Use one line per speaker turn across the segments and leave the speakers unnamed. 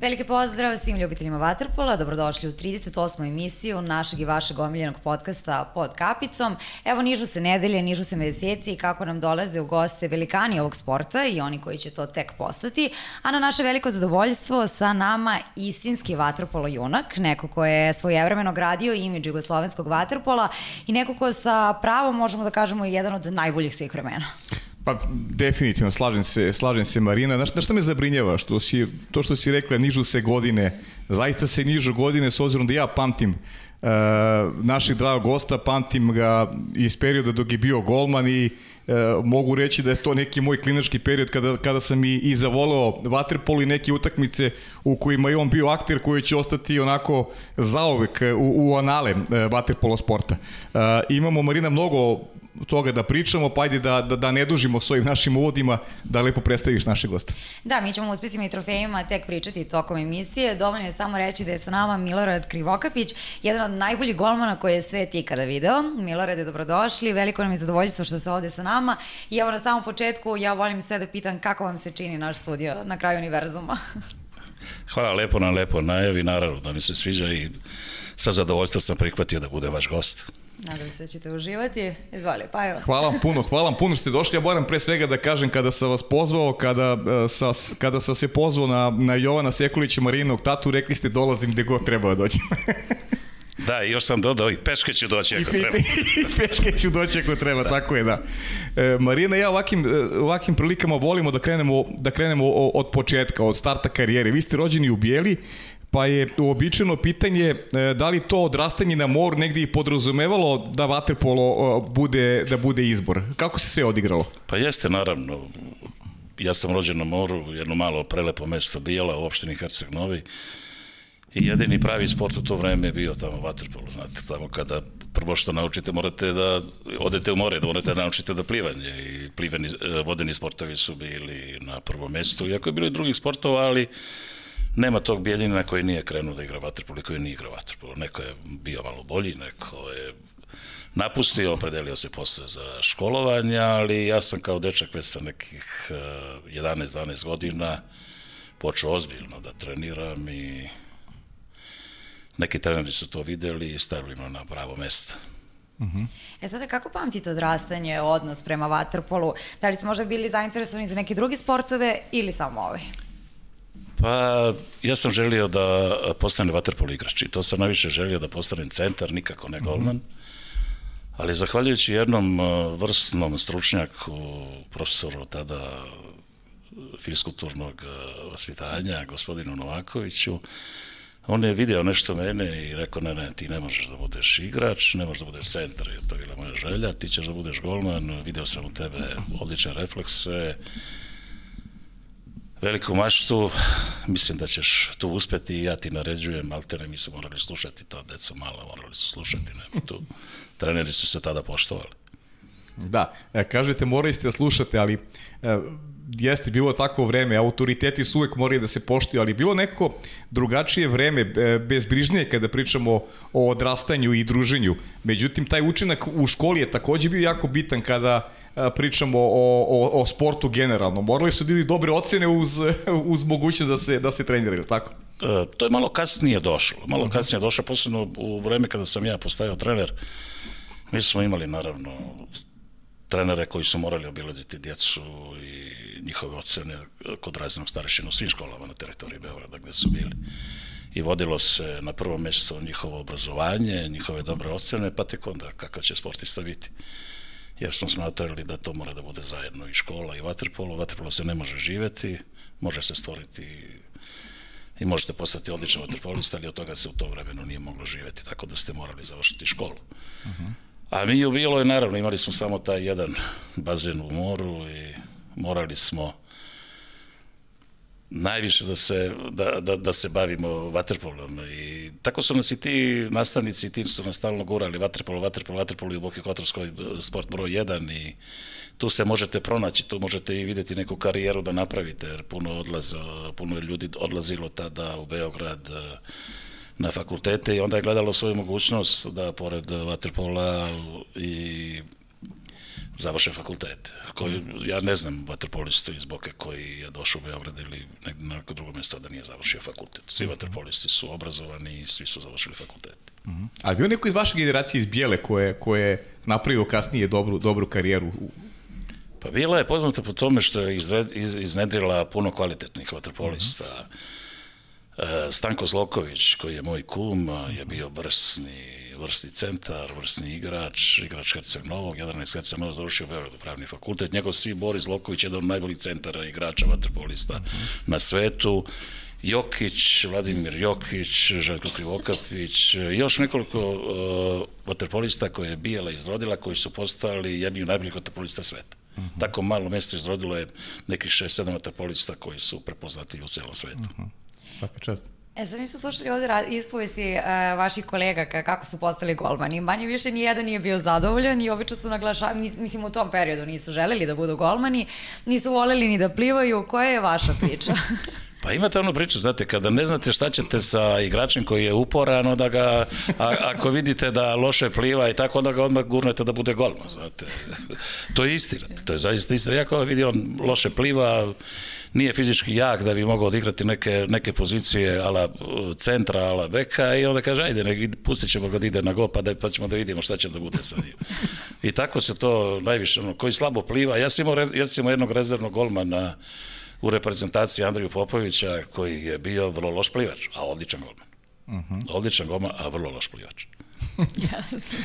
Veliki pozdrav svim ljubiteljima Waterpola, dobrodošli u 38. emisiju našeg i vašeg omiljenog podcasta Pod kapicom. Evo nižu se nedelje, nižu se meseci i kako nam dolaze u goste velikani ovog sporta i oni koji će to tek postati, a na naše veliko zadovoljstvo sa nama istinski Waterpolo junak, neko ko je svojevremeno gradio imidž jugoslovenskog Waterpola i neko ko sa pravom možemo da kažemo je jedan od najboljih svih vremena.
Pa definitivno, slažem se, slažem se Marina. Znaš, znaš šta me zabrinjava? Što si, to što si rekla, nižu se godine. Zaista se nižu godine, s obzirom da ja pamtim uh, naših dragog gosta, pamtim ga iz perioda dok je bio golman i uh, mogu reći da je to neki moj klinački period kada, kada sam i, i zavoleo vaterpol i neke utakmice u kojima je on bio akter koji će ostati onako zaovek u, u anale uh, vaterpolo sporta. Uh, imamo Marina mnogo toga da pričamo, pa ajde da, da, da ne dužimo svojim našim uvodima, da lepo predstaviš naše goste.
Da, mi ćemo u uspesima i trofejima tek pričati tokom emisije. Dovoljno je samo reći da je sa nama Milorad Krivokapić, jedan od najboljih golmana koje je svet ikada video. Milorad je dobrodošli, veliko nam je zadovoljstvo što se ovde sa nama. I evo na samom početku ja volim sve da pitam kako vam se čini naš studio na kraju univerzuma.
Hvala lepo na lepo najavi, naravno da mi se sviđa i sa zadovoljstvom sam prihvatio da bude vaš gost.
Nadam se da ćete uživati. Izvoli, pa evo.
Hvala vam puno, hvala vam puno što ste došli. Ja moram pre svega da kažem kada sam vas pozvao, kada, e, sa, kada sam se pozvao na, na Jovana Sekulića Marinovog tatu, rekli ste dolazim gde god treba da dođem.
Da, i još sam dodao i peške ću doći ako treba.
I peške ću doći ako treba, da. tako je, da. E, Marina ja ovakvim, e, ovakvim prilikama volimo da krenemo, da krenemo od početka, od starta karijere. Vi ste rođeni u Bijeli, pa je uobičajeno pitanje e, da li to odrastanje na moru negdje i podrazumevalo da vaterpolo bude, da bude izbor. Kako se sve odigralo?
Pa jeste, naravno. Ja sam rođen na moru, jedno malo prelepo mesto Bijela u opštini Herceg Novi. I jedini pravi sport u to vreme je bio tamo vaterpolo, znate, tamo kada prvo što naučite morate da odete u more, da morate da naučite da plivanje i pliveni, e, vodeni sportovi su bili na prvom mestu, iako je bilo i drugih sportova, ali nema tog bijeljina koji nije krenuo da igra vaterpolo i koji nije igrao vaterpolo. Neko je bio malo bolji, neko je napustio, opredelio se posle za školovanje, ali ja sam kao dečak već sa nekih 11-12 e, godina počeo ozbiljno da treniram i neki treneri su to videli i stavili me na pravo mesto.
Uh -huh. E sada, kako pamtite odrastanje, odnos prema vaterpolu? Da li ste možda bili zainteresovani za neke druge sportove ili samo ovaj?
Pa, ja sam želio da postane vaterpolo igrač i to sam najviše želio da postanem centar, nikako ne golman. Uh -huh. Ali zahvaljujući jednom uh, vrsnom stručnjaku, profesoru tada fiskulturnog uh, vaspitanja, gospodinu Novakoviću, on je video nešto mene i rekao, ne, ne, ti ne možeš da budeš igrač, ne možeš da budeš centar, je to bila moja želja, ti ćeš da budeš golman, video sam u tebe odličan refleks, sve, veliku maštu, mislim da ćeš tu uspeti i ja ti naređujem, alterne mi su morali slušati to, deca mala morali su slušati, nema tu, treneri su se tada poštovali.
Da, e, kažete morali ste slušate, ali e, jeste bilo tako vreme, autoriteti su uvek morali da se poštuju, ali bilo nekako drugačije vreme, e, bezbrižnije kada pričamo o odrastanju i druženju. Međutim, taj učinak u školi je takođe bio jako bitan kada pričamo o, o, o sportu generalno. Morali su da dobre ocene uz, uz mogućnost da se, da se treniraju, tako?
E, to je malo kasnije došlo. Malo mhm. kasnije došlo, posebno u vreme kada sam ja postavio trener. Mi smo imali, naravno, trenere koji su morali obilaziti djecu i njihove ocene kod raznog starešina u svim školama na teritoriji Beograda gde su bili. I vodilo se na prvo mesto njihovo obrazovanje, njihove dobre ocene, pa tek onda kakav će sportista biti. Jer smo smatrali da to mora da bude zajedno i škola i vaterpolo. Vaterpolo se ne može živeti, može se stvoriti i možete postati odličan vaterpolista, ali od toga se u to vremenu nije moglo živeti, tako da ste morali završiti školu. Uh -huh. A mi u Bilo je, naravno, imali smo samo taj jedan bazen u moru i morali smo najviše da se, da, da, da se bavimo vaterpolom i tako su nas i ti nastavnici i ti su nas stalno gurali vaterpolo, vaterpolo, vaterpolo i u Boki Kotorskoj sport broj 1 i tu se možete pronaći, tu možete i videti neku karijeru da napravite jer puno, odlaz, puno je ljudi odlazilo tada u Beograd na fakultete i onda je gledalo svoju mogućnost da pored vaterpola i završe fakultete. Koji, ja ne znam vaterpolistu iz Boke koji je došao u Beograd ili negde na neko drugo mesto da nije završio fakultet. Svi vaterpolisti su obrazovani i svi su završili fakultet.
A bio neko iz vaše generacije iz Bijele koje, koje je napravio kasnije dobru, dobru karijeru u,
Pa bila je poznata po tome što je iznedrila puno kvalitetnih vaterpolista. Mm -hmm. Stanko Zloković, koji je moj kum, je bio vrsni, vrsni centar, vrsni igrač, igrač Herceg Novog, jedan iz Herceg Novog završio Beogradu pravni fakultet. Njegov si Boris Zloković, jedan od najboljih centara igrača vaterpolista mm -hmm. na svetu. Jokić, Vladimir Jokić, Željko Krivokapić, još nekoliko uh, vaterpolista koje je Bijela izrodila, koji su postali jedni od najboljih vaterpolista sveta. Uh -huh. Tako malo mesto izrodilo je nekih 6-7 vaterpolista koji su prepoznati u celom svetu. Uh -huh.
Svaka čast.
E, sad smo slušali ovde ispovesti uh, vaših kolega kako su postali golmani. Manje više ni jedan nije bio zadovoljan i obično su naglašavali, mislim u tom periodu nisu želeli da budu golmani, nisu voleli ni da plivaju. Koja je vaša priča?
Pa imate onu priču, znate, kada ne znate šta ćete sa igračem koji je uporan, onda ga, a, ako vidite da loše pliva i tako, onda ga odmah gurnete da bude golman, znate. To je istina, to je zaista istina. Ja kao vidi on loše pliva, nije fizički jak da bi mogao odigrati neke, neke pozicije ala centra, ala beka i onda kaže, ajde, ne, pustit ćemo ga da ide na go, pa, da, pa ćemo da vidimo šta će da bude sa njim. I tako se to najviše, ono, koji slabo pliva, ja sam imao, recimo, jednog rezervnog golmana u reprezentaciji Andriju Popovića koji je bio vrlo loš plivač, a odličan golman. Uh -huh. Odličan golman, a vrlo loš plivač.
Jasno.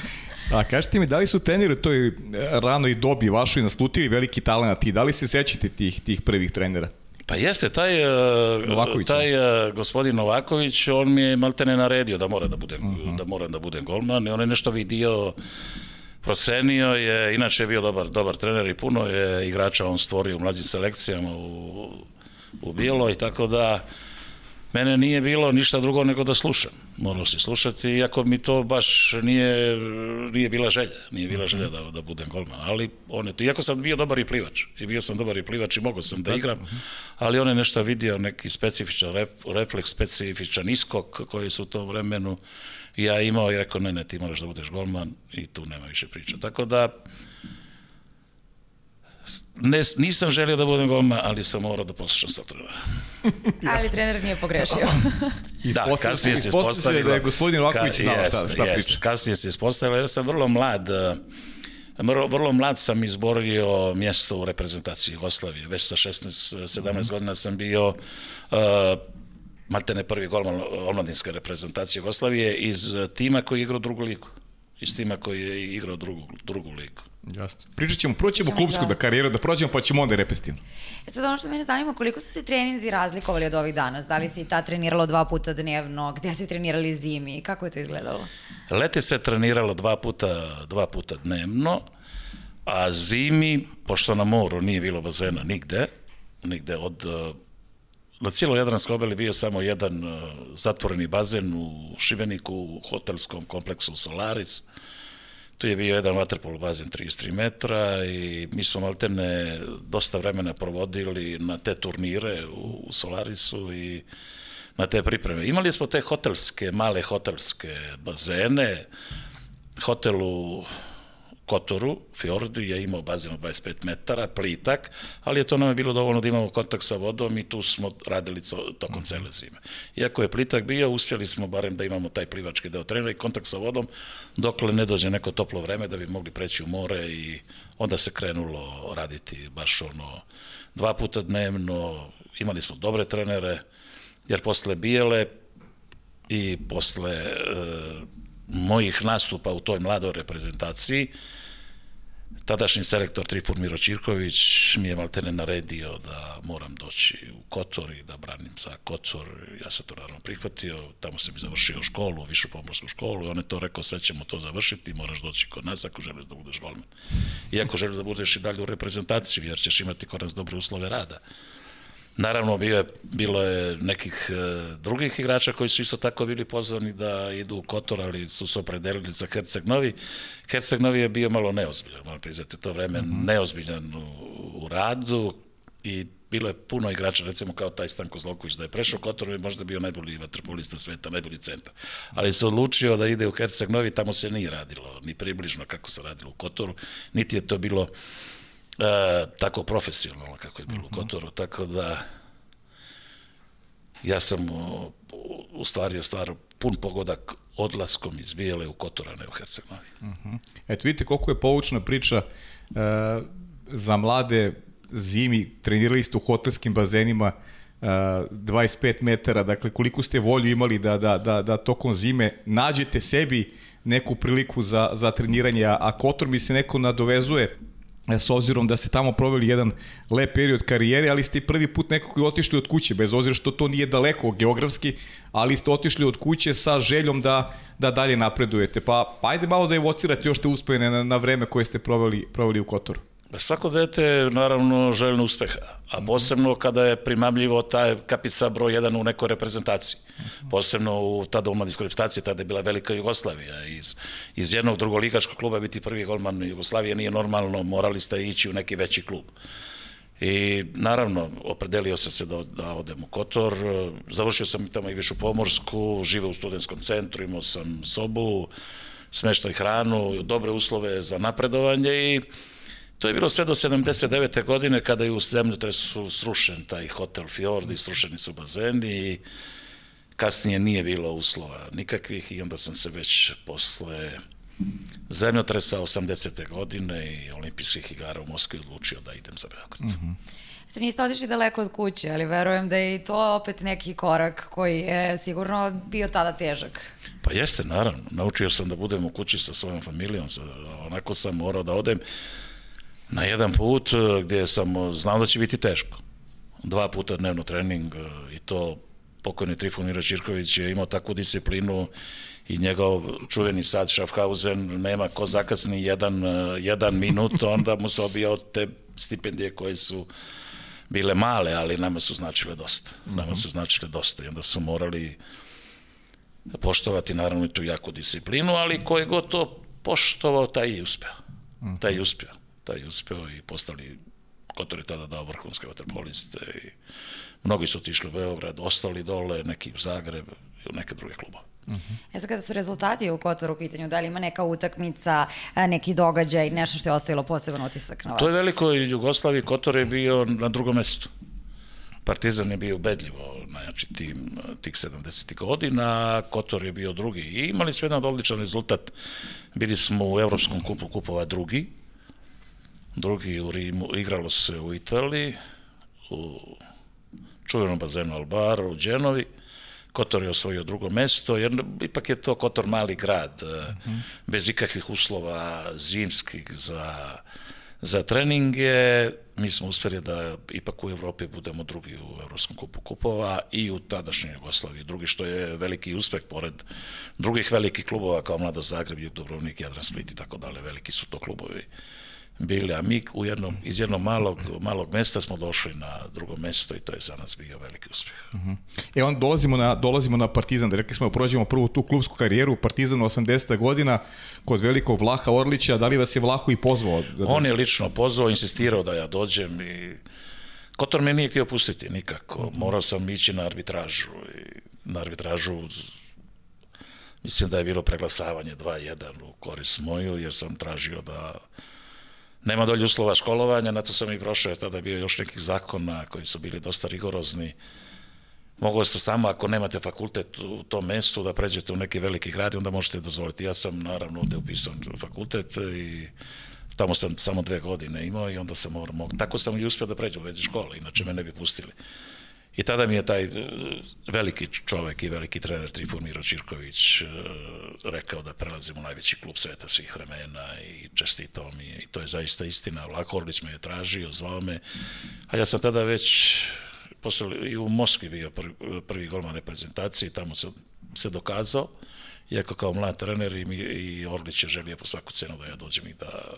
A kažete mi, da li su treneri toj ranoj dobi vašoj naslutili veliki talent i da li se sećate tih, tih prvih trenera?
Pa jeste, taj, Novaković, taj gospodin Novaković, on mi je maltene naredio da mora da budem, uh -huh. da moram da budem golman i on je nešto vidio procenio je, inače je bio dobar, dobar trener i puno je igrača on stvorio u mlađim selekcijama u, u Bilo i tako da mene nije bilo ništa drugo nego da slušam. Morao se slušati, iako mi to baš nije, nije bila želja. Nije bila želja da, da budem golman. Ali on je to, iako sam bio dobar i plivač. I bio sam dobar i plivač i mogao sam da igram. Ali on je nešto vidio, neki specifičan ref, refleks, specifičan iskok koji su u tom vremenu ja imao i rekao, ne, ne, ti moraš da budeš golman i tu nema više priča. Tako da, ne, nisam želio da budem golman, ali sam morao da poslušam sa trenera.
ali trener nije pogrešio.
da, kasnije se ispostavilo
da je gospodin Laković znao šta, šta jest, priča.
Kasnije se ispostavilo, ja sam vrlo mlad, vrlo, vrlo mlad sam izborio mjesto u reprezentaciji Jugoslavije. Već sa 16-17 mm -hmm. godina sam bio uh, maltene prvi golman omladinske reprezentacije Jugoslavije iz tima koji je igrao drugu ligu. Iz tima koji je igrao drugu, drugu ligu.
Jasno. Pričat ćemo, proćemo klubsku da karijeru, da prođemo pa ćemo onda repestivno.
E sad ono što mene zanima, koliko su se treninzi razlikovali od ovih danas? Da li si ta treniralo dva puta dnevno? Gde si trenirali zimi? Kako je to izgledalo?
Lete se treniralo dva puta, dva puta dnevno, a zimi, pošto na moru nije bilo bazena nigde, nigde od na cijeloj Jadranskoj obali bio samo jedan uh, zatvoreni bazen u Šibeniku, u hotelskom kompleksu Solaris. Tu je bio jedan vaterpolo bazen 33 metra i mi smo maltene dosta vremena provodili na te turnire u, Solarisu i na te pripreme. Imali smo te hotelske, male hotelske bazene, hotel u Kotoru, Fjordu, je imao bazen od 25 metara, plitak, ali je to nam je bilo dovoljno da imamo kontakt sa vodom i tu smo radili tokom mhm. cele zime. Iako je plitak bio, uspjeli smo barem da imamo taj plivački deo trena i kontakt sa vodom, dokle ne dođe neko toplo vreme da bi mogli preći u more i onda se krenulo raditi baš ono dva puta dnevno, imali smo dobre trenere, jer posle Bijele i posle e, mojih nastupa u toj mladoj reprezentaciji, tadašnji selektor Trifur Miro Čirković mi je maltene naredio da moram doći u Kotor i da branim za Kotor. Ja sam to naravno prihvatio, tamo sam i završio školu, višu pomorsku školu i on je to rekao sve ćemo to završiti, moraš doći kod nas ako želiš da budeš golman. I ako želiš da budeš i dalje u reprezentaciji, jer ćeš imati kod nas dobre uslove rada. Naravno, bio je, bilo je nekih e, drugih igrača koji su isto tako bili pozvani da idu u Kotor, ali su se opredelili za Herceg Novi. Herceg Novi je bio malo neozbiljan, malo priznati to vreme, mm -hmm. neozbiljan u, u radu i bilo je puno igrača, recimo kao taj Stanko Zloković, da je prešao Kotor, je možda bio najbolji vaterpolista sveta, najbolji centar. Ali se odlučio da ide u Herceg Novi, tamo se nije radilo, ni približno kako se radilo u Kotoru, niti je to bilo e, tako profesionalno kako je bilo uh -huh. u mhm. Kotoru, tako da ja sam u, u stvari ostvario pun pogodak odlaskom iz Bijele u Kotor, a ne u Herceg Novi. Uh
mhm. -huh. Eto, vidite koliko je poučna priča uh, za mlade zimi, trenirali ste u hotelskim bazenima uh, 25 metara, dakle koliko ste volju imali da, da, da, da tokom zime nađete sebi neku priliku za, za treniranje, a Kotor mi se neko nadovezuje E, s obzirom da ste tamo proveli jedan lep period karijere, ali ste prvi put nekako otišli od kuće, bez obzira što to nije daleko geografski, ali ste otišli od kuće sa željom da, da dalje napredujete. Pa, pa ajde malo da evocirate još te uspojene na, na vreme koje ste proveli, proveli u Kotoru.
Pa svako dete naravno željno uspeha, a posebno kada je primamljivo taj kapica broj 1 u nekoj reprezentaciji. Posebno u tada u mladinskoj reprezentaciji, tada je bila velika Jugoslavija. Iz, iz jednog drugoligaškog kluba biti prvi golman Jugoslavije nije normalno, morali ste ići u neki veći klub. I naravno, opredelio sam se da, da odem u Kotor, završio sam tamo i Višu Pomorsku, žive u studentskom centru, imao sam sobu, smeštaj hranu, dobre uslove za napredovanje i To je bilo sve do 79. godine kada je u zemljotresu srušen taj hotel Fjord i srušeni su bazeni i kasnije nije bilo uslova nikakvih i onda sam se već posle zemljotresa 80. godine i olimpijskih igara u Moskvi odlučio da idem za Beograd. Mm -hmm.
Se niste otišli daleko od kuće, ali verujem da je i to opet neki korak koji je sigurno bio tada težak.
Pa jeste, naravno. Naučio sam da budem u kući sa svojom familijom, onako sam morao da odem na jedan put e, gdje sam e, znao da će biti teško. Dva puta dnevno trening e, i to pokojni Trifun Miro Čirković je imao takvu disciplinu i njegov čuveni sad Schaffhausen nema ko zakasni jedan, jedan minut, onda mu se obija te stipendije koje su bile male, ali nama su značile dosta. Nama mhm. su značile dosta i onda su morali poštovati naravno i tu jaku disciplinu, ali koje god to poštovao, taj je uspeo. Taj je uspeo taj uspeo i postali Kotor je tada dao vrhunske vaterpoliste i mnogi su otišli u Beograd, ostali dole, neki u Zagreb i u neke druge klubove.
Uh -huh. E sad kada su rezultati u Kotoru u pitanju, da li ima neka utakmica, neki događaj, nešto što je ostavilo poseban utisak na vas?
To je veliko i Jugoslaviji, Kotor je bio na drugom mestu. Partizan je bio ubedljivo najjači tim tih 70. godina, Kotor je bio drugi i imali smo jedan odličan rezultat. Bili smo u Evropskom kupu kupova drugi, drugi u Rimu, igralo se u Italiji, u čuvenom bazenu Albar, u Dženovi, Kotor je osvojio drugo mesto, jer ipak je to Kotor mali grad, mm -hmm. bez ikakvih uslova zimskih za, za treninge. Mi smo uspeli da ipak u Evropi budemo drugi u Evropskom kupu kupova i u tadašnjoj Jugoslaviji. Drugi što je veliki uspeh pored drugih velikih klubova kao Mlado Zagreb, Juk Dobrovnik, Jadran Split i tako dalje. Veliki su to klubovi bili, a mi u jednom, iz jednog malog, malog mesta smo došli na drugo mesto i to je za nas bio veliki uspjeh. Uh
-huh. E on dolazimo na, dolazimo na Partizan, da rekli smo prođemo prvu tu klubsku karijeru, Partizan 80. godina kod velikog Vlaha Orlića, da li vas je Vlahu i pozvao?
Da on je lično pozvao, insistirao da ja dođem i Kotor me nije htio pustiti nikako, morao sam ići na arbitražu i na arbitražu mislim da je bilo preglasavanje 2-1 u korist moju, jer sam tražio da Nema dolje uslova školovanja, na to sam i prošao, jer tada je bio još nekih zakona koji su bili dosta rigorozni. Moglo se samo, ako nemate fakultet u tom mestu, da pređete u neki veliki grad, onda možete dozvoliti. Ja sam naravno ovde upisao fakultet i tamo sam samo dve godine imao i onda sam morao, tako sam i uspio da pređem u vezi škole, inače me ne bi pustili. I tada mi je taj e, veliki čovek i veliki trener Trifun Miro Čirković e, rekao da prelazim u najveći klub sveta svih vremena i čestitao mi je. I to je zaista istina. Vlako Orlić me je tražio, zvao me, a ja sam tada već posle, i u Moskvi bio prvi, prvi golman reprezentacije i tamo sam se dokazao, iako kao mlad trener i, mi, i Orlić je želio po svaku cenu da ja dođem i da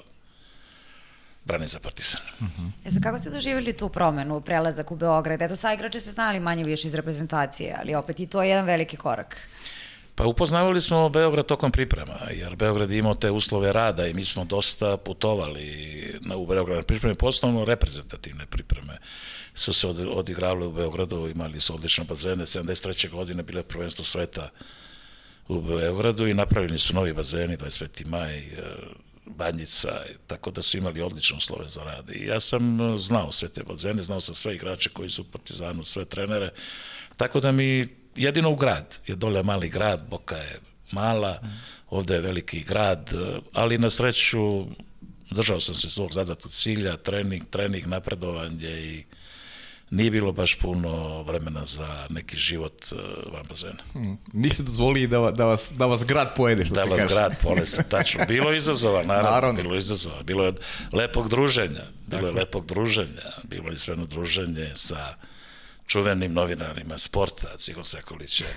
brane za Partizan. Uh
-huh. E sad, kako ste doživjeli tu promenu, prelazak u Beograd? Eto, sa igrače se znali manje više iz reprezentacije, ali opet i to je jedan veliki korak.
Pa upoznavali smo Beograd tokom priprema, jer Beograd je imao te uslove rada i mi smo dosta putovali na, u Beograd pripreme, poslovno reprezentativne pripreme su se od, odigravale u Beogradu, imali su odlične bazene, 73. godine bile prvenstvo sveta u Beogradu i napravljeni su novi bazeni, 25. maj, e, Banjica, tako da su imali odlične uslove za rad. I ja sam e, znao sve te bazene, znao sam sve igrače koji su u Partizanu, sve trenere, tako da mi jedino u grad, je dole mali grad, Boka je mala, ovde je veliki grad, e, ali na sreću držao sam se svog zadatog cilja, trening, trening, napredovanje i nije bilo baš puno vremena za neki život uh, van bazena.
Hmm. Niste dozvolili da, da, vas, da vas grad pojede, što
da
se
vas
kaže.
grad polese, tačno. Bilo je izazova, naravno,
Naravno.
bilo je izazova. Bilo je od lepog druženja, bilo je lepog druženja, bilo je sveno druženje sa čuvenim novinarima sporta, Cigo Sekulićem,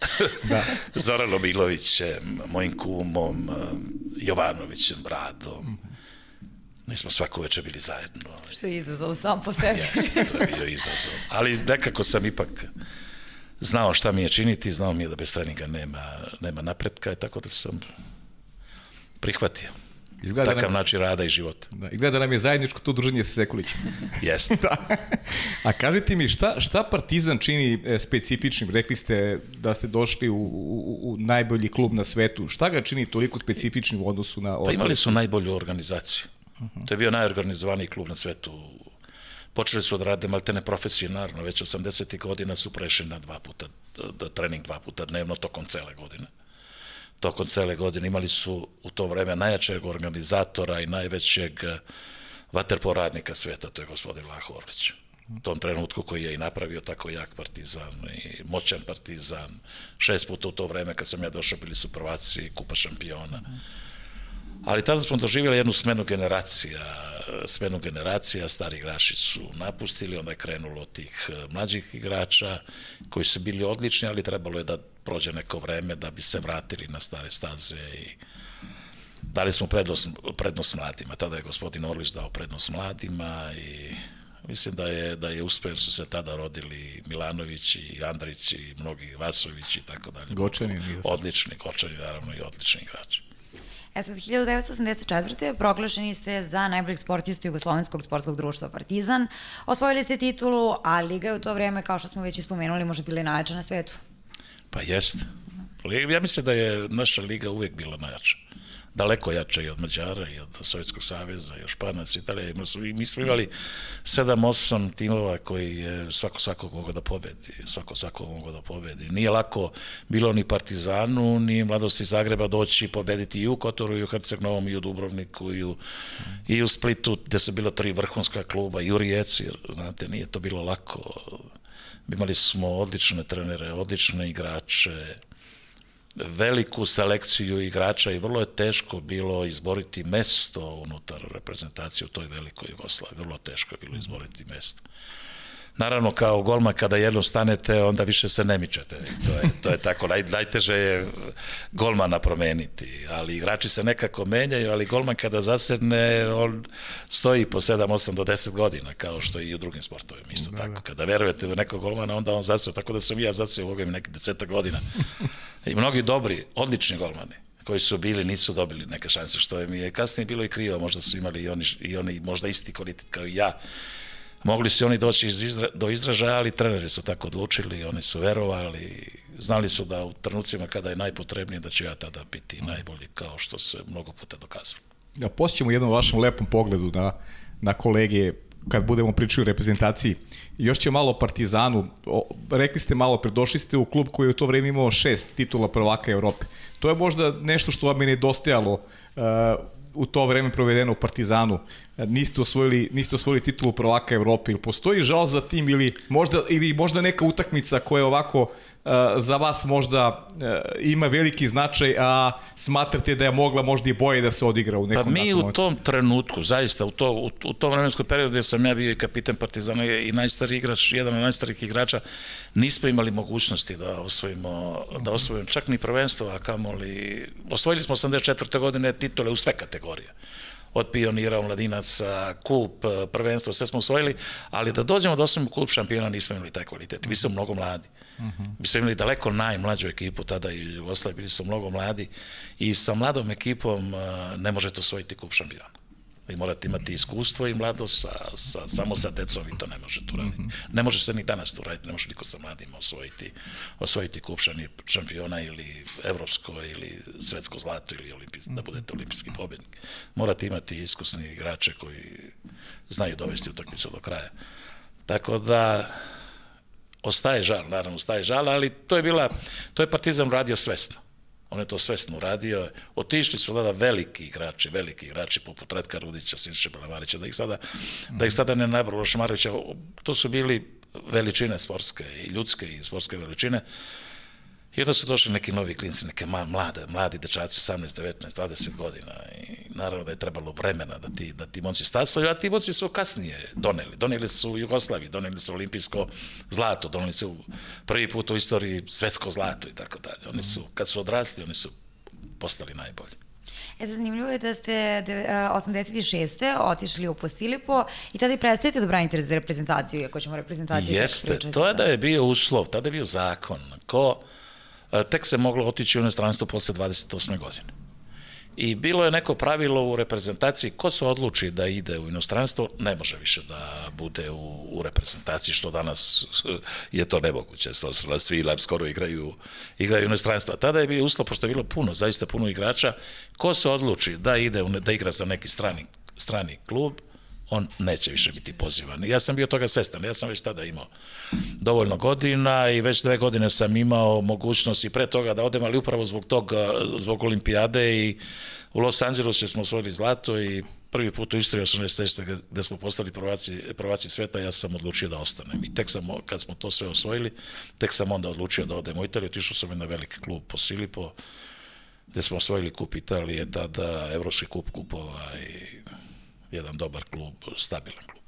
Da.
Zoranom Milovićem, mojim kumom, eh, Jovanovićem, Bradom. Mi smo svako večer bili zajedno.
Što je izazov sam po sebi.
Jeste, to je bio izazov. Ali nekako sam ipak znao šta mi je činiti, znao mi je da bez treninga nema, nema napretka, i tako da sam prihvatio.
Izgleda
Takav
nam,
način rada i života.
da, izgleda nam je zajedničko to druženje sa Sekulićem.
Jeste.
da. A kažite mi, šta, šta Partizan čini e, specifičnim? Rekli ste da ste došli u, u, u najbolji klub na svetu. Šta ga čini toliko specifičnim u odnosu na
Pa
ostale?
imali su najbolju organizaciju. To je bio najorganizovaniji klub na svetu. Počeli su da rade maltene profesionalno, već 80. godina su prešli na dva puta, da, trening dva puta dnevno tokom cele godine. Tokom cele godine imali su u to vreme najjačeg organizatora i najvećeg vaterpo radnika sveta, to je gospodin Vlaho Orlić. U tom trenutku koji je i napravio tako jak partizan i moćan partizan. Šest puta u to vreme kad sam ja došao bili su prvaci kupa šampiona. Ali tada smo doživjeli jednu smenu generacija, smenu generacija, stari igrači su napustili, onda je krenulo tih eh, mlađih igrača koji su bili odlični, ali trebalo je da prođe neko vreme da bi se vratili na stare staze i dali smo prednost, prednost mladima. Tada je gospodin Orlić dao prednost mladima i mislim da je, da je uspeo, su se tada rodili Milanović i Andrić i mnogi Vasović i tako dalje.
Gočani.
Odlični, Gočani naravno i odlični igrači.
E sad, 1984. proglašeni ste za najboljeg sportistu Jugoslovenskog sportskog društva Partizan. Osvojili ste titulu, a Liga je u to vreme, kao što smo već ispomenuli, možda bila i najjača na svetu.
Pa jeste. Ja mislim da je naša liga uvek bila najjača. Daleko jača i od Mađara i od Sovjetskog saveza i od Španaca, Italije. Mi smo imali 7-8 timova koji je svako svakog mogao da pobedi. Svako svakog mogao da pobedi. Nije lako bilo ni Partizanu, ni Mladosti Zagreba doći i pobediti i u Kotoru, i u Herceg-Novom, i u Dubrovniku, i u, i u Splitu, gde su bilo tri vrhunska kluba, i u Rijeci, jer, znate, nije to bilo lako. Imali smo odlične trenere, odlične igrače, veliku selekciju igrača i vrlo je teško bilo izboriti mesto unutar reprezentacije u toj velikoj Jugoslaviji. Vrlo teško je bilo izboriti mesto. Naravno, kao golma, kada jednom stanete, onda više se ne mičete. To je, to je tako, naj, najteže je golmana promeniti. Ali igrači se nekako menjaju, ali golman kada zasedne, on stoji po 7, 8 do 10 godina, kao što i u drugim sportovima. Isto da, tako. Kada verujete u nekog golmana, onda on zaseo, tako da sam i ja zaseo u ovim nekih deseta godina. I mnogi dobri, odlični golmani koji su bili, nisu dobili neke šanse, što je mi je kasnije bilo i krivo, možda su imali i oni, i oni možda isti kvalitet kao i ja, mogli su oni doći iz izra, do izražaja, ali treneri su tako odlučili, oni su verovali, znali su da u trenucima kada je najpotrebnije da ću ja tada biti najbolji, kao što se mnogo puta dokazalo.
Da, posjećemo jednom vašem lepom pogledu na, na kolege kad budemo pričali o reprezentaciji. Još će malo Partizanu. O, rekli ste malo pre, došli ste u klub koji je u to vreme imao šest titula prvaka Evrope. To je možda nešto što vam je nedostajalo uh, u to vreme provedeno u Partizanu. Niste osvojili, niste osvojili titulu prvaka Evrope. Ili postoji žal za tim ili možda, ili možda neka utakmica koja je ovako uh, za vas možda uh, ima veliki značaj, a smatrate da je mogla možda i boje da se odigra u nekom
Pa mi u tom trenutku, zaista, u, to, u, u tom vremenskom periodu gde sam ja bio i kapitan Partizana i najstariji igrač, jedan od najstarijih igrača, nismo imali mogućnosti da osvojimo, da osvojimo čak ni prvenstvo, a kamoli, osvojili smo 84. godine titule u sve kategorije od pionira, omladinaca, kup, prvenstvo, sve smo osvojili, ali da dođemo da osvojimo kup šampiona nismo imali taj kvalitet. Mi smo mnogo mladi. Mi smo imali daleko najmlađu ekipu tada i u Jugoslaviji, bili su mnogo mladi i sa mladom ekipom uh, ne možete osvojiti kup šampiona. Vi morate imati iskustvo i mladost, sa, sa, samo sa decom vi to ne možete uraditi. Mm -hmm. Ne može se ni danas to uraditi, ne može niko sa mladima osvojiti, osvojiti kup šampiona ili evropsko ili svetsko zlato ili olimpijski, -hmm. da budete olimpijski pobednik. Morate imati iskusni igrače koji znaju dovesti utakmicu do kraja. Tako da ostaje žal, naravno ostaje žal, ali to je bila, to je Partizan radio svesno. On je to svesno uradio. Otišli su tada veliki igrači, veliki igrači poput Redka Rudića, Sinče Belemarića, da ih sada, da ih sada ne nabralo Šmarovića. To su bili veličine sportske i ljudske i sportske veličine. I onda su došli neki novi klinci, neke mlade, mladi dečaci, 18, 19, 20 godina. I naravno da je trebalo vremena da ti, da ti momci stasaju, a ti momci su kasnije doneli. Doneli su u Jugoslaviji, doneli su olimpijsko zlato, doneli su prvi put u istoriji svetsko zlato i tako dalje. Oni su, kad su odrasli, oni su postali najbolji.
E, zanimljivo je da ste 86. otišli u Posilipo i tada i prestajete da branite za reprezentaciju, iako ćemo reprezentaciju
Jeste, to je da je bio uslov, tada je bio zakon. Ko, tek se moglo otići u inostranstvo posle 28. godine. I bilo je neko pravilo u reprezentaciji, ko se odluči da ide u inostranstvo, ne može više da bude u, u reprezentaciji, što danas je to nemoguće. Svi lab skoro igraju, igraju u inostranstvo. Tada je bio uslov, pošto je bilo puno, zaista puno igrača, ko se odluči da ide, da igra za neki strani, strani klub, on neće više biti pozivan. Ja sam bio toga svestan, ja sam već tada imao dovoljno godina i već dve godine sam imao mogućnost i pre toga da odem, ali upravo zbog tog, zbog olimpijade i u Los Angelesu smo osvojili zlato i prvi put u istoriji 86. gde smo postali prvaci, prvaci sveta, ja sam odlučio da ostanem. I tek sam, kad smo to sve osvojili, tek sam onda odlučio da odem u Italiju. Otišao sam na veliki klub po Silipo, gde smo osvojili kup Italije, tada Evropski kup kupova i jedan dobar klub, stabilan klub.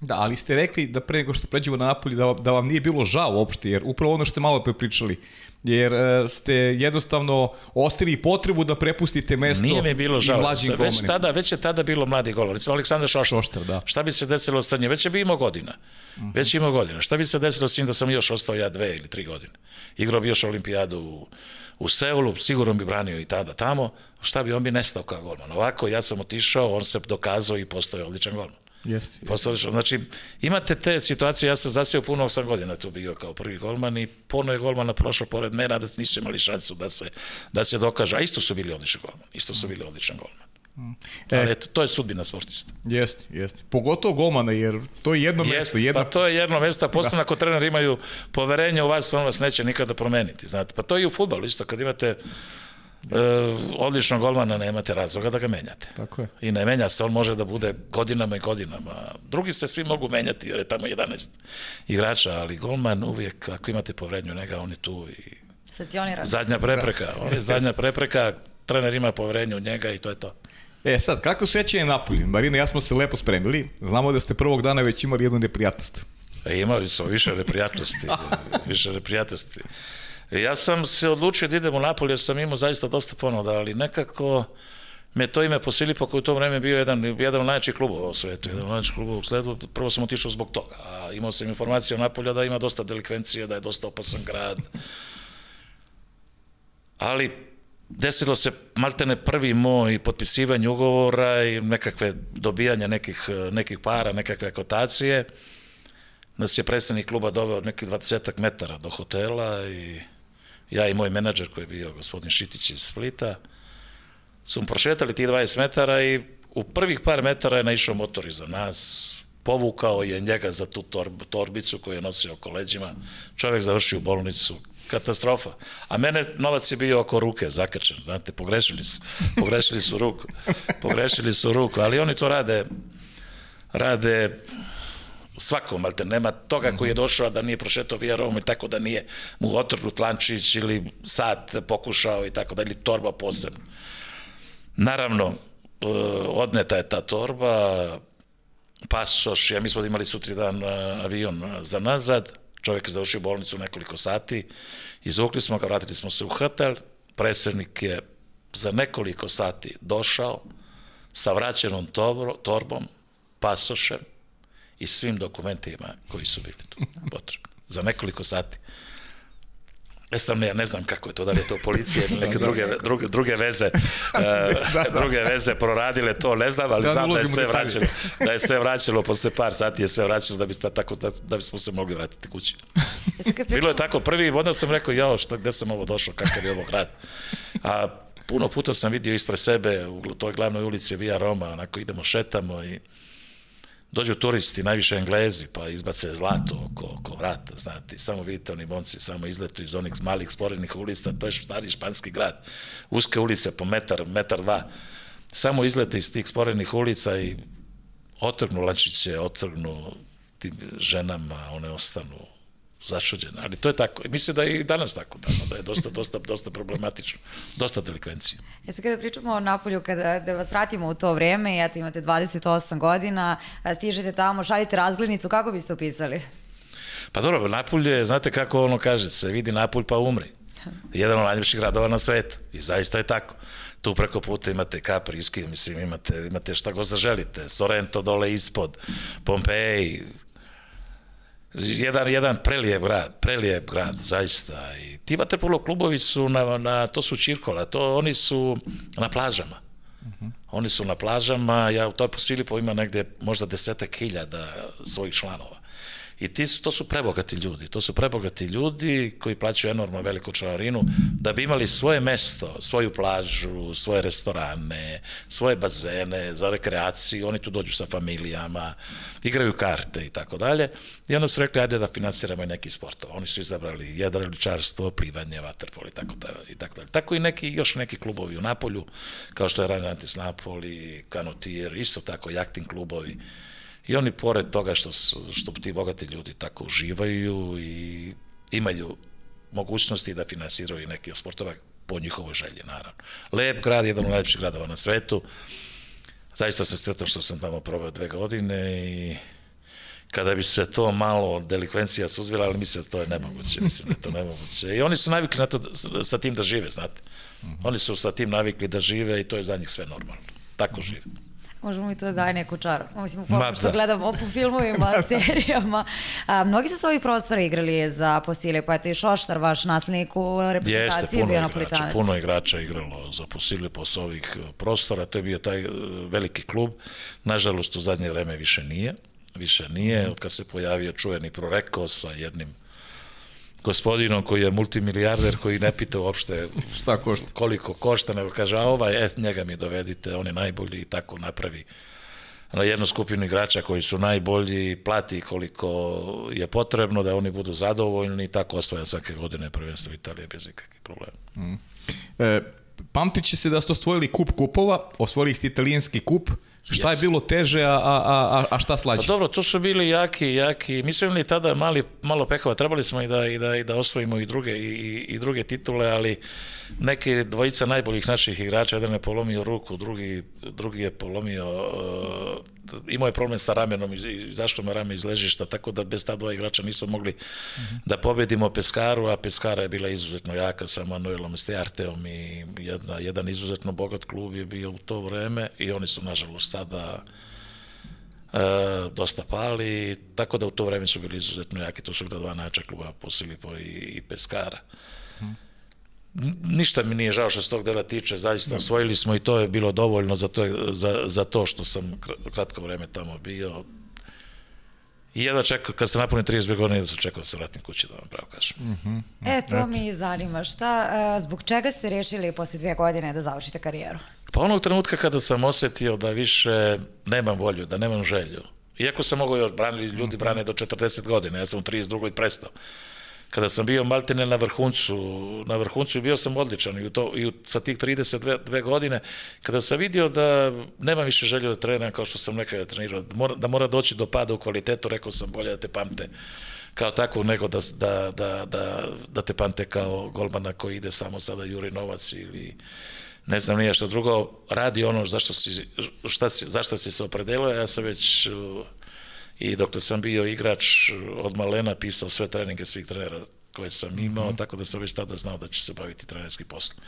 Da, ali ste rekli da pre nego što pređemo na Napolje da, da vam nije bilo žao uopšte, jer upravo ono što ste malo prepričali, jer uh, ste jednostavno ostili potrebu da prepustite mesto
Nije mi bilo žao, već, već, tada, već je tada bilo mladi golman, recimo Aleksandar Šoštar.
Šoštar da.
Šta bi se desilo sa njim? Već je bi imao godina. Mhm. Već je imao godina. Šta bi se desilo s njim da sam još ostao ja dve ili tri godine? Igrao bi još olimpijadu u u Seulu, sigurno bi branio i tada tamo, šta bi on bi nestao kao golman. Ovako, ja sam otišao, on se dokazao i postao odličan golman.
Jeste.
Postao Znači, imate te situacije, ja sam zasio puno 8 godina tu bio kao prvi golman i puno je golmana prošlo pored mene, da nisu imali šansu da se, da se dokaže. A isto su bili odličan golman. Isto su bili odličan golman. E, Ali eto, to je sudbina sportista.
Jeste, jeste. Pogotovo golmana, jer to je jedno jest, mesto. Jedno...
Pa to je jedno mesto, posebno da. ako trener imaju poverenje u vas, on vas neće nikada promeniti. Znate, pa to je i u futbalu isto, kad imate E, odličnog golmana nemate razloga da ga menjate.
Tako je.
I ne menja se, on može da bude godinama i godinama. Drugi se svi mogu menjati, jer je tamo 11 igrača, ali golman uvijek, ako imate povrednju njega, on je tu i Zadnja prepreka, da. on je zadnja prepreka, trener ima poverenje u njega i to je to.
E sad, kako sećanje Napolje? Marina ja smo se lepo spremili. Znamo da ste prvog dana već imali jednu neprijatnost.
E, imali smo više neprijatnosti. više neprijatnosti. E, ja sam se odlučio da idem u Napolje jer sam imao zaista dosta ponuda, ali nekako me to ime Posilipo koji u to vreme bio jedan, jedan od najjačih klubova u svetu, jedan od najjačih klubova u svetu, prvo sam otišao zbog toga. A imao sam informacije o Napolja da ima dosta delikvencije, da je dosta opasan grad. Ali desilo se maltene prvi moj potpisivanje ugovora i nekakve dobijanja nekih, nekih para, nekakve kotacije. Nas je predstavnik kluba doveo nekih 20 metara do hotela i ja i moj menadžer koji je bio gospodin Šitić iz Splita smo prošetali tih 20 metara i u prvih par metara je naišao motor iza nas, povukao je njega za tu torb, torbicu koju je nosio oko leđima, čovjek završio u bolnicu, katastrofa. A mene novac je bio oko ruke, zakrčen, znate, pogrešili su, pogrešili su ruku, pogrešili su ruku, ali oni to rade, rade svakom, ali te nema toga koji je došao da nije prošetao Vijarom i tako da nije mu otrnut lančić ili sat pokušao i tako da, ili torba posebno. Naravno, e, odneta je ta torba, pasoš, ja mi smo imali sutri dan e, avion e, za nazad, čovjek je završio bolnicu nekoliko sati, izvukli smo ga, vratili smo se u hotel, predsednik je za nekoliko sati došao sa vraćenom torbom, pasošem i svim dokumentima koji su bili tu potrebni. Za nekoliko sati. Ne sam ne, ne znam kako je to, da li je to policija ili neke druge, druge, druge veze, uh, druge veze proradile to, ne znam, ali
Da,
znam da je sve
detalje.
vraćalo, da je sve vraćalo posle par sati je sve vraćalo da bi sta, tako da, da bismo se mogli vratiti kući.
E
Bilo je tako prvi, onda sam rekao, jao, šta, gde sam ovo došao, kakav je ovo grad. A puno puta sam vidio ispred sebe u toj glavnoj ulici Via Roma, onako idemo, šetamo i dođu turisti, najviše englezi, pa izbace zlato oko, oko vrata, znate, samo vidite oni momci, samo izletu iz onih malih sporednih ulica, to je stari španski grad, uske ulice po metar, metar dva, samo izlete iz tih sporednih ulica i otrgnu lančiće, otrgnu tim ženama, one ostanu začuđene, ali to je tako. Mislim da je i danas tako, da, da je dosta, dosta, dosta problematično, dosta delikvencije.
E sad kada pričamo o Napolju, kada da vas vratimo u to vreme, eto imate 28 godina, stižete tamo, šaljete razglednicu, kako biste opisali?
Pa dobro, Napulj znate kako ono kaže, se vidi Napulj pa umri. Jedan od najljepših gradova na svetu. I zaista je tako. Tu preko puta imate Kapriski, mislim, imate, imate šta god zaželite. Sorrento dole ispod, Pompeji, jedan, jedan prelijep grad, prelijep grad, zaista. I ti vaterpolo klubovi su na, na, to su Čirkola, to oni su na plažama. Oni su na plažama, ja u toj Posilipo ima negde možda desetak hiljada svojih članova. I ti, su- to su prebogati ljudi, to su prebogati ljudi koji plaćaju enormno veliku članarinu da bi imali svoje mesto, svoju plažu, svoje restorane, svoje bazene za rekreaciju, oni tu dođu sa familijama, igraju karte i tako dalje. I onda su rekli, ajde da finansiramo i neki sportova. Oni su izabrali jedriličarstvo, plivanje, vaterpolo i tako dalje. I tako, dalje. tako i neki, još neki klubovi u Napolju, kao što je Ranatis Napoli, Kanotir, isto tako jakting klubovi. I oni pored toga što, što ti bogati ljudi tako uživaju i imaju mogućnosti da finansiraju i neke od sportova po njihovoj želji, naravno. Lep grad, jedan od najlepših gradova na svetu. Zaista se sretan što sam tamo proveo dve godine i kada bi se to malo delikvencija suzbila, ali mislim da to je nemoguće, mislim da je to nemoguće. I oni su navikli na to, da- sa tim da žive, znate. Oni su sa tim navikli da žive i to je za njih sve normalno. Tako žive.
Možemo mi to da daje neku čaru. Mislim,
Ma,
što
da.
gledamo po filmovima, serijama. A, mnogi su s ovih prostora igrali za Posilje, pa eto i Šoštar, vaš naslednik u
Jeste,
reprezentaciji, je
puno
bio napolitanac.
puno igrača igralo za Posilje s ovih e, prostora, to je bio taj e, veliki klub, nažalost u zadnje vreme više nije, više nije, od kad se pojavio čuveni Proreko sa jednim gospodinom koji je multimilijarder koji ne pita uopšte
Šta košta?
koliko košta, nego kaže, a ovaj, e, njega mi dovedite, on je najbolji i tako napravi na jednu skupinu igrača koji su najbolji, plati koliko je potrebno da oni budu zadovoljni i tako osvaja svake godine prvenstvo Italije bez ikakvih problema.
E, pamtit će se da ste osvojili kup kupova, osvojili ste italijanski kup. Šta je bilo teže, a, a, a, a šta
Pa
slađe?
dobro, to su bili jaki, jaki, mi smo imali tada mali, malo pehova, trebali smo i da, i da, i da osvojimo i druge, i, i, druge titule, ali neki dvojica najboljih naših igrača, jedan je polomio ruku, drugi, drugi je polomio, uh, imao je problem sa ramenom, i- zašto me rame iz ležišta, tako da bez ta dva igrača nismo mogli da pobedimo Peskaru, a Peskara je bila izuzetno jaka sa Manuelom Stearteom i jedna, jedan izuzetno bogat klub je bio u to vreme i oni su nažalost sada e, dosta pali, tako da u to vreme su bili izuzetno jaki, to su bila dva najjača kluba, Posilipo i, i Peskara. Ništa mi nije žao što se tog dela tiče, zaista osvojili smo i to je bilo dovoljno za to, za, za to što sam kr- kratko vreme tamo bio. I jedva čekao, kad sam napunio 32 godine, jedva sam čekao da se vratim kući, da vam pravo kažem.
E, to mi zanima. Šta, a, zbog čega ste rešili posle dvije godine da završite karijeru?
Pa onog trenutka kada sam osetio da više nemam volju, da nemam želju, iako sam mogao još, branili, ljudi brane do 40 godina, ja sam u 32. prestao. Kada sam bio maltene na vrhuncu, na vrhuncu bio sam odličan i, u to, i u, sa tih 32 godine, kada sam vidio da nemam više želju da treniram kao što sam nekada trenirao, da mora, da mora doći do pada u kvalitetu, rekao sam bolje da te pamte kao takvog nego da, da, da, da, da te pamte kao golmana koji ide samo sada juri novac ili ne znam nije što drugo, radi ono zašto si, šta si, zašto si se opredelio, ja sam već i dok sam bio igrač od malena pisao sve treninge svih trenera koje sam imao, mm -hmm. tako da sam već tada znao da će se baviti trenerskim poslom.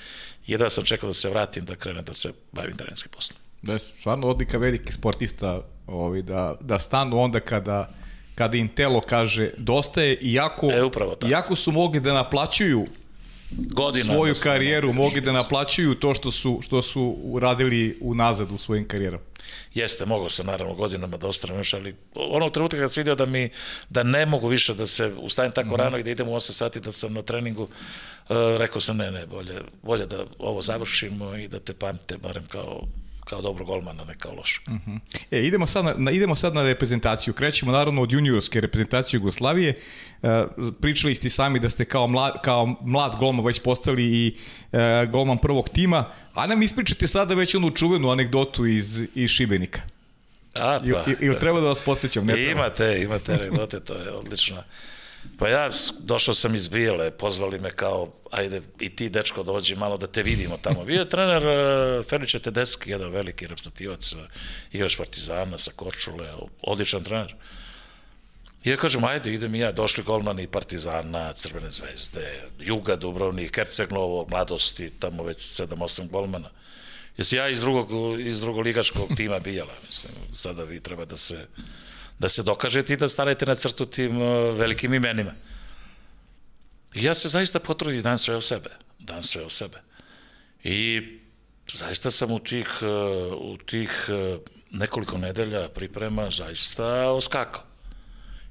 Jedva sam čekao da se vratim, da krenem da se bavim trenerskim poslom.
Da je stvarno odlika veliki sportista ovi, da, da stanu onda kada kada im telo kaže dosta je, iako,
E, upravo tako.
iako su mogli da naplaćuju
godina.
svoju
da-
karijeru mogli da naplaćuju to što su, što su uradili unazad u svojim karijerama.
Jeste, mogao sam naravno godinama da ostanem još, ali onog trenutka kad sam vidio da mi, da ne mogu više da se ustajem tako
Mhm.
rano i da idem u 8 sati da sam na treningu, uh, rekao sam ne, ne, bolje, bolje da ovo završimo i da te pamte barem kao, kao dobro golmana, ne kao loš.
Mhm. E, idemo sad na, na, idemo sad na reprezentaciju. Krećemo naravno od juniorske reprezentacije Jugoslavije. E, pričali ste sami da ste kao mlad, kao mlad golman već postali i e, golman prvog tima. A nam ispričate sada već onu čuvenu anegdotu iz, iz Šibenika.
A, pa,
i, ili treba da vas podsjećam? Ne treba.
Imate, imate anegdote, to je odlično. Pa ja došao sam iz Bijele, pozvali me kao, ajde i ti dečko dođi malo da te vidimo tamo. Bio je trener uh, Feliče Tedeski, jedan veliki reprezentativac, uh, igrač Partizana sa Korčule, odličan trener. I ja kažem, ajde, idem i ja, došli golmani Partizana, Crvene zvezde, Juga, Dubrovnik, Herceg Novo, Mladosti, tamo već 7-8 golmana. Jesi ja iz drugog, iz drugoligaškog tima bijala, mislim, sada vi treba da se, da se dokažete i da stanete na crtu tim uh, velikim imenima. I ja se zaista potrudim, dan sve o sebe, dan sve o sebe. I zaista sam u tih, uh, u tih uh, nekoliko nedelja priprema zaista oskakao.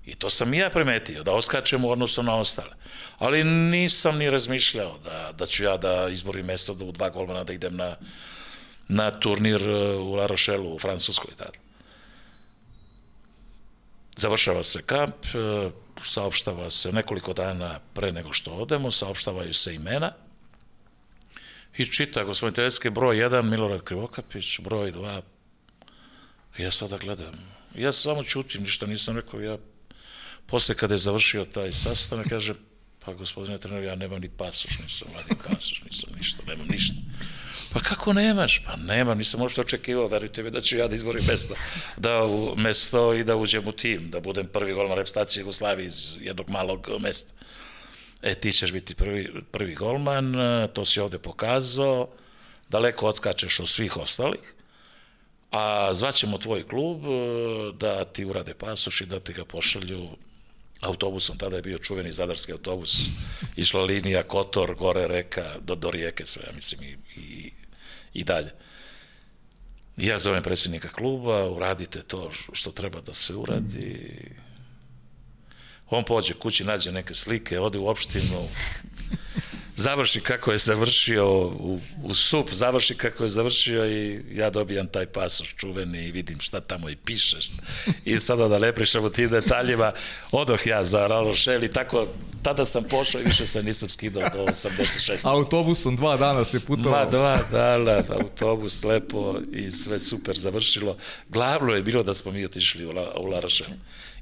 I to sam i ja primetio, da oskačem u odnosu na ostale. Ali nisam ni razmišljao da, da ću ja da izborim mesto da u dva golmana da idem na, na turnir u La Rochelle u Francuskoj tada. Završava se kamp, uh, saopštava se nekoliko dana pre nego što odemo, saopštavaju se imena i čita gospodin Tedeski broj 1 Milorad Krivokapić, broj 2 ja sada gledam. Ja samo čutim, ništa nisam rekao, ja posle kada je završio taj sastanak, kaže, pa gospodine trener, ja nemam ni pasoš, nisam vadio pasoš, nisam ništa, nemam ništa. Pa kako nemaš? Pa nemam, nisam možda očekivao, verujte mi da ću ja da izborim mesto, da u mesto i da uđem u tim, da budem prvi golman reprezentacije Jugoslavije iz jednog malog mesta. E, ti ćeš biti prvi, prvi golman, to si ovde pokazao, daleko otkačeš od svih ostalih, a zvaćemo tvoj klub e, da ti urade pasoš i da ti ga pošalju autobusom, tada je bio čuveni zadarski autobus, išla linija Kotor, gore reka, do, do rijeke sve, ja mislim, i, i, i dalje. Ja zovem predsjednika kluba, uradite to što treba da se uradi. On pođe kući, nađe neke slike, ode u opštinu, završi kako je završio u, u sup, završi kako je završio i ja dobijam taj pasoš čuveni i vidim šta tamo i piše. I sada da ne pričam o tim detaljima, odoh ja za Ralošel i tako, tada sam pošao i više se nisam skidao do 86.
Autobusom dva dana se putovao.
Ma dva dana, autobus lepo i sve super završilo. Glavno je bilo da smo mi otišli u, La, u Larašel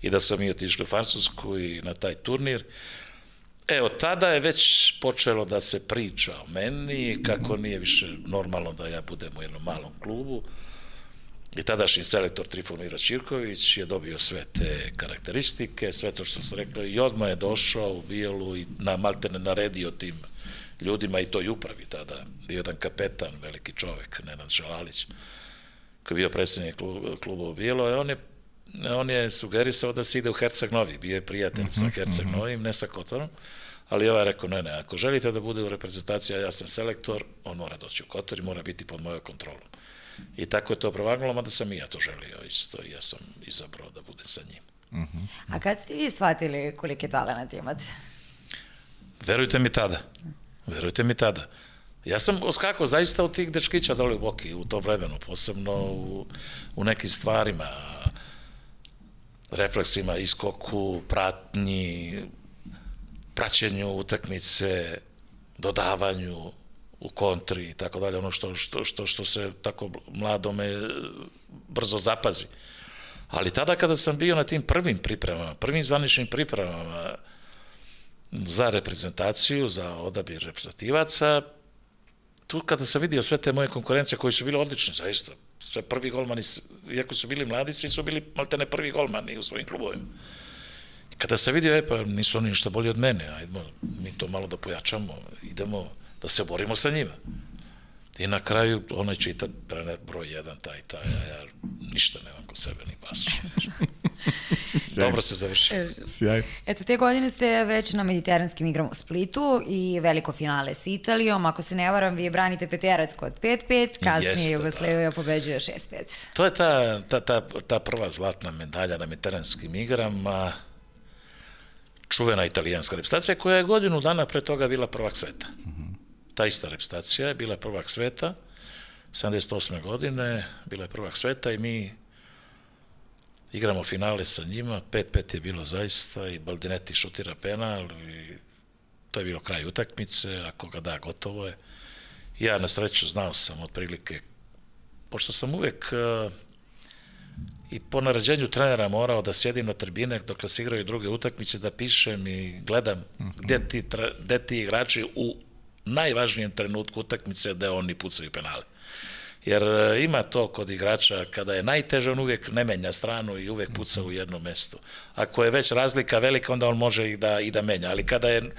i da smo mi otišli u Francusku i na taj turnir. Evo, tada je već počelo da se priča o meni, kako nije više normalno da ja budem u jednom malom klubu. I tadašnji selektor Trifonira Ćirković je dobio sve te karakteristike, sve to što sam rekao i odmah je došao u Bijelu i na Maltene naredio tim ljudima i toj upravi tada. Bio jedan kapetan, veliki čovek, Nenad Žalalić, koji je bio predsednik kluba u Bijelo, i on je on je sugerisao da se ide u Herceg Novi, bio je prijatelj sa Herceg Novim, ne sa Kotorom, ali ovaj rekao, ne, ne, ako želite da bude u reprezentaciji, a ja sam selektor, on mora doći u Kotor i mora biti pod mojom kontrolom. I tako je to provagnulo, mada sam i ja to želio isto i ja sam izabrao da budem sa njim.
A kad ste vi shvatili koliki talent imate?
Verujte mi tada. Verujte mi tada. Ja sam oskakao zaista od tih dečkića dole u Boki u to vremenu, posebno u, u nekim stvarima, refleksima, iskoku, pratnji, praćenju utakmice, dodavanju u kontri i tako dalje, ono što, što, što, što se tako mladome brzo zapazi. Ali tada kada sam bio na tim prvim pripremama, prvim zvaničnim pripremama za reprezentaciju, za odabir reprezentativaca, tu kada sam vidio sve te moje konkurencije koji su bile odlične, zaista, sve prvi golmani, iako su bili mladi, svi su bili maltene prvi golmani u svojim klubovima. I kada sam vidio, e pa nisu oni ništa bolji od mene, ajdemo mi to malo da pojačamo, idemo da se borimo sa njima. I na kraju onaj čita trener broj 1, taj, taj, a ja ništa nemam kod sebe, ni pasoš. Dobro se završi.
Sjaj.
Eto, te godine ste već na mediteranskim igrama u Splitu i veliko finale s Italijom. Ako se ne varam, vi branite peterac kod 5-5, kasnije
Jeste,
Jugoslavija da. pobeđuje 6-5.
To je ta, ta, ta, ta prva zlatna medalja na mediteranskim igrama, čuvena italijanska reprezentacija koja je godinu dana pre toga bila prvak sveta. Ta ista reprezentacija je bila prvak sveta, 78. godine, bila je prvak sveta i mi igramo finale sa njima, 5-5 je bilo zaista i Baldinetti šutira penal i to je bilo kraj utakmice, ako ga da, gotovo je. Ja na sreću znao sam otprilike, pošto sam uvek uh, i po naređenju trenera morao da sjedim na tribine dokle se igraju druge utakmice, da pišem i gledam gde ti, gde ti igrači u najvažnijem trenutku utakmice da oni pucaju penale. Jer e, ima to kod igrača, kada je najteže, on uvijek ne menja stranu i uvijek puca u jedno mesto. Ako je već razlika velika, onda on može i da, i da menja. Ali kada je,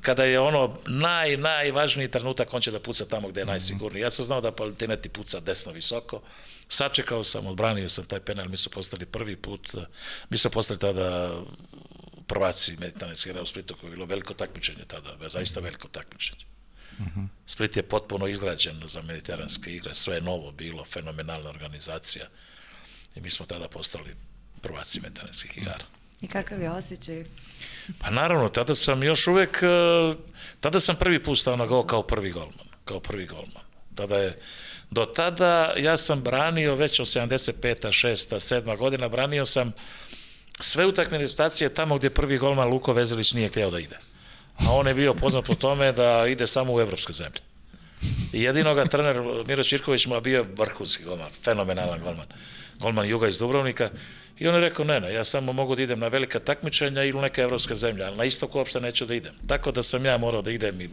kada je ono naj, najvažniji trenutak, on će da puca tamo gde je najsigurniji. Ja sam znao da Palitineti puca desno visoko, sačekao sam, odbranio sam taj penal, mi su postali prvi put, mi su postali tada prvaci meditanetske igre u Splitu, koje je bilo veliko takmičenje tada, zaista veliko takmičenje. Uh -huh. Split je potpuno izgrađen za mediteranske igre, sve je novo bilo, fenomenalna organizacija i mi smo tada postali prvaci mediteranskih igara.
I kakav je osjećaj?
Pa naravno, tada sam još uvek, tada sam prvi put stao na gol kao prvi golman, kao prvi golman. Tada je, do tada ja sam branio već od 75. 6. 7. godina, branio sam sve utakmene rezultacije tamo gde prvi golman Luko Vezelić nije hteo da ide a on je bio poznat po tome da ide samo u evropske zemlje. I jedino ga trener Miro Čirković mu bio vrhunski golman, fenomenalan golman. Golman Juga iz Dubrovnika. I on je rekao, ne, ne, ja samo mogu da idem na velika takmičenja ili u neke evropske zemlje, ali na istoku uopšte neću da idem. Tako da sam ja morao da idem i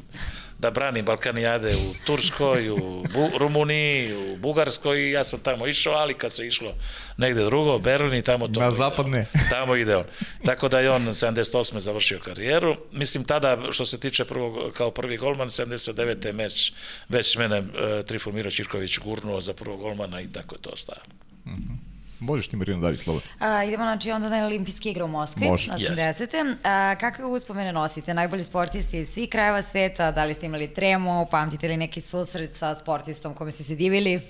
da branim Balkanijade u Turskoj, u Bu Rumuniji, u Bugarskoj i ja sam tamo išao, ali kad se išlo negde drugo, Berlin i tamo to.
Na zapadne.
Tamo ide on. Tako da je on 78. završio karijeru. Mislim, tada, što se tiče prvog, kao prvi golman, 79. meć, već mene uh, Trifon Miro Čirković gurnuo za prvog golmana i tako je to ostalo.
Mm -hmm. Možeš ti Marina dalje slobodno.
A, idemo znači onda na olimpijske igre u Moskvi,
Može.
80. A, kakve uspomene nosite? Najbolji sportisti iz svih krajeva sveta, da li ste imali tremu, pamtite li neki susret sa sportistom kome ste se divili?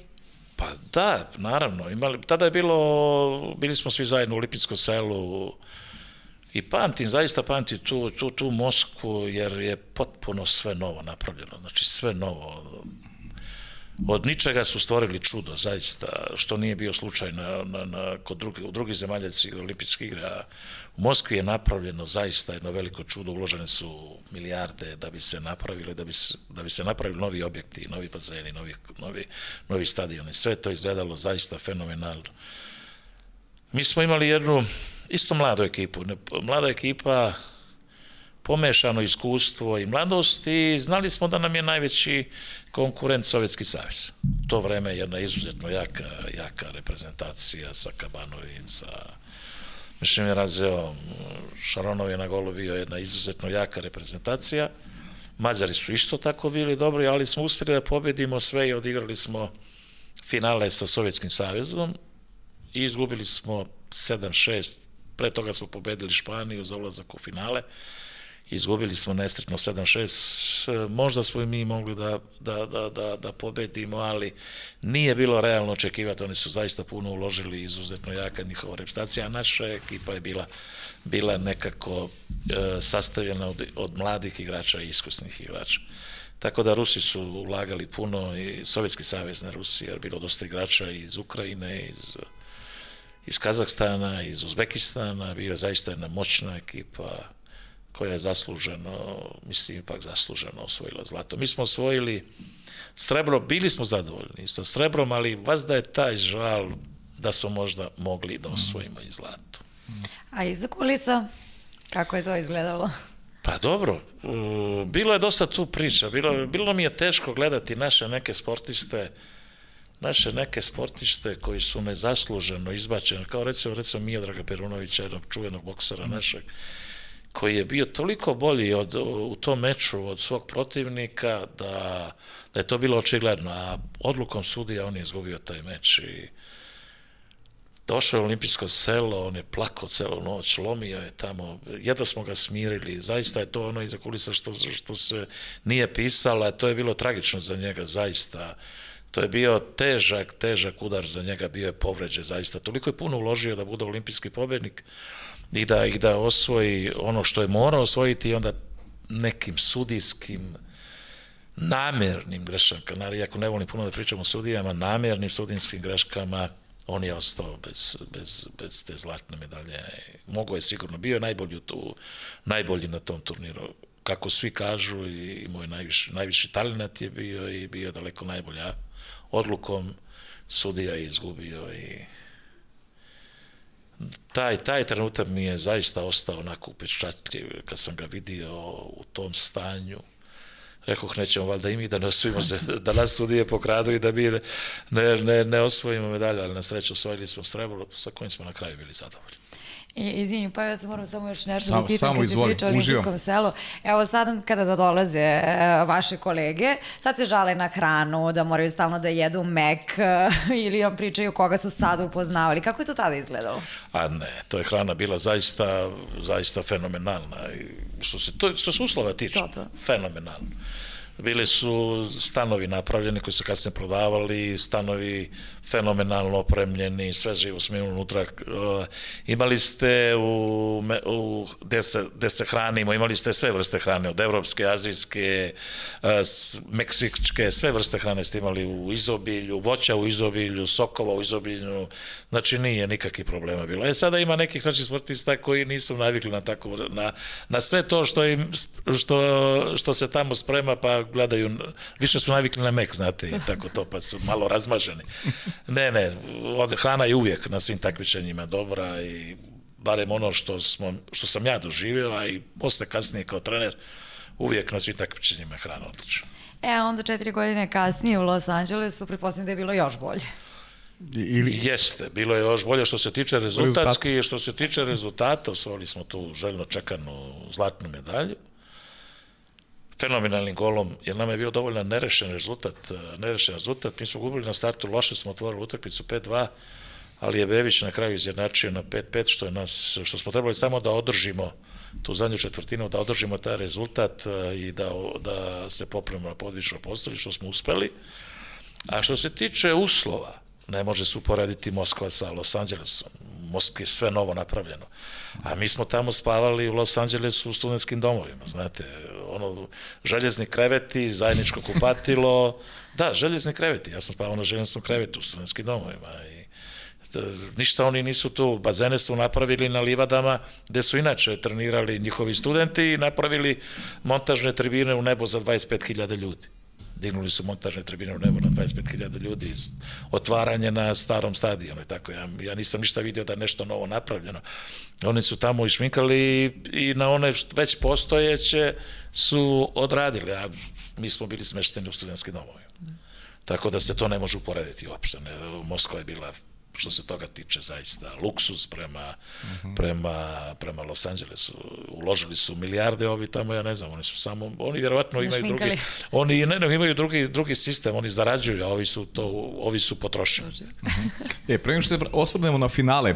Pa da, naravno. Imali, tada je bilo, bili smo svi zajedno u Olimpijskom selu i pamtim, zaista pamtim tu, tu, tu Moskvu jer je potpuno sve novo napravljeno. Znači sve novo od ničega su stvorili čudo, zaista, što nije bio slučaj na, na, na, kod drugi, u drugih zemalja da olimpijske igre, a u Moskvi je napravljeno zaista jedno veliko čudo, uložene su milijarde da bi se napravili, da bi se, da bi se napravili novi objekti, novi bazeni, novi, novi, novi stadioni, sve to izgledalo zaista fenomenalno. Mi smo imali jednu isto mladu ekipu, mlada ekipa pomešano iskustvo i mladost i znali smo da nam je najveći konkurent Sovjetski savez. To vreme je jedna izuzetno jaka, jaka reprezentacija sa Kabanovim, sa Mišljim je razeo, Šaronov je na golu bio jedna izuzetno jaka reprezentacija. Mađari su isto tako bili dobri, ali smo uspeli da pobedimo sve i odigrali smo finale sa Sovjetskim savezom i izgubili smo 7-6, pre toga smo pobedili Španiju za ulazak u finale izgubili smo nesretno 7-6, možda smo i mi mogli da, da, da, da, da pobedimo, ali nije bilo realno očekivati, oni su zaista puno uložili, izuzetno jaka njihova reprezentacija, a naša ekipa je bila, bila nekako e, sastavljena od, od mladih igrača i iskusnih igrača. Tako da Rusi su ulagali puno i Sovjetski savez na Rusiji, jer bilo dosta igrača iz Ukrajine, iz iz Kazahstana, iz Uzbekistana, bio zaista jedna moćna ekipa, koja je zasluženo, mislim ipak zasluženo osvojila zlato. Mi smo osvojili srebro, bili smo zadovoljni sa srebrom, ali vas da je taj žal da smo možda mogli da osvojimo i zlato.
A iza kulisa, kako je to izgledalo?
Pa dobro, bilo je dosta tu priča, bilo, bilo mi je teško gledati naše neke sportiste, naše neke sportiste koji su nezasluženo izbačeni, kao recimo, recimo Miodraga Perunovića, jednog čuvenog boksera našeg, koji je bio toliko bolji od, u tom meču od svog protivnika da, da je to bilo očigledno, a odlukom sudija on je izgubio taj meč i došao je olimpijsko selo, on je plakao celu noć, lomio je tamo, jedno smo ga smirili, zaista je to ono iza kulisa što, što se nije pisalo, to je bilo tragično za njega, zaista. To je bio težak, težak udar za njega, bio je povređen, zaista. Toliko je puno uložio da bude olimpijski pobednik, i da, i da osvoji ono što je morao osvojiti i onda nekim sudijskim namernim greškama, iako ne volim puno da pričam o sudijama, namernim sudijskim greškama, on je ostao bez, bez, bez te zlatne medalje. Mogo je sigurno, bio je najbolji, tu, najbolji na tom turniru. Kako svi kažu, i moj najviši, najviši talent je bio i bio daleko najbolja odlukom sudija je izgubio i taj, taj trenutak mi je zaista ostao onako upečatljiv kad sam ga vidio u tom stanju. Rekoh, nećemo valjda i mi da ne osvojimo da nas sudije pokradu i da mi ne, ne, ne osvojimo medalju, ali na sreću osvojili smo srebro sa kojim smo na kraju bili zadovoljni.
I, izvinju, pa ja se moram samo još nešto samo, da pitam kad si pričao o olimpijskom selu. Evo sad kada da dolaze e, vaše kolege, sad se žale na hranu, da moraju stalno da jedu mek e, ili vam pričaju koga su sad upoznavali. Kako je to tada izgledalo?
A ne, to je hrana bila zaista, zaista fenomenalna. Što se, to, što se uslova tiče, to, to. fenomenalno. Bili su stanovi napravljeni koji su kasnije prodavali, stanovi fenomenalno opremljeni, sve živo smo imali unutra. Uh, imali ste u, u gde, se, gde se hranimo, imali ste sve vrste hrane, od evropske, azijske, uh, meksičke, sve vrste hrane ste imali u izobilju, voća u izobilju, sokova u izobilju, znači nije nikakvih problema bilo. E sada ima nekih znači, sportista koji nisu navikli na tako, na, na sve to što, im, što, što se tamo sprema, pa gledaju, više su navikli na mek, znate, i tako to, pa su malo razmaženi. Ne, ne, od, hrana je uvijek na svim takmičenjima dobra i barem ono što, smo, što sam ja doživio, a i posle kasnije kao trener, uvijek na svim takmičenjima je hrana odlična.
E, onda četiri godine kasnije u Los Angelesu, pretpostavljam da je bilo još bolje.
Ili... Jeste, bilo je još bolje što se tiče rezultatski i što se tiče rezultata, osvojili smo tu željno čekanu zlatnu medalju fenomenalnim golom, jer nam je bio dovoljno nerešen rezultat, e, nerešen rezultat, mi smo gubili na startu, loše smo otvorili utakmicu 5-2, ali je Bebić na kraju izjednačio na 5-5, što, je nas, što smo trebali samo da održimo tu zadnju četvrtinu, da održimo taj rezultat e, i da, da se popremo na podvično postoji, što smo uspeli. A što se tiče uslova, ne može se uporediti Moskva sa Los Angelesom. Moskvi je sve novo napravljeno. A mi smo tamo spavali u Los Angelesu u studentskim domovima, znate, ono, željezni kreveti, zajedničko kupatilo, da, željezni kreveti, ja sam spavao na željeznom krevetu u studentskim domovima i ništa oni nisu tu, bazene su napravili na livadama gde su inače trenirali njihovi studenti i napravili montažne tribine u nebo za 25.000 ljudi dignuli su montažne tribine u nebo na 25.000 ljudi, otvaranje na starom stadionu i tako. Ja, ja nisam ništa vidio da je nešto novo napravljeno. Oni su tamo išminkali i na one već postojeće su odradili, a mi smo bili smešteni u studentskim domovima. Tako da se to ne može uporediti uopšte. Moskva je bila što se toga tiče zaista luksus prema, uh mhm. -huh. prema, prema Los Angelesu. Uložili su milijarde ovi tamo, ja ne znam, oni su samo, oni vjerovatno imaju šminkali. drugi, oni ne, ne, imaju drugi, drugi sistem, oni zarađuju, a ovi su to, ovi su potrošili. Uh
-huh. e, pre što se osvrnemo na finale,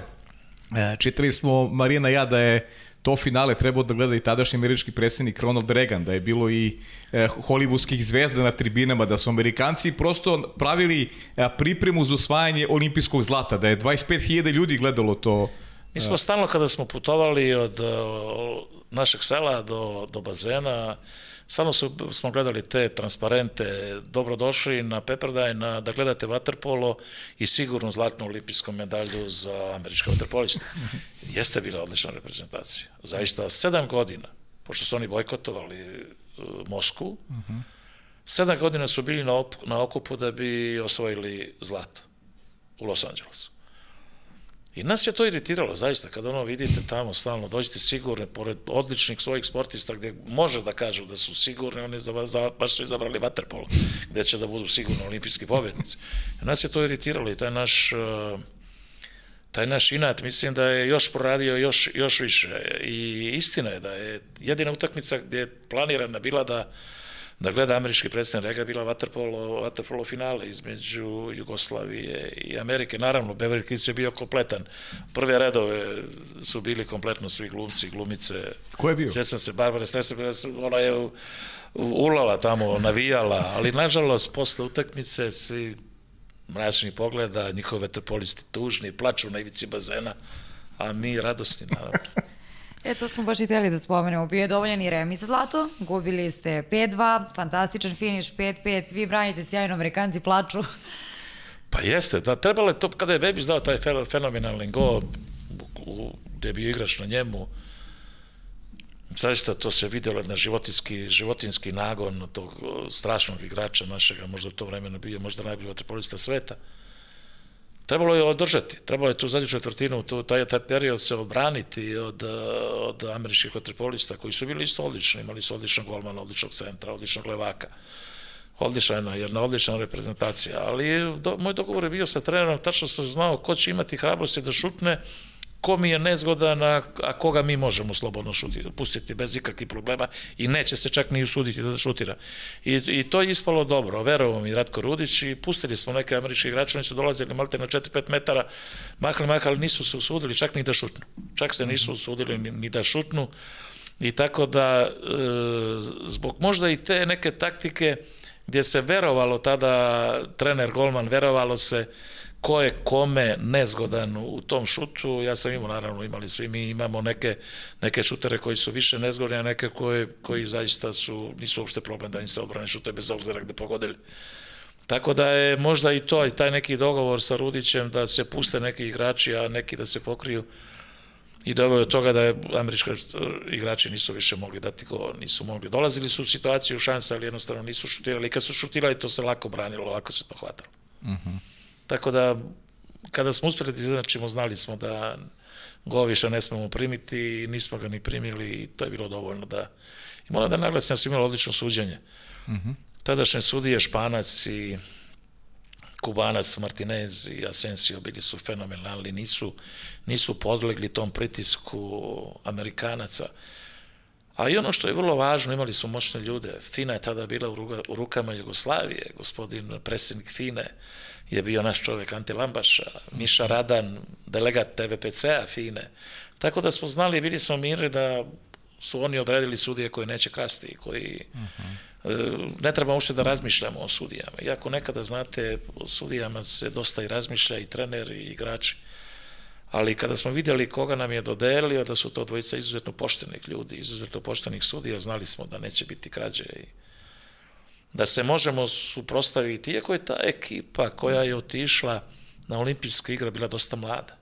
čitali smo Marina ja da je to finale trebao da gleda i tadašnji američki predsednik Ronald Reagan, da je bilo i e, hollywoodskih zvezda na tribinama, da su Amerikanci prosto pravili e, pripremu za osvajanje olimpijskog zlata, da je 25.000 ljudi gledalo to.
Mi smo stalno kada smo putovali od našeg sela do, do bazena, Samo su, smo gledali te transparente, dobrodošli na Pepperdine na, da gledate vaterpolo i sigurno zlatnu olimpijsku medalju za američke vaterpoliste. Jeste bila odlična reprezentacija. Zaista sedam godina, pošto su oni bojkotovali uh, Moskvu, sedam godina su bili na, op, na okupu da bi osvojili zlato u Los Angelesu. I nas je to iritiralo, zaista, kada ono vidite tamo stalno, dođete sigurni, pored odličnih svojih sportista, gde može da kažu da su sigurni, oni za, za, baš su izabrali vaterpolo, gde će da budu sigurno olimpijski pobednici. I nas je to iritiralo i taj naš uh, taj naš inat mislim da je još poradio još, još više i istina je da je jedina utakmica gdje je planirana bila da da gleda američki predstavnik rega bila vaterpolo, vaterpolo finale između Jugoslavije i Amerike. Naravno, Beverly Hills je bio kompletan. Prve redove su bili kompletno svi glumci i glumice.
Ko je bio?
Sjećam se Barbara Streisand, ona je ulala tamo, navijala, ali nažalost posle utakmice svi mračni pogleda, njihove vaterpolisti tužni, plaču na ivici bazena, a mi radosni, naravno.
E, to smo baš i teli da spomenemo. Bio je dovoljan i remis zlato, gubili ste 5-2, fantastičan finiš, 5-5, vi branite sjajno, Amerikanci plaču.
Pa jeste, da, trebalo je to, kada je Bebić dao taj fenomenalni go, gde je bio igrač na njemu, zaista to se videlo na životinski, životinski nagon tog strašnog igrača našega, možda u to vremena bio možda najbolji vaterpolista sveta. Trebalo je održati, trebalo je tu zadnju četvrtinu, tu, taj, taj period se obraniti od, od američkih vaterpolista koji su bili isto odlični, imali su odličnog golmana, odličnog centra, odličnog levaka. Odlična jedna odlična reprezentacija, ali do, moj dogovor je bio sa trenerom, tačno sam znao ko će imati hrabrosti da šutne, ko mi je nezgodan, a, a koga mi možemo slobodno šutiti, pustiti bez ikakvih problema i neće se čak ni usuditi da šutira. I, i to je ispalo dobro. Verovao mi Ratko Rudić i pustili smo neke američke igrače, oni su dolazili malte na 4-5 metara, mahli, mahali, nisu se usudili čak ni da šutnu. Čak se nisu usudili ni, ni da šutnu. I tako da, e, zbog možda i te neke taktike gdje se verovalo tada, trener Golman, verovalo se ko je kome nezgodan u tom šutu, ja sam imao, naravno, imali svi mi imamo neke, neke šutere koji su više nezgodni, a neke koje, koji zaista su, nisu uopšte problem da im se odbrane šute bez obzira gde pogodili. Tako da je možda i to, i taj neki dogovor sa Rudićem da se puste neki igrači, a neki da se pokriju i doveo od toga da je američki igrači nisu više mogli dati go, nisu mogli. Dolazili su u situaciju šansa, ali jednostavno nisu šutirali. I kad su šutirali, to se lako branilo, lako se to hvatalo. Uh mhm. -huh. Tako da, kada smo uspeli da izjednačimo, znali smo da go više ne smemo primiti i nismo ga ni primili i to je bilo dovoljno da... I moram da naglasim da su imali odlično suđenje. Uh mhm. -huh. Tadašnje sudije Španac i Kubanac, Martinez i Asensio bili su fenomenalni, nisu, nisu podlegli tom pritisku Amerikanaca. A i ono što je vrlo važno, imali smo moćne ljude. Fina je tada bila u, rukama Jugoslavije, gospodin predsjednik Fine, je bio naš čovjek Ante Lambaša, Miša Radan, delegat TVPC-a Fine. Tako da smo znali, bili smo mirni da su oni odredili sudije koji neće krasti, koji uh -huh. ne treba ušte da razmišljamo o sudijama. Iako nekada, znate, o sudijama se dosta i razmišlja i trener i igrači. Ali kada smo vidjeli koga nam je dodelio, da su to dvojica izuzetno poštenih ljudi, izuzetno poštenih sudija, znali smo da neće biti krađe i da se možemo suprostaviti, iako je ta ekipa koja je otišla na olimpijske igre bila dosta mlada.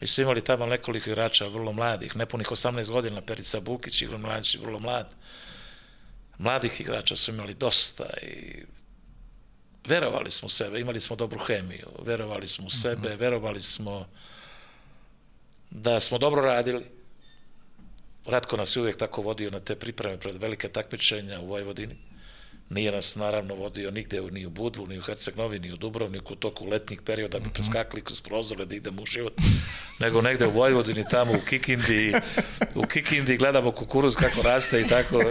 Mi smo imali tamo nekoliko igrača vrlo mladih, nepunih 18 godina, Perica Bukić, Igor Mladić, vrlo mlad. Mladih igrača su imali dosta i verovali smo u sebe, imali smo dobru hemiju, verovali smo u sebe, mhm. verovali smo da smo dobro radili. Ratko nas je uvijek tako vodio na te pripreme pred velike takmičenja u Vojvodini. Nije nas naravno vodio nigde ni u Budvu, ni u Herceg-Novi, ni u Dubrovniku u toku letnjih perioda bi mhm. preskakli kroz prozore da idemo u život, nego negde u Vojvodini, tamo u Kikindi, u Kikindi gledamo kukuruz kako raste i tako.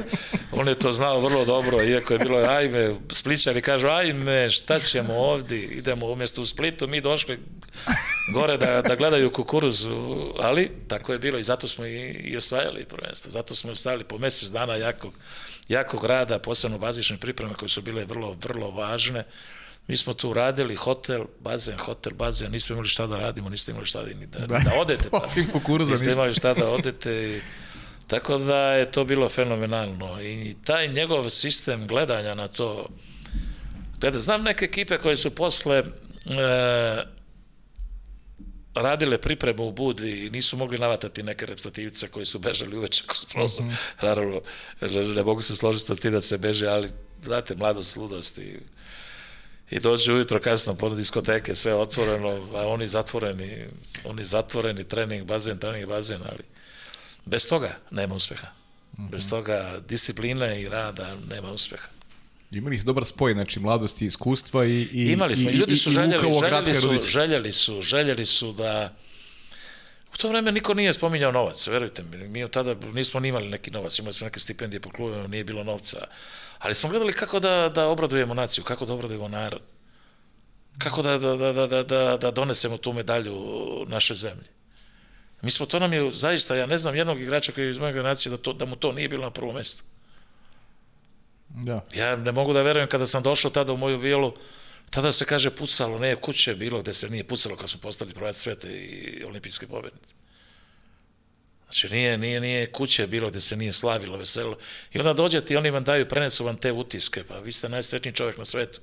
On je to znao vrlo dobro, iako je bilo, ajme, spličani kažu, ajme, šta ćemo ovdje, idemo umjesto u Splitu, mi došli gore da, da gledaju kukuruz, ali tako je bilo i zato smo i, i osvajali prvenstvo, zato smo ostajali po mesec dana jakog jakog rada, posebno bazične pripreme koje su bile vrlo, vrlo važne. Mi smo tu radili hotel, bazen, hotel, bazen, nismo imali šta da radimo, niste imali šta da, da, da, da odete. Pa, niste imali šta da odete i, Tako da je to bilo fenomenalno i taj njegov sistem gledanja na to, gleda, znam neke ekipe koje su posle e, radile pripremu u Budvi i nisu mogli navatati neke reprezentativce koji su bežali uveče kroz prozor. Mm -hmm. Naravno, ne mogu se složiti sa tim da se beže, ali znate, mladost, ludost i, i dođu ujutro kasno po diskoteke, sve otvoreno, a oni zatvoreni, oni zatvoreni, trening, bazen, trening, bazen, ali bez toga nema uspeha. Mm -hmm. Bez toga discipline i rada nema uspeha.
Imali su dobar spoj, znači mladosti, iskustva i i
Imali smo,
i,
ljudi su
i,
željeli,
i
željeli, su,
Rudića.
željeli su, željeli su da... U to vreme niko nije spominjao novac, verujte mi. Mi od tada nismo ni imali neki novac, imali smo neke stipendije po klubima, nije bilo novca. Ali smo gledali kako da, da obradujemo naciju, kako da obradujemo narod. Kako da, da, da, da, da, da, da donesemo tu medalju naše zemlje. Mi smo, to nam je zaista, ja ne znam jednog igrača koji je iz moje generacije da, to, da mu to nije bilo na prvo mesto.
Da.
Ja ne mogu da verujem kada sam došao tada u moju bijelu, tada se kaže pucalo, ne, kuće je bilo gde se nije pucalo kad smo postali prvaci sveta i olimpijske pobednice. Znači, nije, nije, nije kuće bilo gde se nije slavilo, veselilo. I onda dođete i oni vam daju, prenesu vam te utiske, pa vi ste najsretniji čovjek na svetu.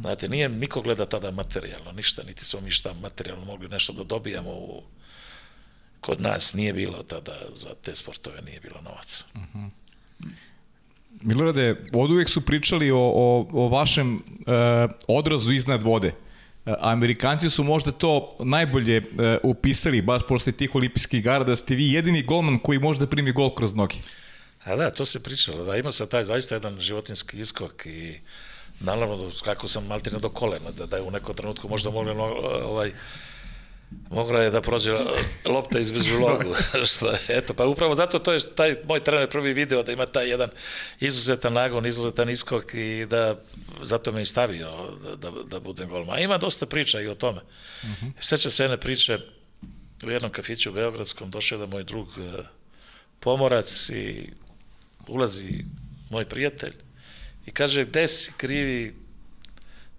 Znate, nije, niko gleda tada materijalno, ništa, niti smo mi šta materijalno mogli nešto da dobijamo u, kod nas nije bilo tada za te sportove, nije bilo novaca.
Milorade, od uvek su pričali o, o, o vašem e, odrazu iznad vode. E, Amerikanci su možda to najbolje e, upisali, baš posle tih olimpijskih igara, da ste vi jedini golman koji može da primi gol kroz noge.
A da, to se pričalo, da ima sad taj zaista jedan životinski iskok i naravno da kako sam maltene do kolena, da, da je u nekom trenutku možda mogla no, ovaj, mogla je da prođe lopta između logu. što je, eto, pa upravo zato to je taj moj trener prvi video da ima taj jedan izuzetan nagon, izuzetan iskok i da zato me i stavio da, da, da budem golman. A ima dosta priča i o tome. Uh -huh. Seća se jedne priče u jednom kafiću u Beogradskom, došao da moj drug eh, pomorac i ulazi moj prijatelj i kaže, gde si krivi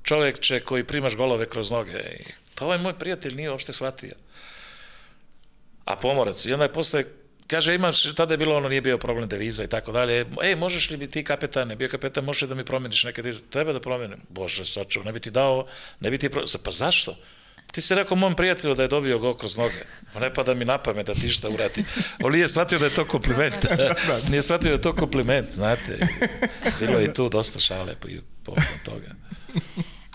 čovekče koji primaš golove kroz noge? I, pa ovaj moj prijatelj nije uopšte shvatio. A pomorac. I onda je posle kaže imaš, tada je bilo ono, nije bio problem deviza i tako dalje, ej, možeš li bi ti kapetane, bio kapetan, možeš li da mi promeniš neke devize, treba da promenim, bože, sačuv, ne bi ti dao, ne bi ti, pro... pa zašto? Ti si rekao mom prijatelju da je dobio go kroz noge. On ne pada mi na pamet da ti šta uradi. On nije shvatio da je to kompliment. nije shvatio da je to kompliment, znate. Bilo je i tu dosta šale po, po toga.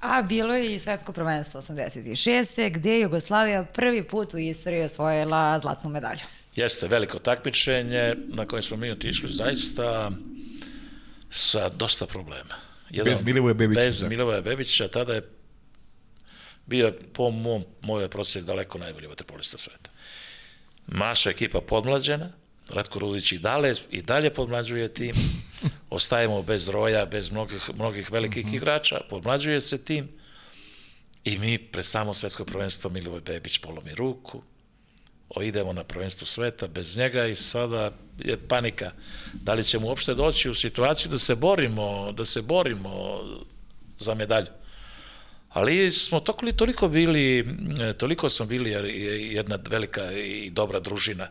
A bilo je i svetsko prvenstvo 86. gde je Jugoslavija prvi put u istoriji osvojila zlatnu medalju.
Jeste, veliko takmičenje na kojem smo mi otišli zaista sa dosta problema.
Jedan, bez Milivoje Bebića.
Bez da. Milivoje Bebića, tada je bio po mom, moje procesi daleko najbolji vaterpolista sveta. Naša ekipa podmlađena, Ratko Rudić i dalje, i dalje podmlađuje tim, ostajemo bez roja, bez mnogih, mnogih velikih uh -huh. igrača, podmlađuje se tim i mi pred samo svetsko prvenstvo Milivoj Bebić polomi ruku, o, idemo na prvenstvo sveta bez njega i sada je panika. Da li ćemo uopšte doći u situaciju da se borimo, da se borimo za medalju. Ali smo toliko, toliko bili, toliko smo bili jedna velika i dobra družina,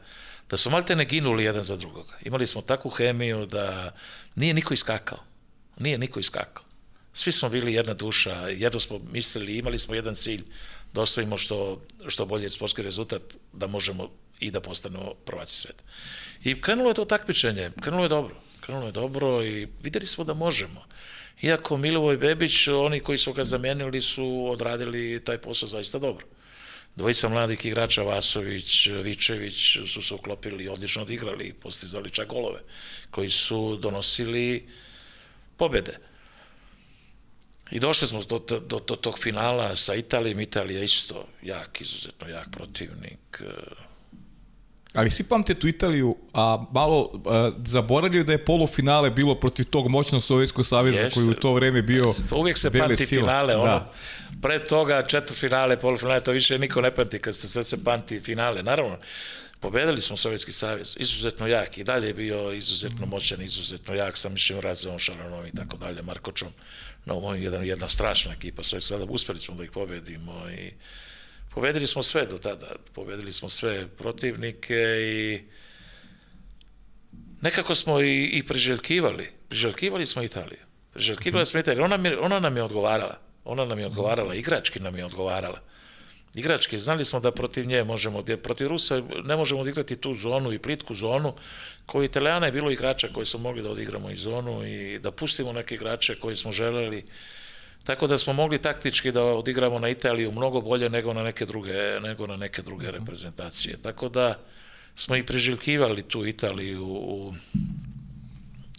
da smo malte ne ginuli jedan za drugoga. Imali smo takvu hemiju da nije niko iskakao. Nije niko iskakao. Svi smo bili jedna duša, jedno smo mislili, imali smo jedan cilj, da osvojimo što, što bolje sportski rezultat, da možemo i da postanemo prvaci sveta. I krenulo je to takmičenje, krenulo je dobro. Krenulo je dobro i videli smo da možemo. Iako Milovoj Bebić, oni koji su ga zamenili su odradili taj posao zaista dobro. Dvojica mladih igrača, Vasović, Vičević, su se uklopili i odlično odigrali i postizali čak golove, koji su donosili pobede. I došli smo do, do, do, do tog finala sa Italijom. Italija isto jak, izuzetno jak protivnik.
Ali svi pamte tu Italiju, a malo a, zaboravljaju da je polufinale bilo protiv tog moćnog Sovjetskog saveza Jeste. koji u to vreme bio
Uvijek se pamti sila. finale, ono, da. Pre toga četvrfinale, polufinale, to više niko ne pamti kad se sve se pamti finale. Naravno, pobedili smo Sovjetski savez, izuzetno jak i dalje je bio izuzetno moćan, izuzetno jak sa Mišim Razevom, Šaranom i tako dalje, Markočom. No, moj jedan, jedna strašna ekipa, sve sada uspeli smo da ih pobedimo i pobedili smo sve do tada, pobedili smo sve protivnike i nekako smo i, i priželjkivali, priželjkivali smo Italiju, priželjkivali smo Italiju, ona, mi, ona nam je odgovarala, ona nam je odgovarala, igrački nam je odgovarala. Igrački, znali smo da protiv nje možemo, protiv Rusa ne možemo odigrati tu zonu i plitku zonu, koji Italijana je bilo igrača koji smo mogli da odigramo i zonu i da pustimo neke igrače koji smo želeli, Tako da smo mogli taktički da odigramo na Italiju mnogo bolje nego na neke druge, nego na neke druge reprezentacije. Tako da smo i preželjkivali tu Italiju u,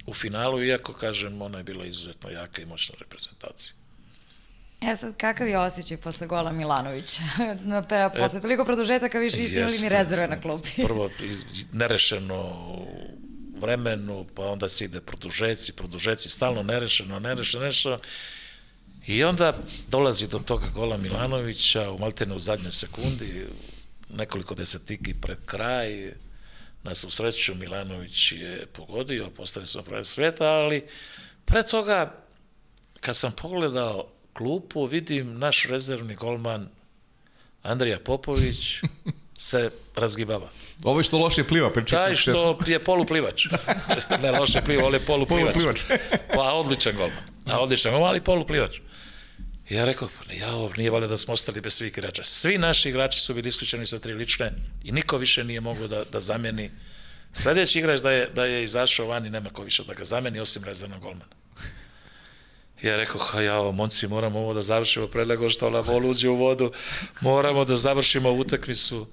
u finalu, iako, kažem, ona je bila izuzetno jaka i moćna reprezentacija.
E sad, kakav je osjećaj posle gola Milanovića? posle toliko produžetaka više niste imali ni rezerve na klubi.
Prvo, nerešeno vremenu, pa onda se ide produžeci, produžeci, stalno nerešeno, nerešeno, nerešeno. I onda dolazi do toga gola Milanovića u Maltene u zadnjoj sekundi, nekoliko desetiki pred kraj, na svu sreću Milanović je pogodio, postavio se prave sveta, ali pre toga, kad sam pogledao klupu, vidim naš rezervni golman Andrija Popović se razgibava.
Ovo je što loše pliva, priča.
Taj što je poluplivač. ne loše pliva, ali je poluplivač. poluplivač. pa odličan golman. A odličan golman, ali poluplivač. I ja rekao, pa ja, ovo nije valjda da smo ostali bez svih igrača. Svi naši igrači su bili isključeni sa tri lične i niko više nije mogao da, da zameni. Sledeći igrač da je, da je izašao van i nema ko više da ga zameni, osim rezervnog golmana. Ja rekao, ha ja, monci, moramo ovo da završimo pre nego što ona vol uđe u vodu, moramo da završimo utakmicu.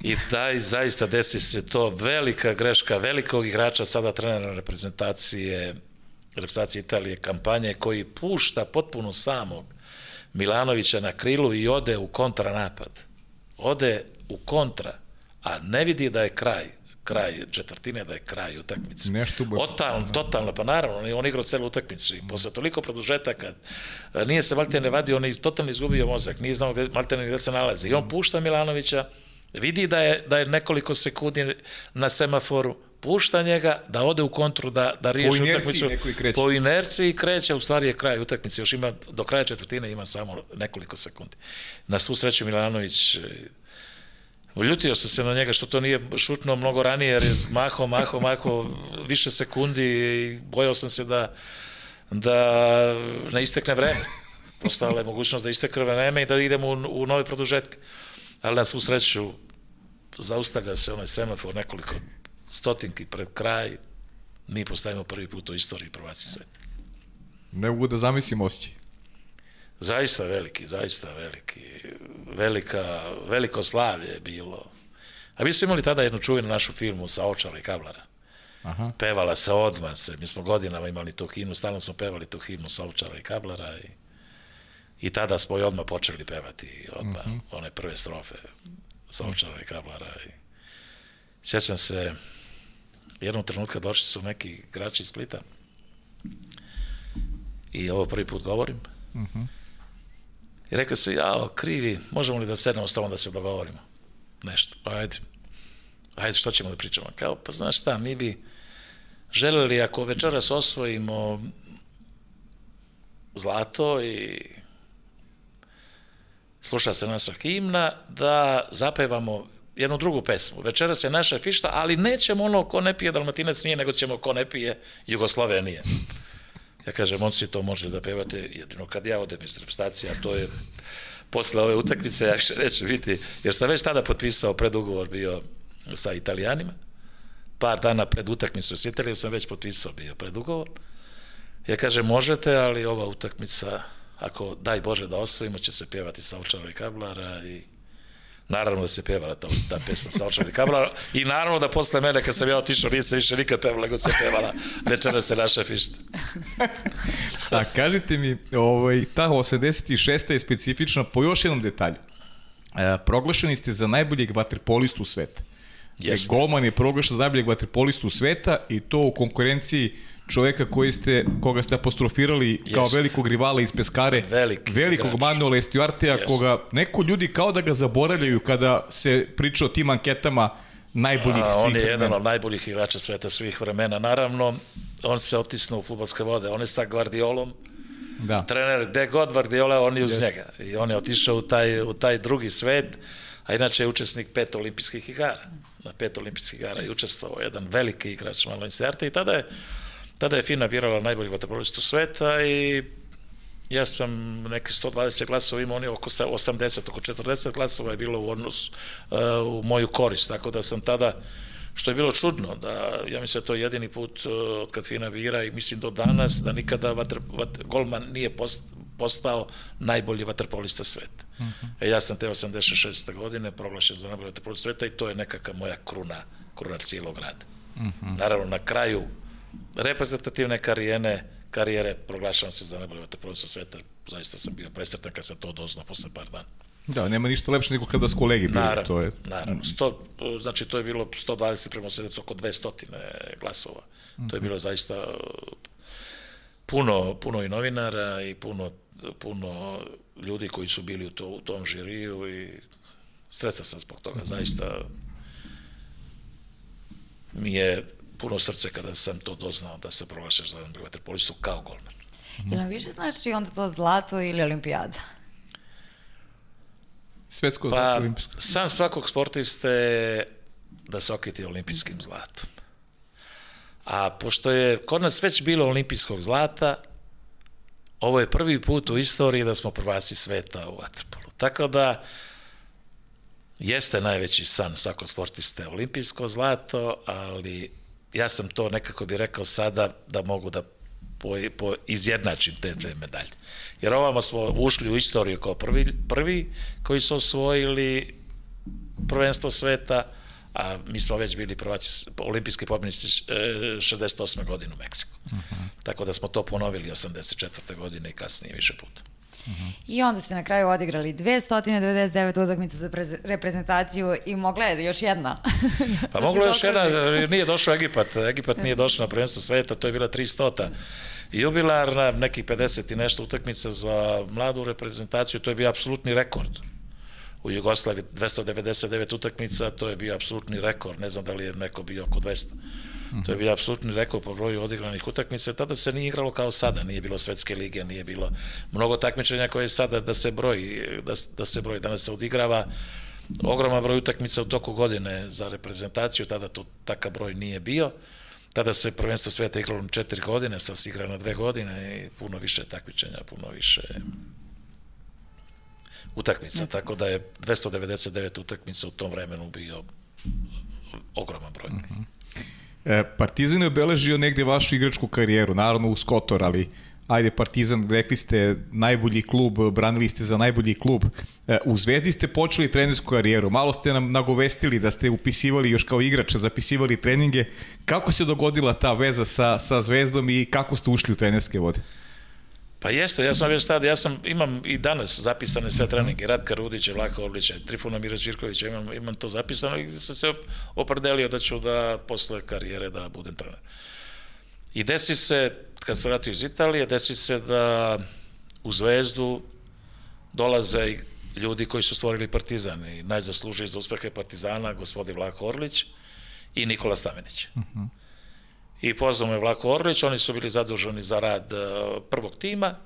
I daj, zaista desi se to velika greška velikog igrača, sada trenera reprezentacije, reprezentacije Italije, kampanje, koji pušta potpuno samog Milanovića na krilu i ode u kontranapad. Ode u kontra, a ne vidi da je kraj kraj četvrtine, da je kraj utakmice.
Nešto
bo... Totalno, totalno, pa naravno, on, on igrao celu utakmicu i posle toliko produžetaka, nije se Maltene vadio, on je totalno izgubio mozak, nije znao gde, Maltene gde se nalazi. I on pušta Milanovića, vidi da je, da je nekoliko sekundi na semaforu, pušta njega da ode u kontru, da, da riješi utakmicu. Po inerciji kreće, u stvari je kraj utakmice, još ima, do kraja četvrtine ima samo nekoliko sekundi. Na svu sreću Milanović Uljutio sam se na njega što to nije šutno mnogo ranije, jer je maho, maho, maho više sekundi i bojao sam se da, da ne istekne vreme. Postala je mogućnost da istekne vreme i da idemo u, u nove produžetke. Ali na svu sreću zaustavlja se onaj semafor nekoliko stotinki pred kraj, mi postavimo prvi put u istoriji prvaci sveta.
Ne mogu da zamislim osjećaj.
Zaista veliki, zaista veliki. Velika, veliko slavlje je bilo. A mi smo imali tada jednu čuvenu našu filmu sa Očara i Kablara. Aha. Pevala se odmah se. Mi smo godinama imali tu himnu, stalno smo pevali tu himnu sa Očara i Kablara i, i tada smo i odmah počeli pevati odmah uh mhm. -huh. one prve strofe sa Očara i Kablara. I sjećam se jednog trenutka došli su neki igrači iz Splita i ovo prvi put govorim. Uh mhm. -huh I rekao su, jao, krivi, možemo li da sednemo s tobom da se dogovorimo? Nešto, pa ajde. Ajde, što ćemo da pričamo? Kao, pa znaš šta, mi bi želeli, ako večeras osvojimo zlato i sluša se naša himna, da zapevamo jednu drugu pesmu. Večeras je naša fišta, ali nećemo ono ko ne pije Dalmatinac nije, nego ćemo ko ne pije Jugoslovenije. Ja kažem, si to može da pevate jedino kad ja odem iz reprezentacije, a to je posle ove utakmice, ja še neću biti, jer sam već tada potpisao predugovor bio sa italijanima, par dana pred utakmicu s Italijom sam već potpisao bio predugovor. Ja kažem, možete, ali ova utakmica, ako daj Bože da osvojimo, će se pjevati sa Ovčara i Kablara i Naravno da se pevala ta, ta pesma sa očari kabla i naravno da posle mene kad sam ja otišao nije se više nikad pevala, nego se pevala večera se naša fišta.
A kažite mi, ovaj, ta 86. je specifična po još jednom detalju. E, proglašeni ste za najboljeg vaterpolistu sveta. Jeste. Golman je proglašen za najboljeg vaterpolistu sveta i to u konkurenciji čoveka koji ste, koga ste apostrofirali Jest. kao velikog rivala iz Peskare,
Velik,
velikog igrač. Manuela Estuartea, Jest. koga neko ljudi kao da ga zaboravljaju kada se priča o tim anketama najboljih A, svih
On je vremena. jedan od najboljih igrača sveta svih vremena. Naravno, on se otisnuo u futbolske vode. On je sa Guardiolom, da. trener, gde god Guardiola, on je uz Jest. njega. I on je otišao u taj, u taj drugi svet, a inače je učesnik pet olimpijskih igara. Na pet olimpijskih igara je učestvovao jedan veliki igrač Manuel Estuartea i tada je Tada je FINA birala najboljeg vaterpolistu sveta i ja sam neki 120 glasova imao, oni oko 80, oko 40 glasova je bilo u odnos uh, u moju korist, tako da sam tada što je bilo čudno, da ja mislim da to je jedini put uh, od kad FINA bira i mislim do danas da nikada vatr, vat, golman nije post, postao najbolji vaterpolista sveta. Uh mhm. -huh. e, ja sam te 86. godine proglašen za najbolji vaterpolista sveta i to je nekaka moja kruna, kruna cijelog rada. Mhm. -huh. Naravno, na kraju reprezentativne karijene, karijere, proglašavam se za najbolje vaterpolista sveta, zaista sam bio presretan kad sam to doznao posle par dana.
Da, nema ništa lepše nego kada vas kolegi bili.
Naravno,
to je...
naravno. Sto, znači, to je bilo 120 prema 7, oko 200 glasova. To je bilo zaista puno, puno i novinara i puno, puno ljudi koji su bili u, to, u tom žiriju i sretan sam zbog toga. Zaista mi je puno srce kada sam to doznao da se proglašaš za vaterpolistu kao golman.
Ili vam više znači onda to zlato ili olimpijada?
Svetsko
Pa,
zlato olimpijsko.
san svakog sportiste je da se okiti olimpijskim zlatom. A pošto je kod nas već bilo olimpijskog zlata, ovo je prvi put u istoriji da smo prvaci sveta u vaterpolu. Tako da, jeste najveći san svakog sportiste olimpijsko zlato, ali ja sam to nekako bi rekao sada da mogu da po, po izjednačim te dve medalje. Jer ovamo smo ušli u istoriju kao prvi, prvi koji su osvojili prvenstvo sveta, a mi smo već bili prvaci olimpijski pobjednici e, 68. godine u Meksiku. Uh -huh. Tako da smo to ponovili 84. godine i kasnije više puta.
Uh -huh. I onda ste na kraju odigrali 299 utakmica za reprezentaciju i mogla je još jedna.
pa mogla je još jedna, nije došao Egipat. Egipat nije došao na prvenstvo sveta, to je bila 300 jubilarna, nekih 50 i nešto utakmica za mladu reprezentaciju, to je bio apsolutni rekord u Jugoslaviji 299 utakmica, to je bio apsolutni rekord, ne znam da li je neko bio oko 200. To je bio apsolutni rekord po broju odigranih utakmica. Tada se nije igralo kao sada, nije bilo svetske lige, nije bilo mnogo takmičenja koje je sada da se broji, da, da se broji, danas se odigrava ogroman broj utakmica u toku godine za reprezentaciju, tada to takav broj nije bio. Tada se prvenstvo sveta igralo četiri godine, sad se igra na dve godine i puno više takmičenja, puno više utakmica, tako da je 299 utakmica u tom vremenu bio ogroman broj. Uh -huh.
E, Partizan je obeležio negde vašu igračku karijeru, naravno u Skotor, ali ajde Partizan, rekli ste najbolji klub, branili ste za najbolji klub. E, u Zvezdi ste počeli trenersku karijeru, malo ste nam nagovestili da ste upisivali još kao igrač, zapisivali treninge. Kako se dogodila ta veza sa, sa Zvezdom i kako ste ušli u trenerske vode?
Pa jeste, ja sam već tada, ja sam, imam i danas zapisane sve treninge, Radka Rudića, Vlaka Orlića, Trifuna Mira Čirkovića, imam, imam to zapisano i sam se opredelio da ću da posle karijere da budem trener. I desi se, kad sam vratio iz Italije, desi se da u Zvezdu dolaze ljudi koji su stvorili Partizan i najzaslužiji za uspehe Partizana, gospodin Vlako Orlić i Nikola Stamenić. Uh -huh i pozvao me Vlako Orlić, oni su bili zaduženi za rad prvog tima,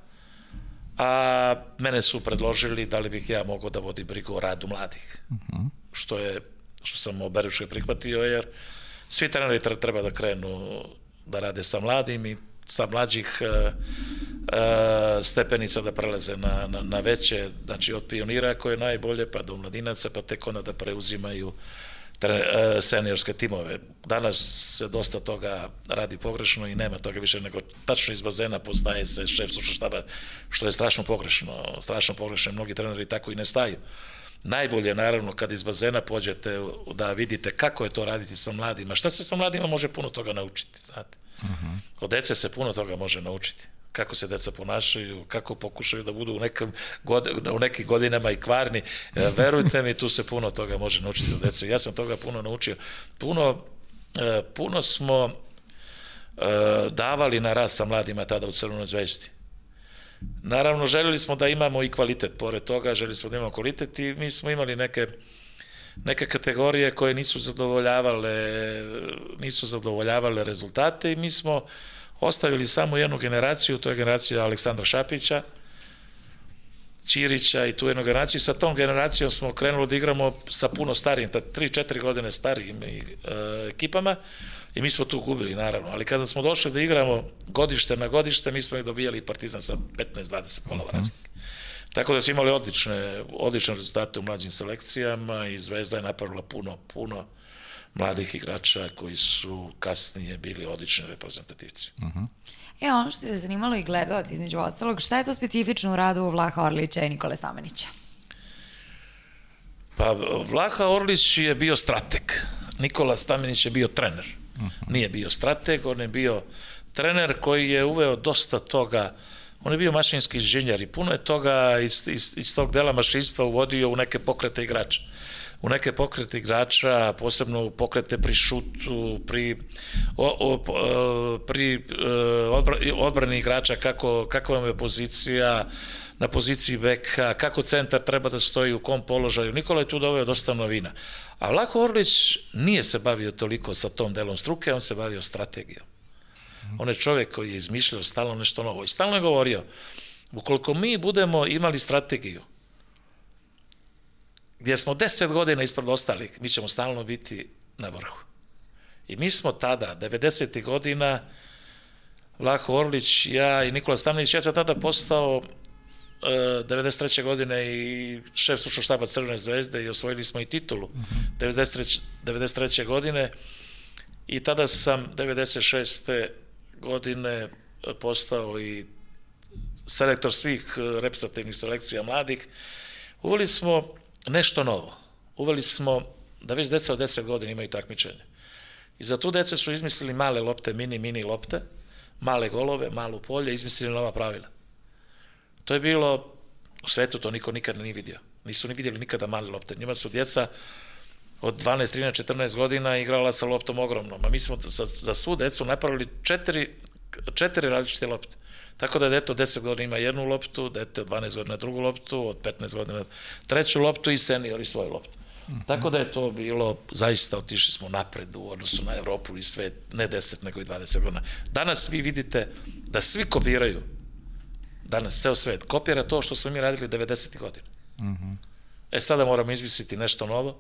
a mene su predložili da li bih ja mogao da vodi brigu o radu mladih. Uh -huh. Što je, što sam oberučuje prihvatio, jer svi treneri treba da krenu da rade sa mladim i sa mlađih uh, uh, stepenica da prelaze na, na, na veće, znači od pionira koje je najbolje, pa do mladinaca, pa tek onda da preuzimaju seniorske timove. Danas se dosta toga radi pogrešno i nema toga više nego tačno iz bazena postaje se šef sluša štaba, što je strašno pogrešno. Strašno pogrešno, mnogi treneri tako i ne staju. Najbolje naravno kad iz bazena pođete da vidite kako je to raditi sa mladima. Šta se sa mladima može puno toga naučiti, znate. Uh -huh. Od dece se puno toga može naučiti kako se deca ponašaju, kako pokušaju da budu u, nekom god, u nekim godinama i kvarni. E, verujte mi, tu se puno toga može naučiti od dece. Ja sam toga puno naučio. Puno, e, puno smo e, davali na raz sa mladima tada u Crvenoj zvezdi. Naravno, željeli smo da imamo i kvalitet. Pored toga, željeli smo da imamo kvalitet i mi smo imali neke neke kategorije koje nisu zadovoljavale nisu zadovoljavale rezultate i mi smo ostavili samo jednu generaciju, to je generacija Aleksandra Šapića, Ćirića i tu jednu generaciju. Sa tom generacijom smo krenuli da igramo sa puno starijim, 3-4 godine starijim e, ekipama i mi smo tu gubili, naravno. Ali kada smo došli da igramo godište na godište, mi smo ih dobijali Partizan sa 15-20 golova razlike. Tako da smo imali odlične, odlične rezultate u mlađim selekcijama i Zvezda je napravila puno, puno mladih igrača koji su kasnije bili odlični reprezentativci. Uh
-huh. E, ono što je zanimalo i gledalci između ostalog, šta je to specifično u radu Vlaha Orlića i Nikole Stamenića?
Pa, Vlaha Orlić je bio strateg, Nikola Stamenić je bio trener. Nije bio strateg, on je bio trener koji je uveo dosta toga On je bio mašinski inženjer i puno je toga iz, iz, iz tog dela mašinstva uvodio u neke pokrete igrača u neke pokrete igrača, posebno pokrete pri šutu, pri, o, o, pri odbrani igrača, kako, kakva vam je pozicija, na poziciji beka, kako centar treba da stoji, u kom položaju. Nikola je tu doveo dosta novina. A Vlako Orlić nije se bavio toliko sa tom delom struke, on se bavio strategijom. On je čovek koji je izmišljao stalno nešto novo i stalno je govorio, ukoliko mi budemo imali strategiju, gdje smo 10 godina ispred ostalih, mi ćemo stalno biti na vrhu. I mi smo tada, 90. godina, Vlaho Orlić, ja i Nikola Stamnić, ja sam tada postao 93. godine i šef stručnog štaba Crvene zvezde i osvojili smo i titulu 93. 93. godine i tada sam 96. godine postao i selektor svih reprezentativnih selekcija mladih. Uveli smo nešto novo. Uveli smo da već deca od 10 godina imaju takmičenje. I za tu dece su izmislili male lopte, mini, mini lopte, male golove, malu polje, izmislili nova pravila. To je bilo, u svetu to niko nikada nije vidio. Nisu ni vidjeli nikada male lopte. Njima su djeca od 12, 13, 14 godina igrala sa loptom ogromnom. A mi smo za, za svu decu napravili četiri, četiri različite lopte. Tako da dete od 10 godina ima jednu loptu, dete od 12 godina drugu loptu, od 15 godina treću loptu i seniori svoju loptu. Mm -hmm. Tako da je to bilo, zaista otišli smo napred u odnosu na Evropu i svet, ne 10 nego i 20 godina. Danas vi vidite da svi kopiraju, danas ceo svet, kopira to što smo mi radili 90. godina. Mm -hmm. E sada moramo izmisliti nešto novo,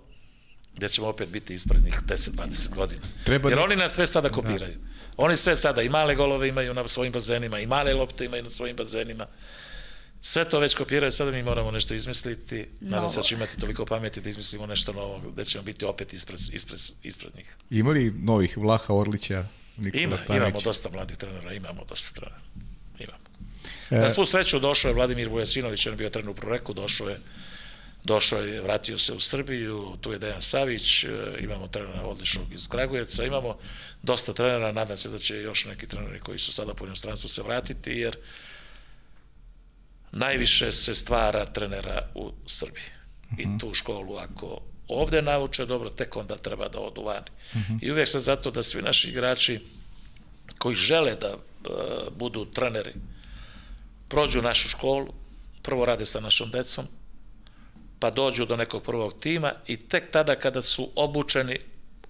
gde ćemo opet biti ispred njih 10-20 godina. Treba Jer da... oni nas sve sada kopiraju. Da. Oni sve sada i male golove imaju na svojim bazenima, i male lopte imaju na svojim bazenima. Sve to već kopiraju, sada mi moramo nešto izmisliti. Nadam se da će imati toliko pameti da izmislimo nešto novo, da ćemo biti opet ispred, ispred, ispred njih.
Ima li novih Vlaha Orlića?
Nikola Ima, Stanić? imamo dosta mladih trenera, imamo dosta trenera. Imamo. E... Na svu sreću došao je Vladimir Vujasinović, on je bio trener u Proreku, došao je došao je, vratio se u Srbiju, tu je Dejan Savić, e, imamo trenera odličnog iz Kragujevca, imamo dosta trenera, nadam se da će još neki treneri koji su sada po inostranstvu se vratiti, jer najviše se stvara trenera u Srbiji. I mhm. tu školu, ako ovde nauče dobro, tek onda treba da odu vani. Mhm. I uvijek sam zato da svi naši igrači koji žele da uh, budu treneri, prođu našu školu, prvo rade sa našom decom, pa dođu do nekog prvog tima i tek tada kada su obučeni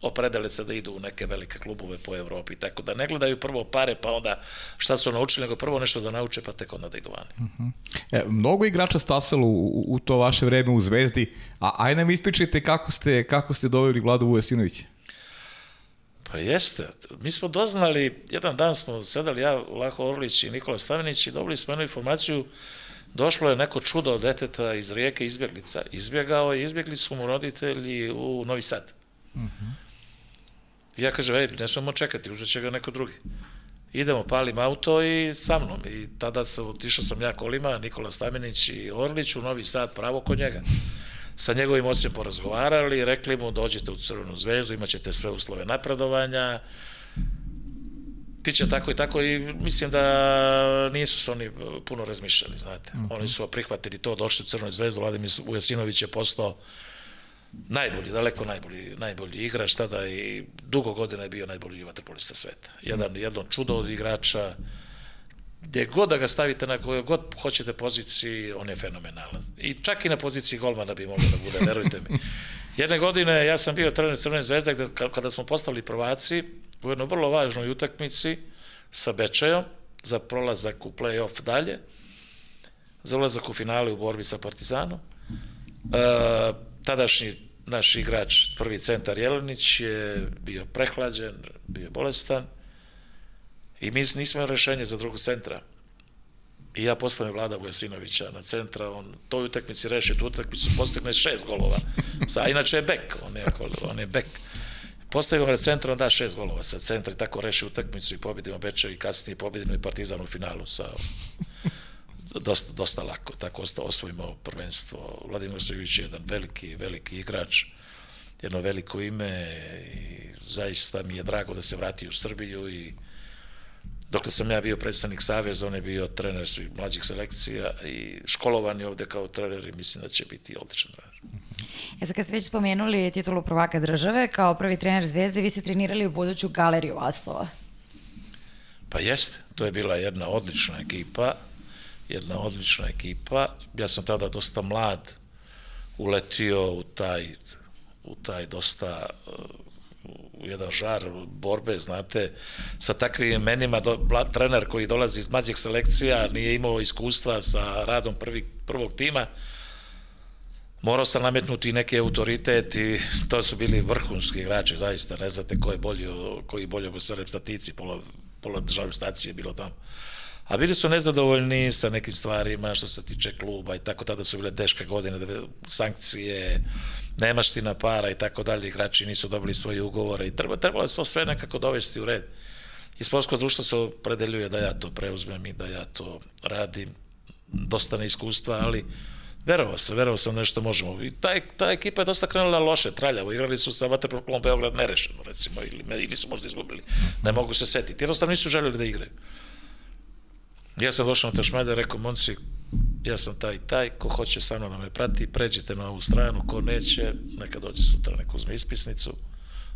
opredele se da idu u neke velike klubove po Evropi, tako da ne gledaju prvo pare, pa onda šta su naučili, nego prvo nešto da nauče, pa tek onda da idu vani. Uh
-huh. e, mnogo igrača stasalo u, u to vaše vreme u Zvezdi, a aj nam ispričajte kako ste, kako ste doveli Vladu Vujasinovića.
Pa jeste. Mi smo doznali, jedan dan smo sedali ja, Laho Orlić i Nikola Stavenić i dobili smo jednu informaciju došlo je neko čudo od deteta iz rijeke izbjeglica. Izbjegao je, izbjegli su mu roditelji u Novi Sad. Uh mhm. -huh. ja kažem, ej, ne smemo čekati, uzet će ga neko drugi. Idemo, palim auto i sa mnom. I tada sam, otišao sam ja kolima, Nikola Stamenić i Orlić u Novi Sad, pravo kod njega. Sa njegovim ocem porazgovarali, rekli mu dođite u Crvenu zvezdu, imaćete sve uslove napredovanja, Biće tako i tako i mislim da nisu se oni puno razmišljali, znate. Mm -hmm. Oni su prihvatili to, došli u Crnoj zvezdu, Vladimir Ujasinović je postao najbolji, daleko najbolji, najbolji igrač tada i dugo godina je bio najbolji vaterpolista sveta. Jedan, mm. jedno čudo od igrača, gde god da ga stavite na kojoj god hoćete poziciji, on je fenomenalan. I čak i na poziciji golmana bi mogao da bude, verujte mi. Jedne godine ja sam bio trener Crvene zvezde gde, kada smo postali prvaci u jednoj vrlo važnoj utakmici sa Bečejom za prolazak u play-off dalje, za ulazak u finale u borbi sa Partizanom. E, tadašnji naš igrač, prvi centar Jelenić je bio prehlađen, bio bolestan i mi nismo imali rešenje za drugog centra. I ja postavim Vlada Vujasinovića na centra, on toj utakmici reši tu utakmicu, postigne šest golova. Sa, inače je bek, on je, on je bek. Postavimo na centru, on da šest golova sa centra i tako reši utakmicu i pobedimo Bečev i kasnije pobedimo i Partizan u finalu sa dosta, dosta lako. Tako osvojimo prvenstvo. Vladimir Sojović je jedan veliki, veliki igrač jedno veliko ime i zaista mi je drago da se vrati u Srbiju i Dokle sam ja bio predstavnik Saveza, on je bio trener svih mlađih selekcija i školovan je ovde kao trener i mislim da će biti odličan trener.
E sad kad ste već spomenuli titulu prvaka države, kao prvi trener Zvezde, vi ste trenirali u buduću galeriju Asova.
Pa jeste, to je bila jedna odlična ekipa, jedna odlična ekipa. Ja sam tada dosta mlad uletio u taj, u taj dosta u jedan žar borbe, znate, sa takvim imenima, do, trener koji dolazi iz mlađih selekcija, nije imao iskustva sa radom prvi, prvog tima, morao sam nametnuti neki autoritet i to su bili vrhunski igrači, zaista, ne znate ko je bolji, koji bolje u reprezentatici, pola, pola državne stacije bilo tamo. A bili su nezadovoljni sa nekim stvarima što se tiče kluba i tako tada su bile teške godine, sankcije, nemaština para i tako dalje, igrači nisu dobili svoje ugovore i treba, trebalo je to sve nekako dovesti u red. I sportsko društvo se opredeljuje da ja to preuzmem i da ja to radim. Dosta neiskustva, ali verovao sam, verovao sam nešto možemo. I ta, ta ekipa je dosta krenula loše, traljavo. Igrali su sa Vaterpolom Beograd nerešeno, recimo, ili, ili su možda izgubili. Ne mogu se setiti. Jednostavno nisu željeli da igraju. Ja sam došao na Tašmajda rekao, monci, ja sam taj taj, ko hoće sa mnom da me prati, pređite na ovu stranu, ko neće, neka dođe sutra, neko uzme ispisnicu.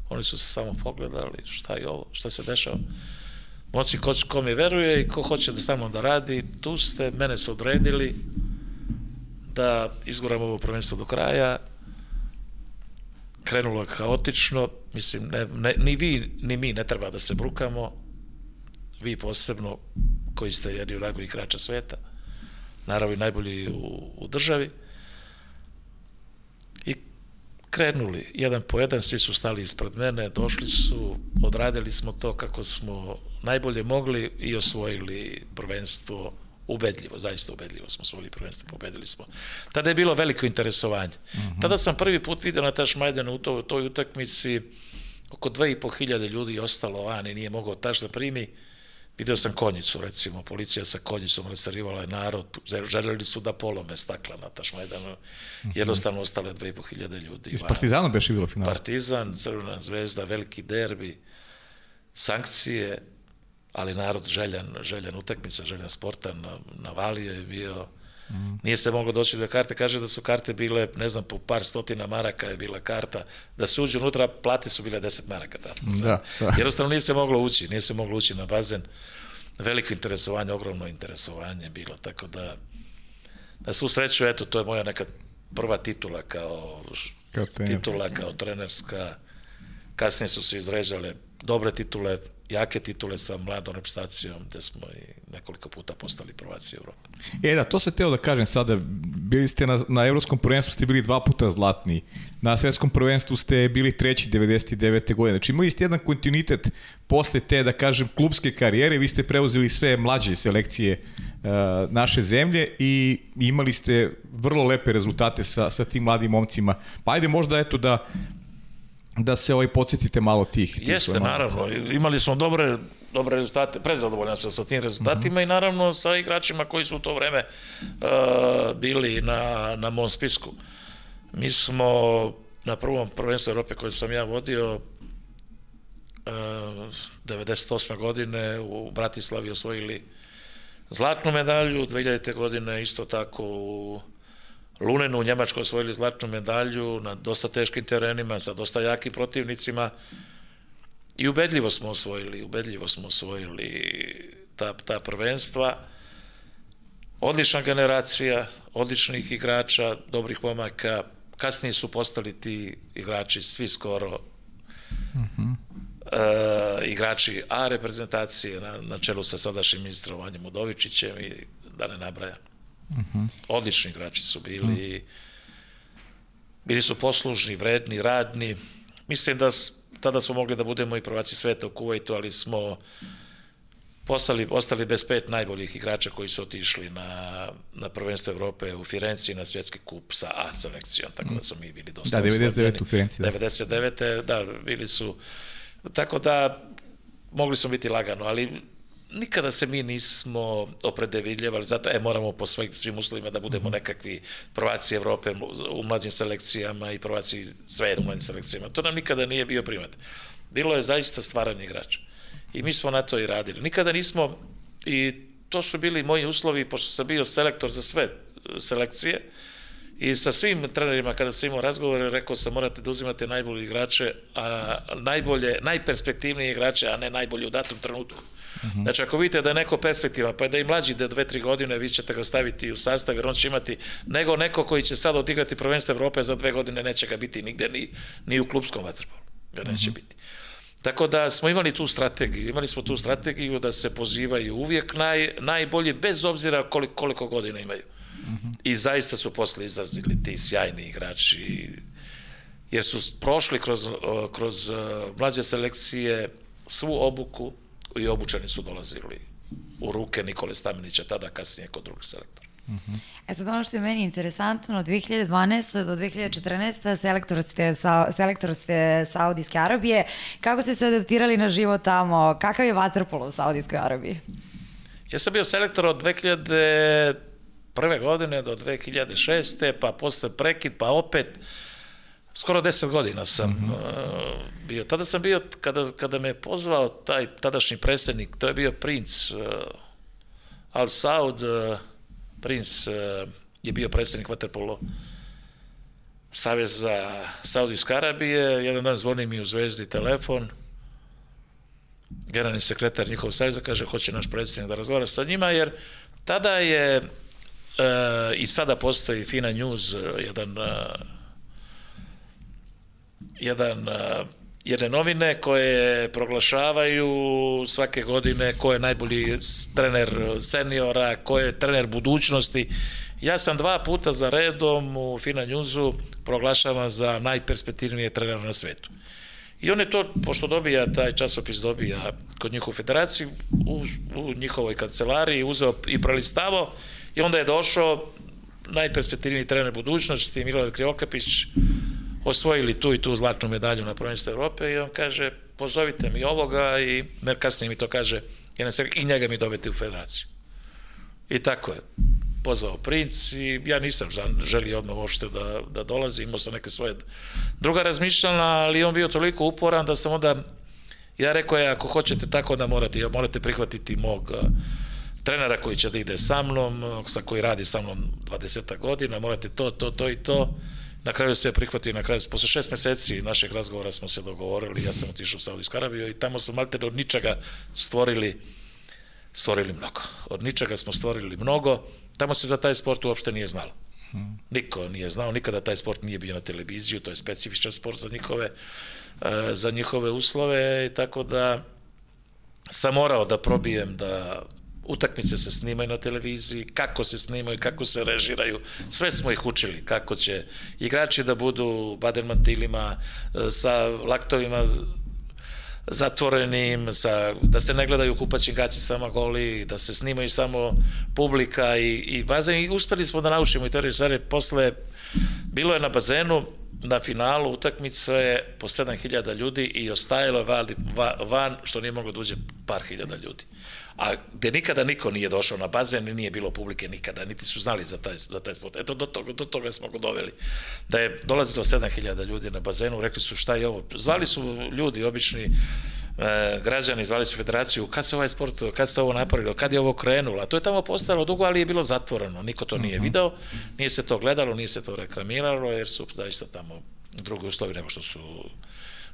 Oni su se samo pogledali, šta je ovo, šta se dešava. Moci ko, ko mi veruje i ko hoće da sa mnom da radi, tu ste, mene su odredili da izguram ovo prvenstvo do kraja, krenulo je haotično, mislim, ne, ne, ni vi, ni mi ne treba da se brukamo, vi posebno koji ste jedni od najboljih igrača sveta, naravno i najbolji u, u državi. I krenuli, jedan po jedan, svi su stali ispred mene, došli su, odradili smo to kako smo najbolje mogli i osvojili prvenstvo ubedljivo, zaista ubedljivo smo osvojili prvenstvo, pobedili smo. Tada je bilo veliko interesovanje. Mm -hmm. Tada sam prvi put video na Taš Majdanu u to, toj utakmici oko 2500 ljudi ostalo van i nije mogao Taš da primi. Video sam konjicu, recimo, policija sa konjicom rasarivala je narod, želeli su da polome stakla na Tašmajdanu, jednostavno ostale 2500 ljudi.
Iz Partizana beše bilo final.
Partizan, Crvena zvezda, veliki derbi, sankcije, ali narod željan, željan utakmica, željan sporta, na, na Valije je bio, Mm. Nije se moglo doći do karte, kaže da su karte bile, ne znam, po par stotina maraka je bila karta, da se uđu unutra, plate su bile 10 maraka tamo. Da, da. Jednostavno nije se moglo ući, nije se moglo ući na bazen. Veliko interesovanje, ogromno interesovanje je bilo, tako da na svu sreću, eto, to je moja neka prva titula kao, kao titula kao trenerska. Kasnije su se izrežale dobre titule, jake titule sa mladom reprezentacijom, gde smo i nekoliko puta postali prvaci Evrope.
E da, to se teo da kažem sada, bili ste na, na evropskom prvenstvu, ste bili dva puta zlatni, na svetskom prvenstvu ste bili treći 99. godine, znači imali ste jedan kontinuitet posle te, da kažem, klubske karijere, vi ste preuzeli sve mlađe selekcije uh, naše zemlje i imali ste vrlo lepe rezultate sa, sa tim mladim momcima. Pa ajde možda eto da da se ovaj podsjetite malo tih. tih
Jeste, naravno. Imali smo dobre, dobre rezultate, prezadovoljan sam sa tim rezultatima mm -hmm. i naravno sa igračima koji su u to vreme uh, bili na, na mom spisku. Mi smo na prvom prvenstvu Europe koje sam ja vodio uh, 98. godine u Bratislavi osvojili zlatnu medalju, 2000. godine isto tako u Lunenu u Njemačkoj osvojili zlatnu medalju na dosta teškim terenima, sa dosta jakim protivnicima i ubedljivo smo osvojili, ubedljivo smo osvojili ta, ta prvenstva. Odlična generacija, odličnih igrača, dobrih pomaka, kasnije su postali ti igrači svi skoro uh -huh. e, igrači A reprezentacije na, na čelu sa sadašnjim ministrom Vanjem Udovičićem i da ne nabrajam. Uh -huh. Odlični igrači su bili. Uh -huh. Bili su poslužni, vredni, radni. Mislim da tada smo mogli da budemo i prvaci sveta u Kuvajtu, ali smo postali, ostali bez pet najboljih igrača koji su otišli na, na prvenstvo Evrope u Firenci na svjetski kup sa A selekcijom, tako da smo mi bili dosta
Da, 99 u Firenci.
Da. 99. da, bili su, tako da mogli smo biti lagano, ali nikada se mi nismo opredeviljavali, zato e, moramo po svojim svim uslovima da budemo nekakvi prvaci Evrope u mlađim selekcijama i prvaci sveta u mlađim selekcijama. To nam nikada nije bio primat. Bilo je zaista stvaranje igrača. I mi smo na to i radili. Nikada nismo, i to su bili moji uslovi, pošto sam bio selektor za sve selekcije, I sa svim trenerima kada sam imao razgovore, rekao sam morate da uzimate najbolje igrače, a najbolje, najperspektivnije igrače, a ne najbolje u datom trenutku. Uh mhm. -huh. Znači, ako vidite da je neko perspektivan, pa je da i mlađi da dve, tri godine, vi ćete ga staviti u sastav, jer on će imati nego neko koji će sad odigrati prvenstvo Evrope za dve godine, neće ga biti nigde, ni, ni u klubskom vaterpolu. Ga neće uh mhm. -huh. biti. Tako da smo imali tu strategiju, imali smo tu strategiju da se pozivaju uvijek naj, najbolji, bez obzira koliko, koliko godina imaju. Uh -hmm. I zaista su posle izlazili ti sjajni igrači, jer su prošli kroz, kroz mlađe selekcije svu obuku i obučeni su dolazili u ruke Nikole Stamenića, tada kasnije kod drugog selektora.
Mm -hmm. E sad ono što je meni interesantno, od 2012. do 2014. selektor ste, sa, selektor ste Saudijske Arabije. Kako ste se adaptirali na život tamo? Kakav je vaterpolo u Saudijskoj Arabiji?
Ja sam bio selektor od 2000 prve godine do 2006. pa posle prekid, pa opet skoro 10 godina sam mm -hmm. bio. Tada sam bio, kada, kada me pozvao taj tadašnji predsjednik, to je bio princ uh, Al Saud, uh, princ uh, je bio predsjednik Vaterpolo Saveza Saudijske Arabije, jedan dan zvoni mi u Zvezdi telefon, generalni sekretar njihovog savjeza kaže hoće naš predsjednik da razgovara sa njima, jer tada je E, I sada postoji Fina News, e, jedan e, jedan jedne novine koje proglašavaju svake godine ko je najbolji trener seniora, ko je trener budućnosti. Ja sam dva puta za redom u Fina Newsu proglašavam za najperspektivnije trenera na svetu. I on je to, pošto dobija, taj časopis dobija kod njihovu federaciju, u, u njihovoj kancelariji, uzeo i prelistavo I onda je došao najperspektivniji trener budućnosti, Milorad Krivokapić, osvojili tu i tu zlatnu medalju na prvenstvu Evrope i on kaže, pozovite mi ovoga i kasnije mi to kaže, i njega mi dobete u federaciju. I tako je. Pozvao princ i ja nisam želio odmah uopšte da, da dolazi, imao sam neke svoje druga razmišljanja, ali on bio toliko uporan da sam onda, ja rekao je, ako hoćete tako da morate, morate prihvatiti mog trenera koji će da ide sa mnom, sa koji radi sa mnom 20 godina, morate to, to, to i to. Na kraju se prihvatio, na kraju, posle šest meseci našeg razgovora smo se dogovorili, ja sam otišao u Saudijsku Arabiju i tamo smo malte od ničega stvorili stvorili mnogo. Od ničega smo stvorili mnogo. Tamo se za taj sport uopšte nije znalo. Niko nije znao, nikada taj sport nije bio na televiziju, to je specifičan sport za njihove, e, za njihove uslove, tako da sam morao da probijem da utakmice se snimaju na televiziji, kako se snimaju, kako se režiraju, sve smo ih učili, kako će igrači da budu badermantilima, e, sa laktovima zatvorenim, sa, da se ne gledaju kupaćim gacicama goli, da se snimaju samo publika i, i bazen. I uspeli smo da naučimo i te stvari. Posle, bilo je na bazenu, na finalu utakmice po 7000 ljudi i ostajalo je van, van što nije moglo da uđe par hiljada ljudi a gde nikada niko nije došao na bazen i nije bilo publike nikada, niti su znali za taj, za taj sport. Eto, do toga, do toga smo go doveli. Da je dolazilo 7000 ljudi na bazenu, rekli su šta je ovo. Zvali su ljudi, obični e, građani, zvali su federaciju, kad se ovaj sport, kad ste ovo napravili, kad je ovo krenulo. To je tamo postalo dugo, ali je bilo zatvoreno. Niko to nije mhm. video, nije se to gledalo, nije se to reklamiralo, jer su zaista tamo drugi uslovi nego što su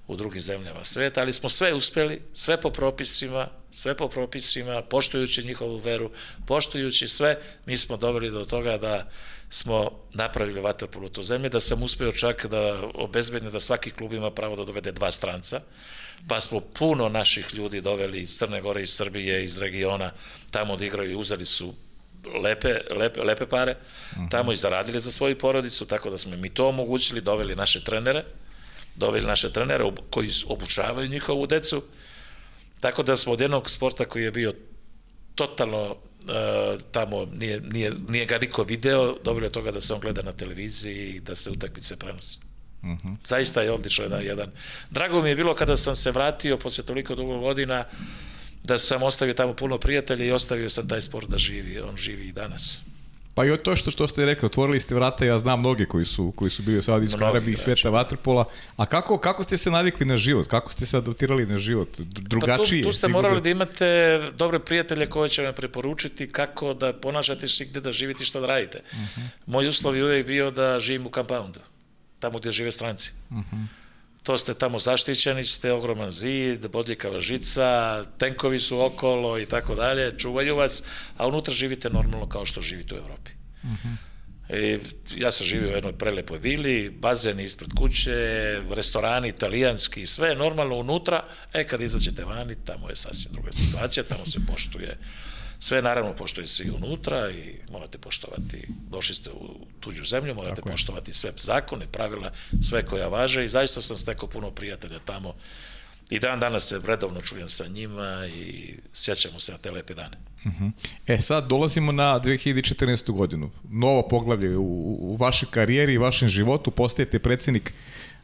u drugim zemljama sveta, ali smo sve uspeli, sve po propisima, sve po propisima, poštujući njihovu veru, poštujući sve, mi smo doveli do toga da smo napravili vaterpolo to zemlje, da sam uspeo čak da obezbedne da svaki klub ima pravo da dovede dva stranca, pa smo puno naših ljudi doveli iz Crne Gore, iz Srbije, iz regiona, tamo da igraju i uzeli su lepe, lepe, lepe pare, tamo i zaradili za svoju porodicu, tako da smo mi to omogućili, doveli naše trenere, doveli naše trenere koji obučavaju njihovu decu, tako da smo od jednog sporta koji je bio totalno uh, tamo nije, nije, nije ga niko video, dobro je toga da se on gleda na televiziji i da se utakmice prenose. -huh. Zaista je odlično jedan, jedan. Drago mi je bilo kada sam se vratio posle toliko dugo godina da sam ostavio tamo puno prijatelja i ostavio sam taj sport da živi, on živi i danas.
Pa i to što, što ste rekli, otvorili ste vrata, ja znam mnoge koji su, koji su bili u Saudijskoj Arabiji i sveta vaterpola. A kako, kako ste se navikli na život? Kako ste se adaptirali na život? Drugačije?
Pa tu, tu ste morali da imate dobre prijatelje koje će vam preporučiti kako da ponašate se gde da živite i šta da radite. Uh mhm. -huh. Moj uslov je uvek bio da živim u compoundu, tamo gde žive stranci. Uh mhm. -huh to ste tamo zaštićeni, ste ogroman zid, bodljikava žica, tenkovi su okolo i tako dalje, čuvaju vas, a unutra živite normalno kao što živite u Evropi. Uh mhm. -huh. I ja sam živio u jednoj prelepoj vili, bazen ispred kuće, restorani italijanski, sve normalno unutra, e kad izađete vani, tamo je sasvim druga situacija, tamo se poštuje Sve naravno poštuje se i unutra i morate poštovati, došli ste u tuđu zemlju, morate Tako poštovati sve zakone, pravila, sve koja važe i zaista sam stekao puno prijatelja tamo i dan danas se redovno čujem sa njima i sjećamo se na te lepe dane. Uh
mhm. -huh. E sad dolazimo na 2014. godinu. Novo poglavlje u, u vašoj karijeri i vašem životu. Postajete predsednik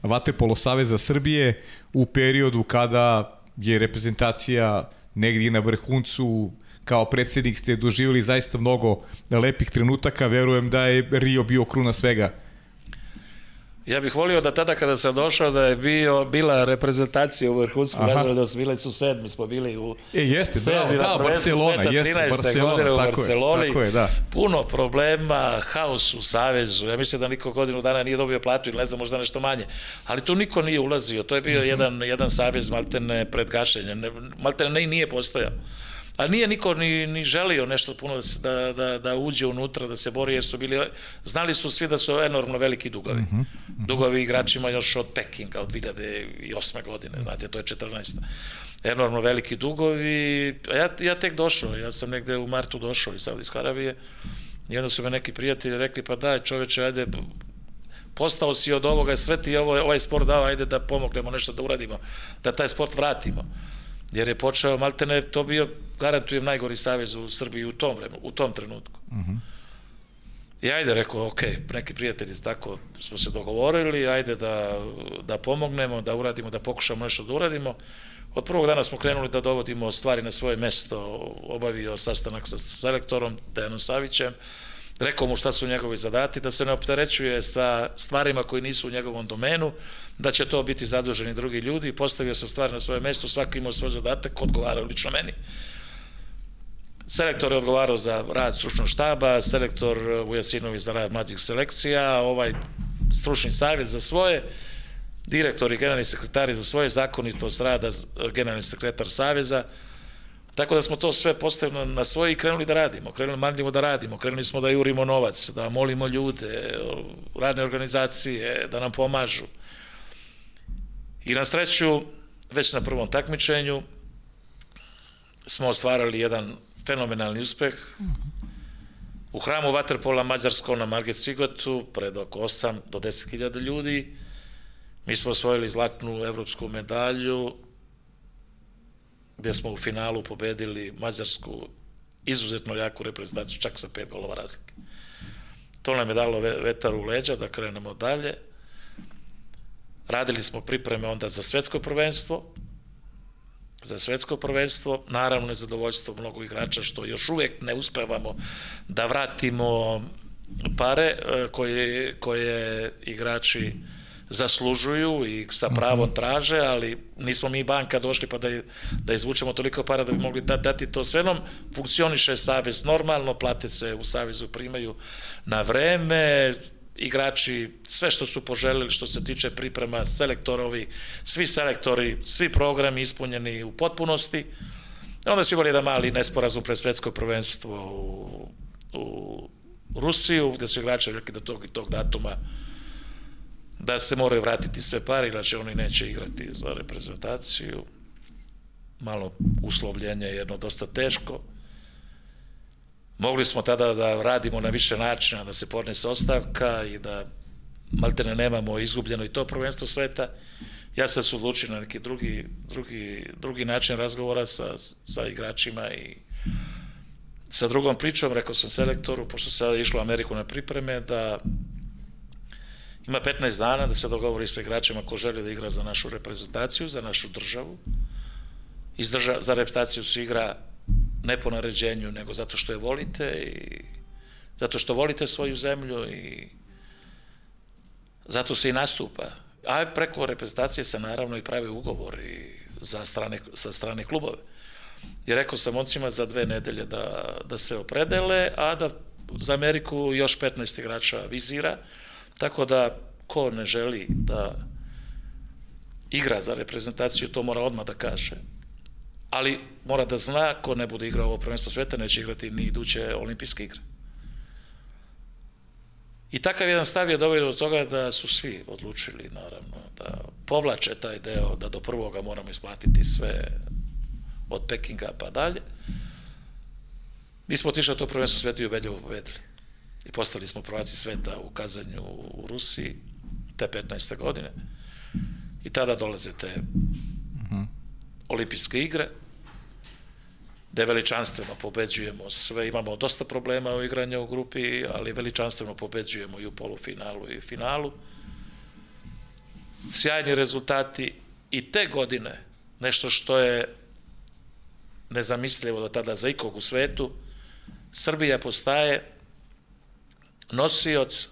Vatrepolo Saveza Srbije u periodu kada je reprezentacija negdje na vrhuncu kao predsednik ste doživjeli zaista mnogo lepih trenutaka, verujem da je Rio bio kruna svega.
Ja bih volio da tada kada sam došao da je bio, bila reprezentacija u vrhunskom razredu, da su bili su sedmi, smo bili u
e, jeste, sedmi, da, da, Barcelona, jeste, Barcelona,
godine
u
tako Barceloni. Je, tako je, da. Puno problema, haos u Savezu, ja mislim da niko godinu dana nije dobio platu ili ne znam, možda nešto manje. Ali tu niko nije ulazio, to je bio mm -hmm. jedan, jedan savez maltene pred gašenjem, maltene ne, nije postojao. A nije niko ni, ni želio nešto puno da, se, da, da, da uđe unutra, da se bori, jer su bili, znali su svi da su enormno veliki dugovi. Mm -hmm. Dugovi igračima još od Pekinga, od 2008. godine, znate, to je 14. Enormno veliki dugovi. A ja, ja tek došao, ja sam negde u martu došao iz Saudijske Arabije i onda su me neki prijatelji rekli, pa daj čoveče, ajde, postao si od ovoga, sve ti ovo, ovaj sport dao, ajde da pomognemo nešto da uradimo, da taj sport vratimo jer je počeo, maltene, to bio, garantujem, najgori savez u Srbiji u tom vremenu, u tom trenutku. Uh. -huh. I ajde, rekao, ok, neki prijatelji, tako smo se dogovorili, ajde da, da pomognemo, da uradimo, da pokušamo nešto da uradimo. Od prvog dana smo krenuli da dovodimo stvari na svoje mesto, obavio sastanak sa selektorom Dejanom Savićem, rekao mu šta su njegovi zadati, da se ne opterećuje sa stvarima koji nisu u njegovom domenu, da će to biti zaduženi drugi ljudi, postavio sam stvari na svoje mesto, svaki imao svoj zadatak, odgovarao lično meni. Selektor je odgovarao za rad stručnog štaba, selektor Vujasinović za rad mlađih selekcija, ovaj stručni savjet za svoje, direktor i generalni sekretari za svoje zakonitost rada, generalni sekretar Saveza, Tako da smo to sve postavili na svoje i krenuli da radimo, krenuli marljivo da radimo, krenuli smo da jurimo novac, da molimo ljude, radne organizacije, da nam pomažu. I na sreću, već na prvom takmičenju smo ostvarali jedan fenomenalni uspeh. U hramu Vaterpola Mađarsko na Marget Sigotu, pred oko 8 do 10 hiljada ljudi, mi smo osvojili zlatnu evropsku medalju, gde smo u finalu pobedili Mađarsku izuzetno jaku reprezentaciju, čak sa pet golova razlike. To nam je dalo vetar u leđa da krenemo dalje. Radili smo pripreme onda za svetsko prvenstvo, za svetsko prvenstvo, naravno nezadovoljstvo mnogo igrača što još uvek ne uspevamo da vratimo pare e, koje, koje igrači zaslužuju i sa pravom mhm. traže, ali nismo mi banka došli pa da, da izvučemo toliko para da bi mogli da, dati to sve nam. Funkcioniše savez normalno, plate se u savezu primaju na vreme, igrači, sve što su poželjeli što se tiče priprema, selektorovi, svi selektori, svi programi ispunjeni u potpunosti. Onda su imali jedan mali nesporazum pre svetsko prvenstvo u, u Rusiju, gde su igrači rekli da tog i tog datuma da se moraju vratiti sve pare, inače oni neće igrati za reprezentaciju. Malo uslovljenje je jedno dosta teško. Mogli smo tada da radimo na više načina, da se podnese ostavka i da maltene nemamo izgubljeno i to prvenstvo sveta. Ja sam se odlučio na neki drugi, drugi, drugi način razgovora sa, sa igračima i sa drugom pričom, rekao sam selektoru, pošto se išlo u Ameriku na pripreme, da ima 15 dana da se dogovori sa igračima ko želi da igra za našu reprezentaciju, za našu državu. izdrža, za reprezentaciju se igra ne po naređenju, nego zato što je volite i zato što volite svoju zemlju i zato se i nastupa. A preko reprezentacije se naravno i pravi ugovori za strane, sa strane klubove. I rekao sam momcima za dve nedelje da, da se opredele, a da za Ameriku još 15 igrača vizira, tako da ko ne želi da igra za reprezentaciju, to mora odmah da kaže. Ali mora da zna, ko ne bude igrao ovo prvenstvo sveta, neće igrati ni iduće olimpijske igre. I takav jedan stav je doveo do toga da su svi odlučili, naravno, da povlače taj deo, da do prvoga moramo isplatiti sve od Pekinga pa dalje. Mi smo otišli to prvenstvo sveta i ubedljivo pobedili. I postali smo prvaci sveta u Kazanju u Rusiji te 15. godine. I tada dolaze te uh -huh. olimpijske igre, gde veličanstveno pobeđujemo sve, imamo dosta problema u igranju u grupi, ali veličanstveno pobeđujemo i u polufinalu i finalu. Sjajni rezultati i te godine, nešto što je nezamislivo do tada za ikog u svetu, Srbija postaje nosioc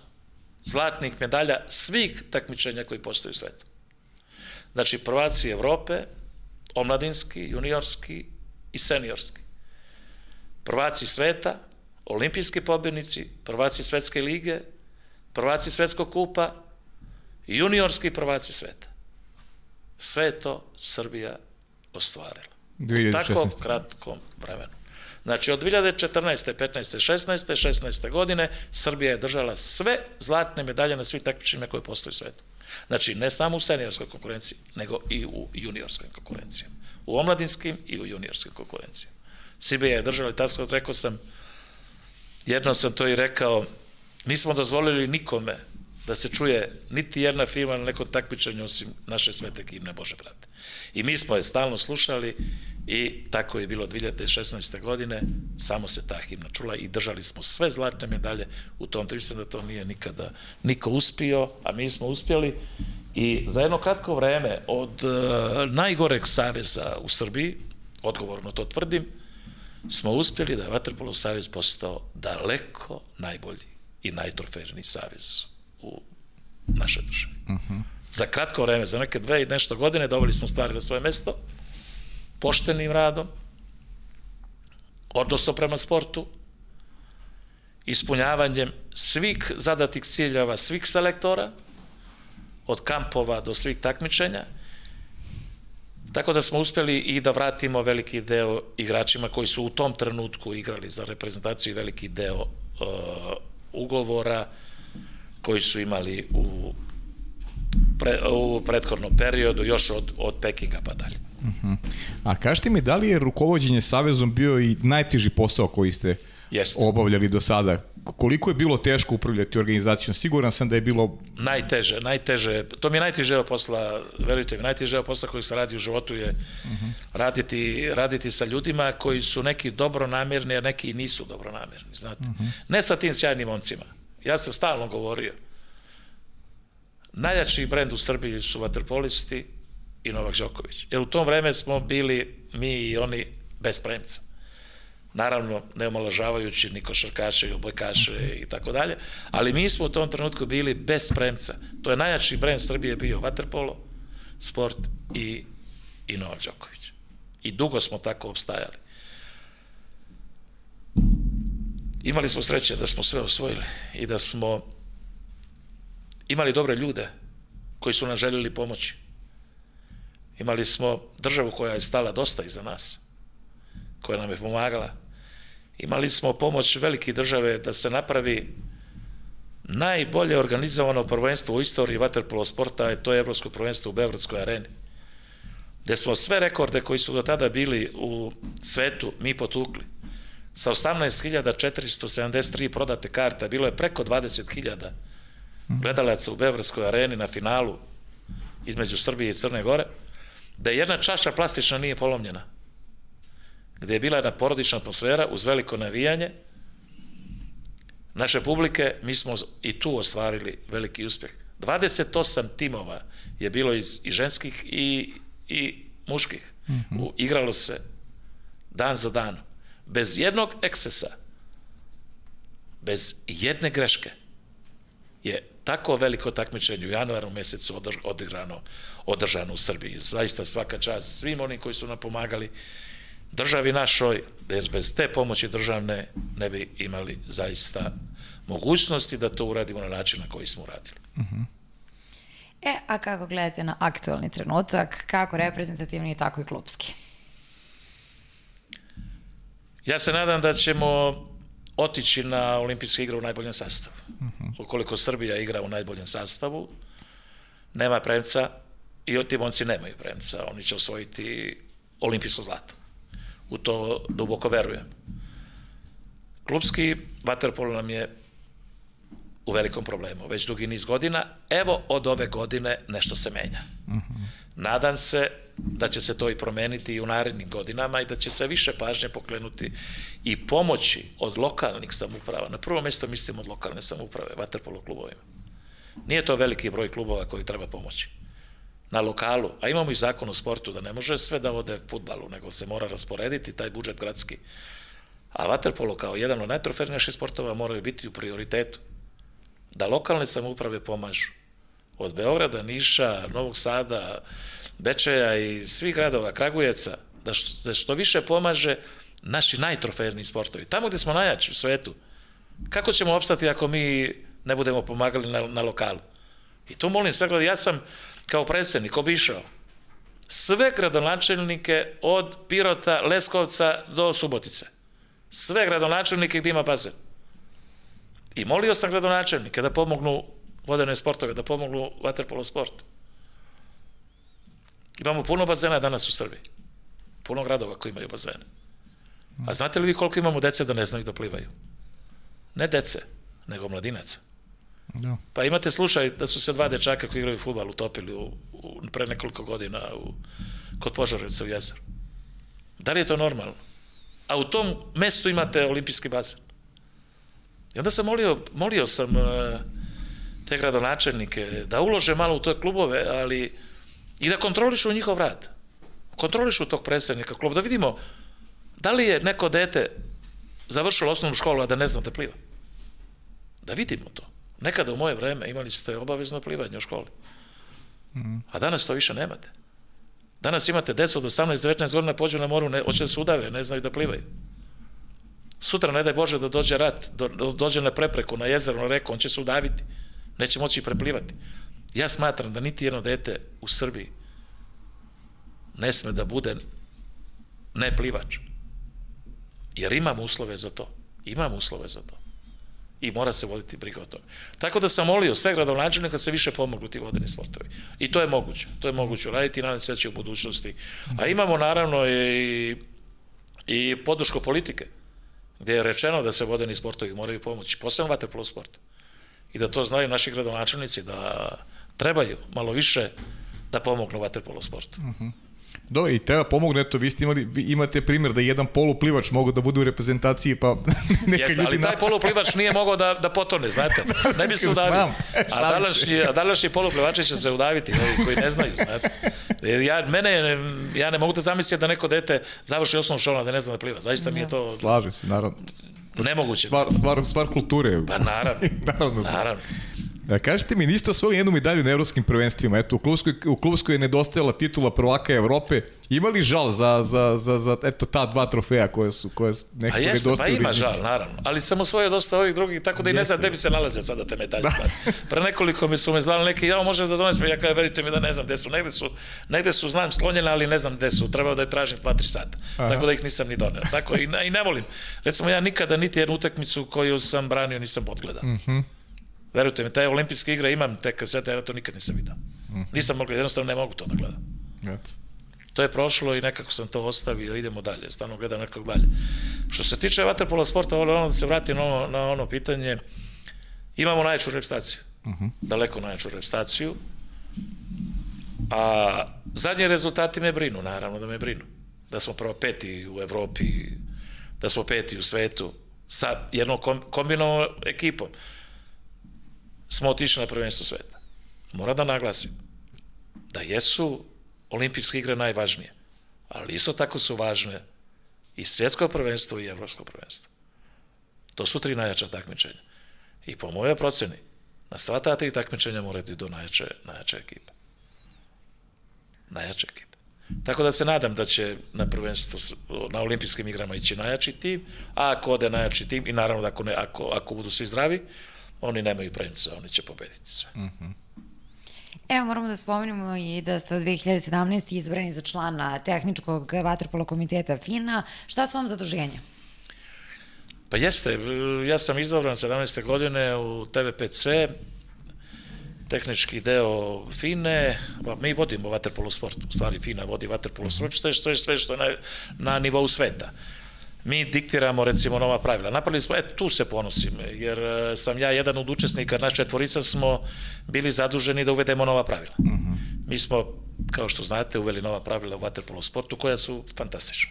zlatnih medalja svih takmičenja koji postoje u svetu. Znači, prvaci Evrope, omladinski, juniorski i seniorski. Prvaci sveta, olimpijski pobjednici, prvaci svetske lige, prvaci svetskog kupa i juniorski prvaci sveta. Sve je to Srbija ostvarila. 2016. U tako kratkom vremenu. Znači, od 2014. 15. 16. 16. godine Srbija je držala sve zlatne medalje na svih takmičenjima koje postoji u svetu. Znači, ne samo u seniorskoj konkurenciji, nego i u juniorskoj konkurenciji. U omladinskim i u juniorskim konkurencijama. Srbija je držala, tako rekao sam, jednom sam to i rekao, nismo dozvolili nikome da se čuje niti jedna firma na nekom takmičenju osim naše svete himne Bože brate. I mi smo je stalno slušali i tako je bilo 2016. godine, samo se ta himna čula i držali smo sve zlatne medalje u tom mislim da to nije nikada niko uspio, a mi smo uspjeli i za jedno kratko vreme od uh, najgoreg saveza u Srbiji, odgovorno to tvrdim, smo uspjeli da je Vatrpolov savez postao daleko najbolji i najtrofejniji savez u našoj državi. Uh mhm. -huh. Za kratko vreme, za neke dve i nešto godine, dobili smo stvari na svoje mesto, poštenim radom, odnosom prema sportu, ispunjavanjem svih zadatih ciljeva, svih selektora, od kampova do svih takmičenja, tako da smo uspeli i da vratimo veliki deo igračima koji su u tom trenutku igrali za reprezentaciju veliki deo uh, ugovora koji su imali u, pre, u prethodnom periodu, još od, od Pekinga pa dalje. Uh
-huh. A kažete mi, da li je rukovodđenje Savezom bio i najteži posao koji ste Jeste. obavljali do sada? Koliko je bilo teško upravljati organizacijom? Siguran sam da je bilo...
Najteže, najteže. To mi je najteže posla, verujte mi, najteže posla koji se radi u životu je uh -huh. raditi, raditi sa ljudima koji su neki dobro namjerni, a neki nisu dobro namjerni, znate. Uh -huh. Ne sa tim sjajnim momcima. Ja sam stalno govorio. Najjači brend u Srbiji su vaterpolisti, i Novak Đoković. Jer u tom vreme smo bili mi i oni bez premca. Naravno, ne omalažavajući ni košarkaše i obojkaše i tako dalje, ali mi smo u tom trenutku bili bez premca. To je najjači brend Srbije bio vaterpolo, sport i, i Novak Đoković. I dugo smo tako obstajali. Imali smo sreće da smo sve osvojili i da smo imali dobre ljude koji su nam željeli pomoći. Imali smo državu koja je stala dosta iza nas, koja nam je pomagala. Imali smo pomoć velike države da se napravi najbolje organizovano prvenstvo u istoriji vaterpolo sporta, to je Evropsko prvenstvo u Beogradskoj areni. Gde smo sve rekorde koji su do tada bili u svetu mi potukli. Sa 18.473 prodate karte, bilo je preko 20.000 gledalaca u Beogradskoj areni na finalu između Srbije i Crne Gore da jedna čaša plastična nije polomljena, gde je bila jedna porodična atmosfera uz veliko navijanje naše publike, mi smo i tu ostvarili veliki uspeh. 28 timova je bilo iz i ženskih i, i muških, mm -hmm. igralo se dan za dan, bez jednog ekscesa, bez jedne greške, je tako veliko takmičenje u januaru mesecu odigrano, održano u Srbiji. Zaista svaka čast svim onim koji su nam pomagali, državi našoj, da bez te pomoći državne ne bi imali zaista mogućnosti da to uradimo na način na koji smo uradili. Uh -huh.
E, a kako gledate na aktualni trenutak, kako reprezentativni, tako i klubski?
Ja se nadam da ćemo otići na olimpijske igre u najboljem sastavu. Ukoliko Srbija igra u najboljem sastavu, nema premca i ti momci nemaju premca. Oni će osvojiti olimpijsko zlato. U to duboko verujem. Klubski vaterpolo nam je u velikom problemu, već dugi niz godina. Evo, od ove godine nešto se menja. -huh. Nadam se da će se to i promeniti i u narednim godinama i da će se više pažnje pokrenuti i pomoći od lokalnih samuprava. Na prvo mesto mislim od lokalne samuprave, vaterpolo klubovima. Nije to veliki broj klubova koji treba pomoći. Na lokalu, a imamo i zakon o sportu da ne može sve da ode futbalu, nego se mora rasporediti taj budžet gradski. A vaterpolo kao jedan od najtrofernijih sportova moraju biti u prioritetu da lokalne samouprave pomažu. Od Beograda, Niša, Novog Sada, Bečeja i svih gradova, Kragujeca, da što, da što više pomaže naši najtrofejniji sportovi. Tamo gde smo najjači u svetu, kako ćemo opstati ako mi ne budemo pomagali na, na lokalu? I tu molim sve gledali, ja sam kao predsednik obišao sve gradonačelnike od Pirota, Leskovca do Subotice. Sve gradonačelnike gde ima bazen. I molio sam gradonačelnike da pomognu vodene sportove, da pomognu vaterpolo sportu. Imamo puno bazena danas u Srbiji. Puno gradova koji imaju bazene. A znate li vi koliko imamo dece da ne znaju da plivaju? Ne dece, nego mladinaca. Da. Pa imate slučaj da su se dva dečaka koji igraju futbal utopili u, u, pre nekoliko godina u, kod Požarevca u jezeru. Da li je to normalno? A u tom mestu imate olimpijski bazen. I onda sam molio, molio sam uh, te gradonačelnike da ulože malo u te klubove, ali i da kontrolišu njihov rad. Kontrolišu tog predsednika kluba, da vidimo da li je neko dete završilo osnovnu školu, a da ne zna da pliva. Da vidimo to. Nekada u moje vreme imali ste obavezno plivanje u školi. A danas to više nemate. Danas imate decu od 18-19 godina pođu na moru, ne, hoće da se udave, ne znaju da plivaju. Sutra, ne daj Bože, da dođe rat, do, dođe na prepreku, na jezero, na reku, on će se udaviti. Neće moći preplivati. Ja smatram da niti jedno dete u Srbiji ne sme da bude neplivač. Jer imam uslove za to. Imam uslove za to. I mora se voditi briga o tome. Tako da sam molio sve gradonačelnika da se više pomoglu ti vodeni sportovi. I to je moguće. To je moguće uraditi i nadam se da će u budućnosti. A imamo naravno i, i podršku politike gde je rečeno da se vodeni sportovi moraju pomoći, posebno vaterpolo sport. I da to znaju naši gradonačelnici, da trebaju malo više da pomognu vaterpolo sportu. Uh mhm. -huh.
Do, i treba pomogne, eto, vi ste imali, vi imate primjer da jedan poluplivač mogu da bude u reprezentaciji, pa
neka Jeste, ljudi... ali taj poluplivač nije mogao da, da potone, znate, ne bi se udavio. A današnji, a današnji poluplivači će se udaviti, ovi koji ne znaju, znate. Ja, mene, ja ne mogu da zamisliti da neko dete završi osnovnu školu da ne zna da pliva. Zaista mi je to...
Slažem se, naravno.
Nemoguće.
Stvar, stvar, stvar kulture.
Pa naravno. naravno. naravno.
E, kažete mi, niste osvojili jednu medalju na evropskim prvenstvima. Eto, u klubskoj, u klubskoj je nedostajala titula prvaka Evrope. Ima li žal za, za, za, za eto, ta dva trofeja koje su, koje su nekako pa jeste,
Pa ima žal, naravno. Ali sam osvojio dosta ovih drugih, tako da i ne znam gde bi se nalazio sada te medalje. Da. Pre nekoliko mi su me zvali neki, ja može da donesem, ja kada verite mi da ne znam gde su. Negde su, negde su znam sklonjene, ali ne znam gde su. Trebao da je tražim 2-3 sata. Aha. Tako da ih nisam ni doneo. Tako i, i ne volim. Recimo, ja nikada niti jednu utakmicu koju sam branio nisam odgledao. Mhm. Mm Verujte mi, taj olimpijske igre imam tek kasete, ja to nikad nisam vidio. Mm -hmm. Nisam mogli, jednostavno ne mogu to da gledam. Eto. To je prošlo i nekako sam to ostavio, idemo dalje, stvarno gledam nekog dalje. Što se tiče vaterpola sporta, volim ono da se vratim na ono, na ono pitanje, imamo najjaču repstaciju, uh mhm. -huh. daleko najjaču repstaciju, a zadnji rezultati me brinu, naravno da me brinu. Da smo prvo peti u Evropi, da smo peti u svetu, sa jednom kombinovom ekipom smo otišli na prvenstvo sveta. Moram da naglasim da jesu olimpijske igre najvažnije. Ali isto tako su važne i svjetsko prvenstvo i evropsko prvenstvo. To su tri najjača takmičenja. I po mojoj proceni, na sva ta tri takmičenja morate do najjače, najjače ekipe. Najjače ekipe. Tako da se nadam da će na prvenstvo na olimpijskim igrama ići najjači tim, a ako ode najjači tim i naravno da ako, ne, ako, ako budu svi zdravi, oni nemaju premca, oni će pobediti sve. Mm -hmm.
Evo, moramo da spomenemo i da ste od 2017. izbrani za člana tehničkog vaterpola komiteta FINA. Šta su vam zaduženja?
Pa jeste, ja sam izabran 17. godine u TVPC, tehnički deo FINE, pa mi vodimo vaterpolo sport, u stvari FINA vodi vaterpolo sport, što je, sve što je na, na nivou sveta. Mi diktiramo recimo nova pravila. Napravili smo, e, tu se ponosim, jer e, sam ja jedan od učesnika, naš četvorica smo bili zaduženi da uvedemo nova pravila. Uh -huh. Mi smo, kao što znate, uveli nova pravila u vaterpolo sportu koja su fantastična.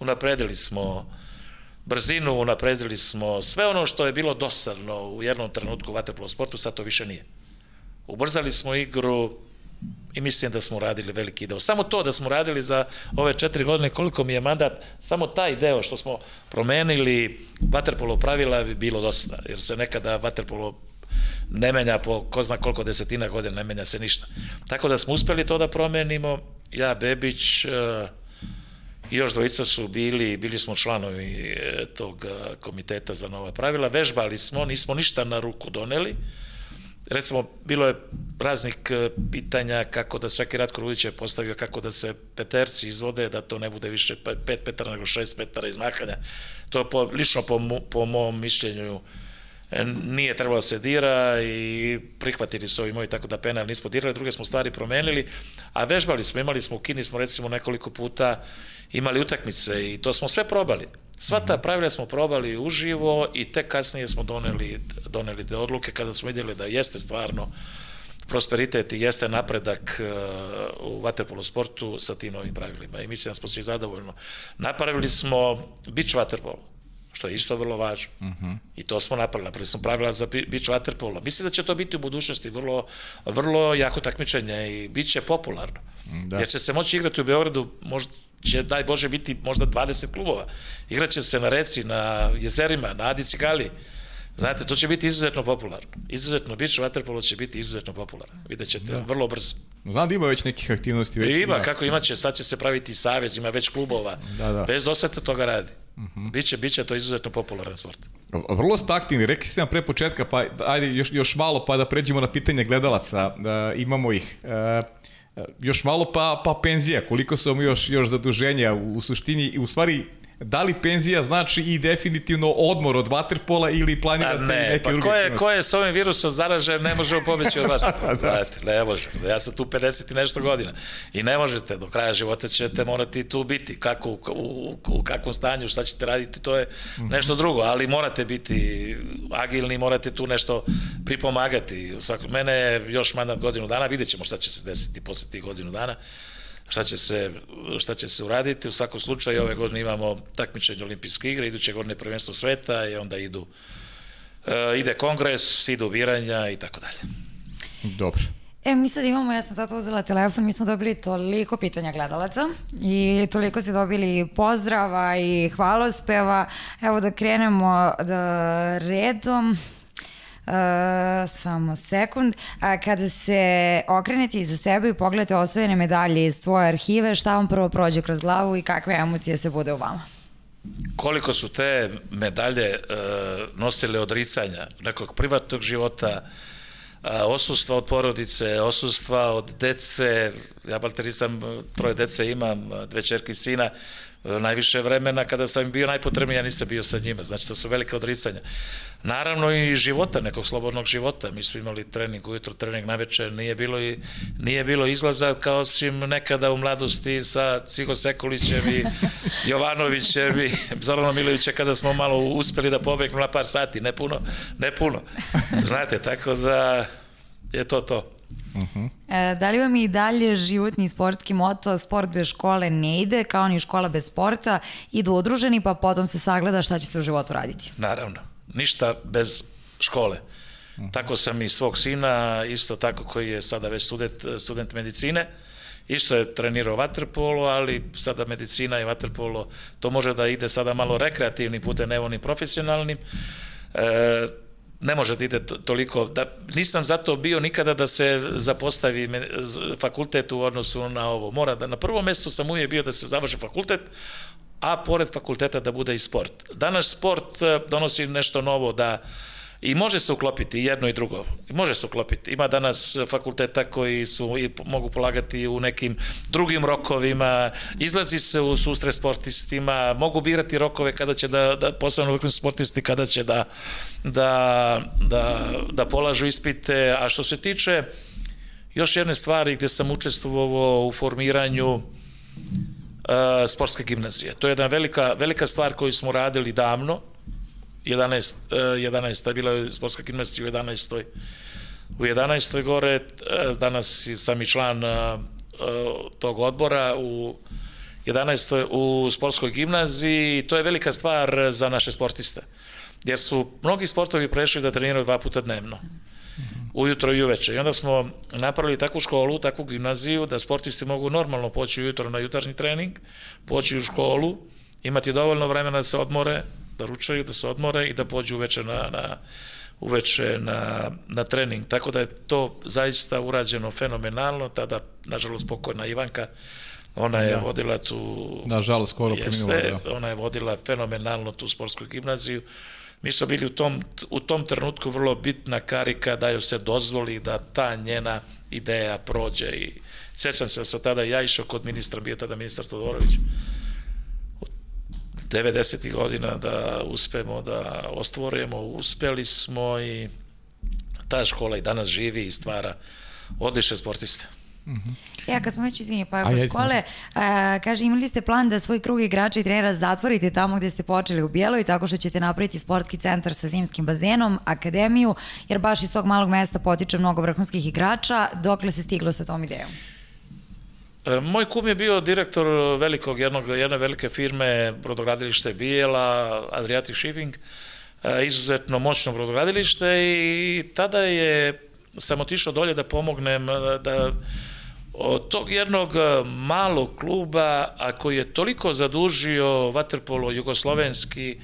Unapredili smo brzinu, unapredili smo sve ono što je bilo dosadno u jednom trenutku u vaterpolo sportu, sad to više nije. Ubrzali smo igru i mislim da smo uradili veliki deo. Samo to da smo radili za ove četiri godine, koliko mi je mandat, samo taj deo što smo promenili vaterpolo pravila bi bilo dosta, jer se nekada vaterpolo ne menja po ko zna koliko desetina godina, ne menja se ništa. Tako da smo uspeli to da promenimo, ja, Bebić, uh, i još dvojica su bili, bili smo članovi e, tog e, komiteta za nova pravila, vežbali smo, nismo ništa na ruku doneli, recimo, bilo je raznih e, pitanja kako da svaki Ratko Rudić je postavio kako da se peterci izvode, da to ne bude više 5 metara nego 6 metara izmahanja. To je po, lično po, po mom mišljenju E, nije trebalo da se dira i prihvatili su ovi moji tako da penal nismo dirali, druge smo stvari promenili, a vežbali smo, imali smo u Kini smo recimo nekoliko puta imali utakmice i to smo sve probali. Sva ta pravila smo probali uživo i tek kasnije smo doneli, doneli te odluke kada smo vidjeli da jeste stvarno prosperitet i jeste napredak e, u vaterpolo sportu sa tim novim pravilima i mislim da smo se zadovoljno. Napravili smo beach vaterpolo što je isto vrlo važno. Uh mhm. -huh. I to smo napravili. Napravili smo pravila za beach waterpolo. Mislim da će to biti u budućnosti vrlo, vrlo jako takmičenje i bit će popularno. Da. Jer će se moći igrati u Beogradu, možda će, daj Bože, biti možda 20 klubova. Igraće se na reci, na jezerima, na Adici Gali. Znate, to će biti izuzetno popularno. Izuzetno, beach waterpolo će biti izuzetno popularno. Vidjet ćete, da. vrlo brzo.
Znam da ima već nekih aktivnosti. Već
ima, ima, kako imaće, sad će se praviti savez, ima već klubova. Da, da. Bez dosete toga radi. Uh mhm. -huh. biće, biće to izuzetno popularan sport.
Vrlo ste aktivni, rekli ste nam pre početka, pa ajde još, još malo pa da pređemo na pitanje gledalaca, da imamo ih. E, još malo pa, pa penzija, koliko su vam još, još zaduženja u, u suštini, u stvari da li penzija znači i definitivno odmor od vaterpola ili planirate ne, neke pa druge
ko je, ko je s ovim virusom zaražen, ne može pobeći od vaterpola. da. ne može. Ja sam tu 50 i nešto godina. I ne možete, do kraja života ćete morati tu biti. Kako, u, u, u kakvom stanju, šta ćete raditi, to je mhm. nešto drugo. Ali morate biti agilni, morate tu nešto pripomagati. Svako, mene je još mandat godinu dana, vidjet ćemo šta će se desiti posle tih godinu dana šta će se, šta će se uraditi. U svakom slučaju ove godine imamo takmičenje olimpijske igre, iduće godine prvenstvo sveta i onda idu uh, ide kongres, idu biranja i tako dalje.
Dobro.
E, mi sad imamo, ja sam sad uzela telefon, mi smo dobili toliko pitanja gledalaca i toliko ste dobili pozdrava i hvalospeva. Evo da krenemo da redom. Uh, samo sekund. A, kada se okrenete iza sebe i pogledate osvojene medalje iz svoje arhive, šta vam prvo prođe kroz glavu i kakve emocije se bude u vama?
Koliko su te medalje uh, nosile odricanja nekog privatnog života, uh, osustva od porodice, osustva od dece, ja balterisam, troje dece imam, dve čerke i sina, najviše vremena kada sam bio najpotrebniji, ja nisam bio sa njima, znači to su velike odricanja. Naravno i života, nekog slobodnog života, mi smo imali trening ujutro, trening na večer, nije bilo, i, nije bilo izlaza kao svim nekada u mladosti sa Cigo Sekulićem i Jovanovićem i Zoranom Milovićem kada smo malo uspeli da pobegnemo na par sati, ne puno, ne puno. Znate, tako da je to to.
Uh -huh. e, da li vam i dalje životni sportski moto sport bez škole ne ide, kao ni škola bez sporta, idu udruženi pa potom se sagleda šta će se u životu raditi?
Naravno, ništa bez škole. Uh -huh. Tako sam i svog sina, isto tako koji je sada već student, student medicine, isto je trenirao vaterpolo, ali sada medicina i vaterpolo, to može da ide sada malo rekreativnim putem, ne onim profesionalnim. E, ne može da ide toliko, da, nisam zato bio nikada da se zapostavi fakultet u odnosu na ovo. Mora da, na prvom mestu sam uvijek bio da se završi fakultet, a pored fakulteta da bude i sport. Danas sport e, donosi nešto novo da I može se uklopiti jedno i drugo. Može se uklopiti. Ima danas fakulteta koji su i mogu polagati u nekim drugim rokovima, izlazi se u sustre sportistima, mogu birati rokove kada će da, da posebno vrhunski sportisti kada će da, da, da, da polažu ispite. A što se tiče još jedne stvari gde sam učestvovao u formiranju uh, sportske gimnazije. To je jedna velika, velika stvar koju smo radili davno, 11, 11. bila je sportska gimnastika u 11. U 11. gore, e, danas sam i član e, e, tog odbora u 11. u sportskoj gimnaziji i to je velika stvar za naše sportiste. Jer su mnogi sportovi prešli da treniraju dva puta dnevno ujutro i uveče. I onda smo napravili takvu školu, takvu gimnaziju, da sportisti mogu normalno poći ujutro na jutarnji trening, poći u školu, imati dovoljno vremena da se odmore, da ručaju, da se odmore i da pođu uveče na, na uveče na, na trening. Tako da je to zaista urađeno fenomenalno. Tada, nažalost, pokojna Ivanka, ona je da. vodila tu...
Nažalost, skoro jeste,
preminula, da. Ona je vodila fenomenalno tu sportsku gimnaziju. Mi smo bili u tom, u tom trenutku vrlo bitna karika da joj se dozvoli da ta njena ideja prođe i sjećam se da sam tada ja išao kod ministra, bio tada ministar Todorović, 90. godina da uspemo da ostvorujemo, uspeli smo i ta škola i danas živi i stvara odlične sportiste.
Mm -hmm. Ja, kad smo već izvinje, pa oko škole, a, kaže, imali ste plan da svoj krug igrača i trenera zatvorite tamo gde ste počeli u Bijeloj, tako što ćete napraviti sportski centar sa zimskim bazenom, akademiju, jer baš iz tog malog mesta potiče mnogo vrhunskih igrača, dokle se stiglo sa tom idejom?
E, moj kum je bio direktor velikog, jednog, jedne velike firme, brodogradilište Bijela, Adriatic Shipping, e, izuzetno moćno brodogradilište i tada je, sam otišao dolje da pomognem e, da od tog jednog malog kluba, a koji je toliko zadužio vaterpolo jugoslovenski,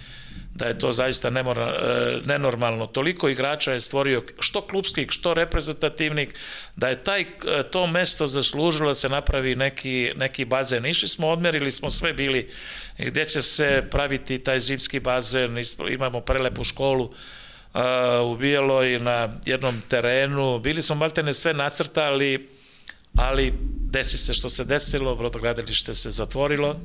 da je to zaista nemora, e, nenormalno. Toliko igrača je stvorio što klubskih, što reprezentativnih, da je taj, e, to mesto zaslužilo da se napravi neki, neki bazen. Išli smo, odmerili smo sve bili gde će se praviti taj zimski bazen, imamo prelepu školu, uh, u Bijeloj na jednom terenu. Bili smo maltene sve nacrtali, ali desi se što se desilo, brodogradilište se zatvorilo,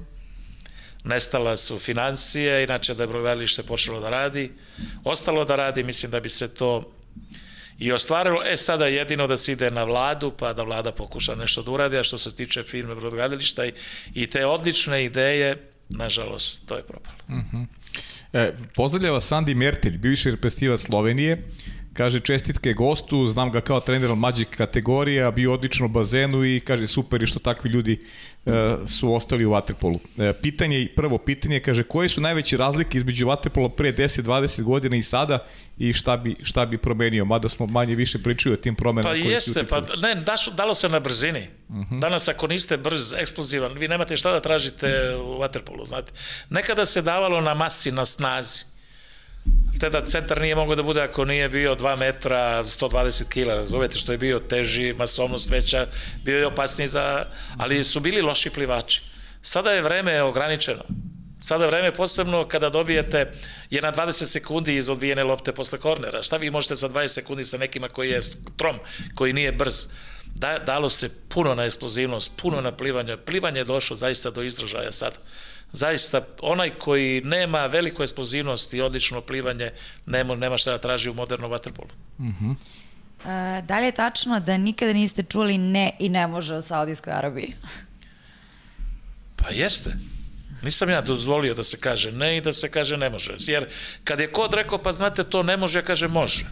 nestala su financije, inače da je brodalište počelo da radi, ostalo da radi, mislim da bi se to i ostvarilo. E, sada jedino da se ide na vladu, pa da vlada pokuša nešto da uradi, a što se tiče firme brodogradilišta i, i te odlične ideje, nažalost, to je propalo. Uh
mhm. -huh. e, pozdravljava Sandi Mertelj, bivši reprezentativac Slovenije, Kaže, čestitke gostu, znam ga kao trener Magic kategorija, bio odlično u bazenu i kaže, super je što takvi ljudi e, su ostali u Waterpolu. E, pitanje, prvo pitanje, kaže, koje su najveće razlike između Waterpola pre 10-20 godina i sada i šta bi, šta bi promenio? Mada smo manje više pričali o tim promenama
pa
koje
jeste, Pa ne, daš, dalo se na brzini. Uh mhm. -huh. Danas ako niste brz, eksplozivan, vi nemate šta da tražite u Waterpolu, znate. Nekada se davalo na masi, na snazi te da centar nije mogao da bude ako nije bio 2 metra, 120 kila, razumete, što je bio teži, masovnost veća, bio je opasniji za... Ali su bili loši plivači. Sada je vreme ograničeno. Sada je vreme posebno kada dobijete je na 20 sekundi iz odbijene lopte posle kornera. Šta vi možete za 20 sekundi sa nekima koji je trom, koji nije brz? Da, dalo se puno na eksplozivnost, puno na plivanje. Plivanje je došlo zaista do izražaja sad zaista onaj koji nema veliku eksplozivnost i odlično plivanje nema, nema šta da traži u modernom vaterpolu. Uh -huh.
E, da li je tačno da nikada niste čuli ne i ne može o Saudijskoj Arabiji?
Pa jeste. Nisam ja dozvolio da se kaže ne i da se kaže ne može. Jer kad je kod rekao, pa znate, to ne može, ja kaže može.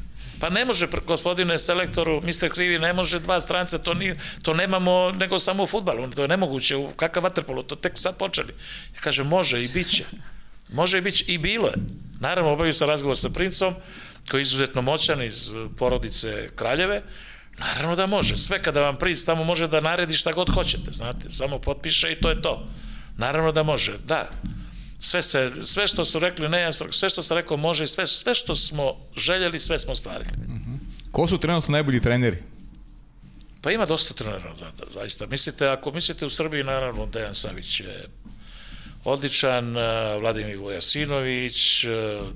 Pa ne može, gospodine selektoru, mister Krivi, ne može dva stranca, to, ni, to nemamo nego samo u futbalu, to je nemoguće, u kakav vaterpolo, to tek sad počeli. Ja kaže, može i bit će. Može i bit će, i bilo je. Naravno, obavio sam razgovor sa princom, koji je izuzetno moćan iz porodice Kraljeve, Naravno da može. Sve kada vam priz tamo može da naredi šta god hoćete, znate. Samo potpiše i to je to. Naravno da može, da. Sve, sve, sve što su rekli, ne, sve što sam rekao može i sve, sve što smo željeli, sve smo ostvarili.
Ko su trenutno najbolji treneri?
Pa ima dosta trenera, da, da, zaista. Mislite, ako mislite u Srbiji, naravno, Dejan Savić je odličan, eh, Vladimir Vojasinović, eh,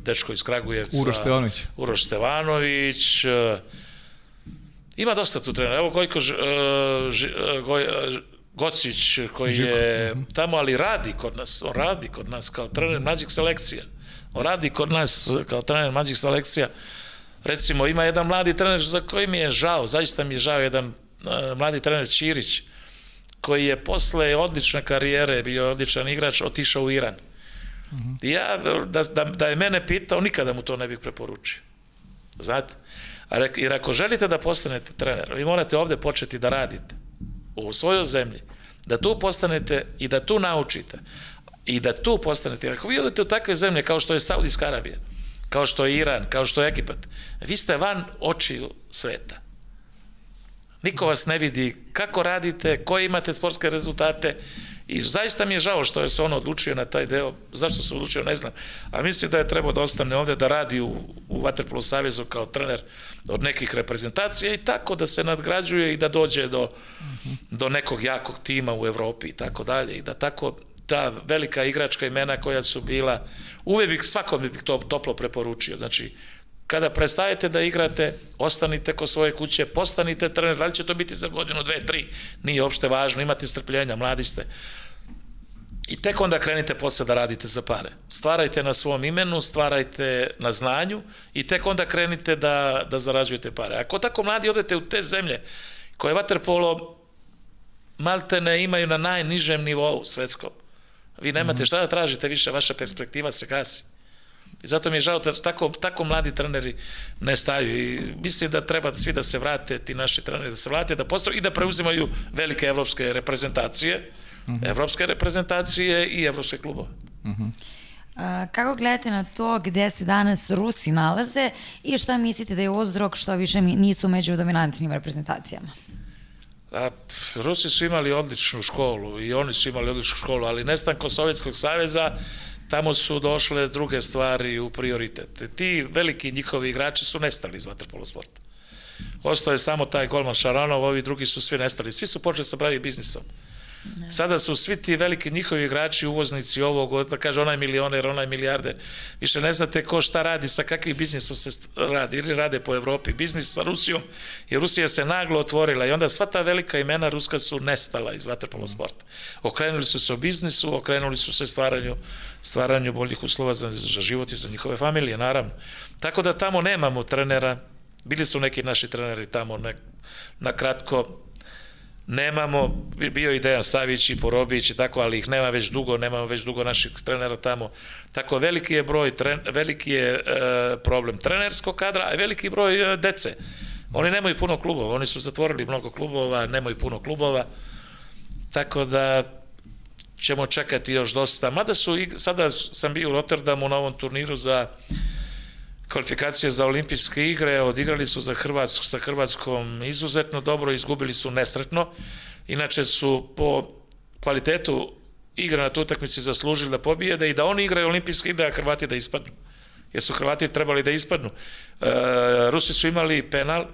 dečko iz Kragujevca.
Uroš Stevanović.
Uroš Stevanović. eh, Ima dosta tu trenera. Evo Gojko Ž, Ž, Goj, Gocić koji
Živko,
je tamo, ali radi kod nas. On radi kod nas kao trener mlađih selekcija. On radi kod nas kao trener mlađih selekcija. Recimo, ima jedan mladi trener za koji mi je žao, zaista mi je žao, jedan uh, mladi trener Ćirić, koji je posle odlične karijere, bio odličan igrač, otišao u Iran. -hmm. Ja, da, da, da je mene pitao, nikada mu to ne bih preporučio. Znate? Jer ako želite da postanete trener, vi morate ovde početi da radite u svojoj zemlji, da tu postanete i da tu naučite i da tu postanete. Ako vi odete u takve zemlje kao što je Saudijska Arabija, kao što je Iran, kao što je Egipat, vi ste van očiju sveta. Niko vas ne vidi kako radite, koje imate sportske rezultate i zaista mi je žao što je se on odlučio na taj deo. Zašto se odlučio, ne znam. A mislim da je trebao da ostane ovde da radi u, u Waterpolo Savezu kao trener od nekih reprezentacija i tako da se nadgrađuje i da dođe do, do nekog jakog tima u Evropi i tako dalje i da tako ta velika igračka imena koja su bila, uvek bih svakom bih to toplo preporučio. Znači, kada prestajete da igrate, ostanite ko svoje kuće, postanite trener, da li će to biti za godinu, dve, tri, nije uopšte važno, imate strpljenja, mladi ste. I tek onda krenite posle da radite za pare. Stvarajte na svom imenu, stvarajte na znanju i tek onda krenite da, da zarađujete pare. Ako tako mladi odete u te zemlje koje vaterpolo maltene imaju na najnižem nivou svetskom, vi nemate šta da tražite više, vaša perspektiva se gasi. I zato mi je žao da tako, tako mladi treneri ne staju i mislim da treba svi da se vrate, ti naši treneri da se vrate, da postoju i da preuzimaju velike evropske reprezentacije, uh -huh. evropske reprezentacije i evropske klubove. Uh -huh.
A, kako gledate na to gde se danas Rusi nalaze i šta mislite da je uzrok što više nisu među dominantnim reprezentacijama?
A, Rusi su imali odličnu školu i oni su imali odličnu školu, ali nestankom Sovjetskog saveza tamo su došle druge stvari u prioritet. Ti veliki njihovi igrači su nestali iz vaterpolo sporta. Ostao je samo taj golman Šaranov, ovi drugi su svi nestali. Svi su počeli sa pravi biznisom. Ne. Sada su svi ti veliki njihovi igrači, uvoznici ovog, da kaže onaj milioner, onaj milijarder. Više ne znate ko šta radi, sa kakvim biznisom se radi. Ili rade po Evropi. Biznis sa Rusijom. I Rusija se naglo otvorila i onda sva ta velika imena Ruska su nestala iz vaterpolo sporta. Okrenuli su se o biznisu, okrenuli su se stvaranju, stvaranju boljih uslova za, za život i za njihove familije, naravno. Tako da tamo nemamo trenera. Bili su neki naši treneri tamo ne, na kratko nemamo, bio i Dejan Savić i Porobić i tako, ali ih nema već dugo, nemamo već dugo naših trenera tamo. Tako veliki je broj, tren, veliki je e, problem trenerskog kadra, a veliki broj e, dece. Oni nemaju puno klubova, oni su zatvorili mnogo klubova, nemaju puno klubova, tako da ćemo čekati još dosta. Mada su, sada sam bio u Rotterdamu na ovom turniru za kvalifikacije za olimpijske igre, odigrali su za Hrvatsku, sa Hrvatskom izuzetno dobro, izgubili su nesretno. Inače su po kvalitetu igre na tu utakmici zaslužili da pobijede i da oni igraju olimpijske igre, a Hrvati da ispadnu. Jer su Hrvati trebali da ispadnu. E, Rusi su imali penal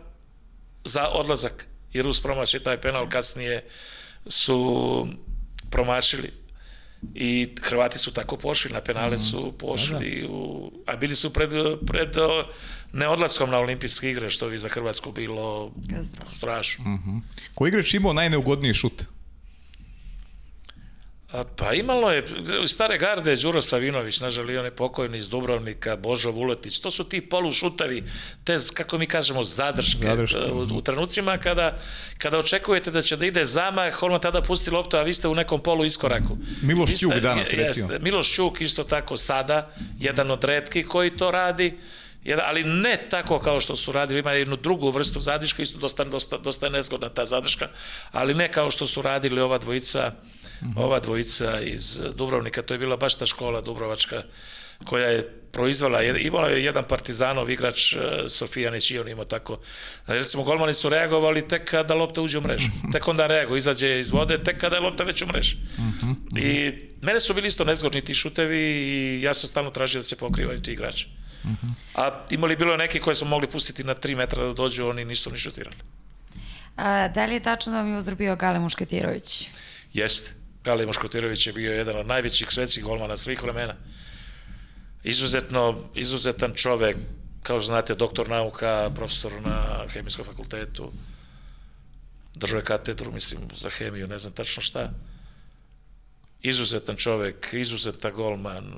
za odlazak i Rus promaši taj penal, kasnije su promašili i Hrvati su tako pošli, na penale su mhm. pošli, da, da. U, a bili su pred, pred neodlaskom na olimpijske igre, što bi za Hrvatsku bilo strašno. Uh
mhm. -huh. Ko igrač imao najneugodniji šut?
Pa imalo je, stare garde, Đuro Savinović, nažali on je pokojni iz Dubrovnika, Božo Vuletić, to su ti polušutavi, te, kako mi kažemo, zadrške. zadrške. U, u trenucima kada, kada očekujete da će da ide zamah, on tada pusti loptu, a vi ste u nekom polu iskoraku.
Miloš Ćuk danas, recimo. Jeste,
Miloš Ćuk isto tako sada, jedan od redkih koji to radi, jedan, ali ne tako kao što su radili, ima jednu drugu vrstu zadrška, isto dosta, dosta, dosta nezgodna ta zadrška, ali ne kao što su radili ova dvojica, -hmm. ova dvojica iz Dubrovnika, to je bila baš ta škola Dubrovačka koja je proizvala, imala je jedan partizanov igrač e, Sofijanić i on imao tako. Recimo, golmani su reagovali tek kada lopta uđe u mrežu. Tek onda reaguje, izađe iz vode, tek kada je lopta već u mreži. I mene su bili isto nezgodni ti šutevi i ja sam stalno tražio da se pokrivaju ti igrači. A imali bilo je neki koje smo mogli pustiti na 3 metra da dođu, oni nisu ni šutirali.
A, da li je tačno da vam je uzor bio Gale Mušketirović?
Jeste. Gale Muškotirović je bio jedan od najvećih svetskih golmana svih vremena. Izuzetno, izuzetan čovek, kao što znate, doktor nauka, profesor na hemijskom fakultetu, držao je katedru, mislim, za hemiju, ne znam tačno šta. Izuzetan čovek, izuzetan golman,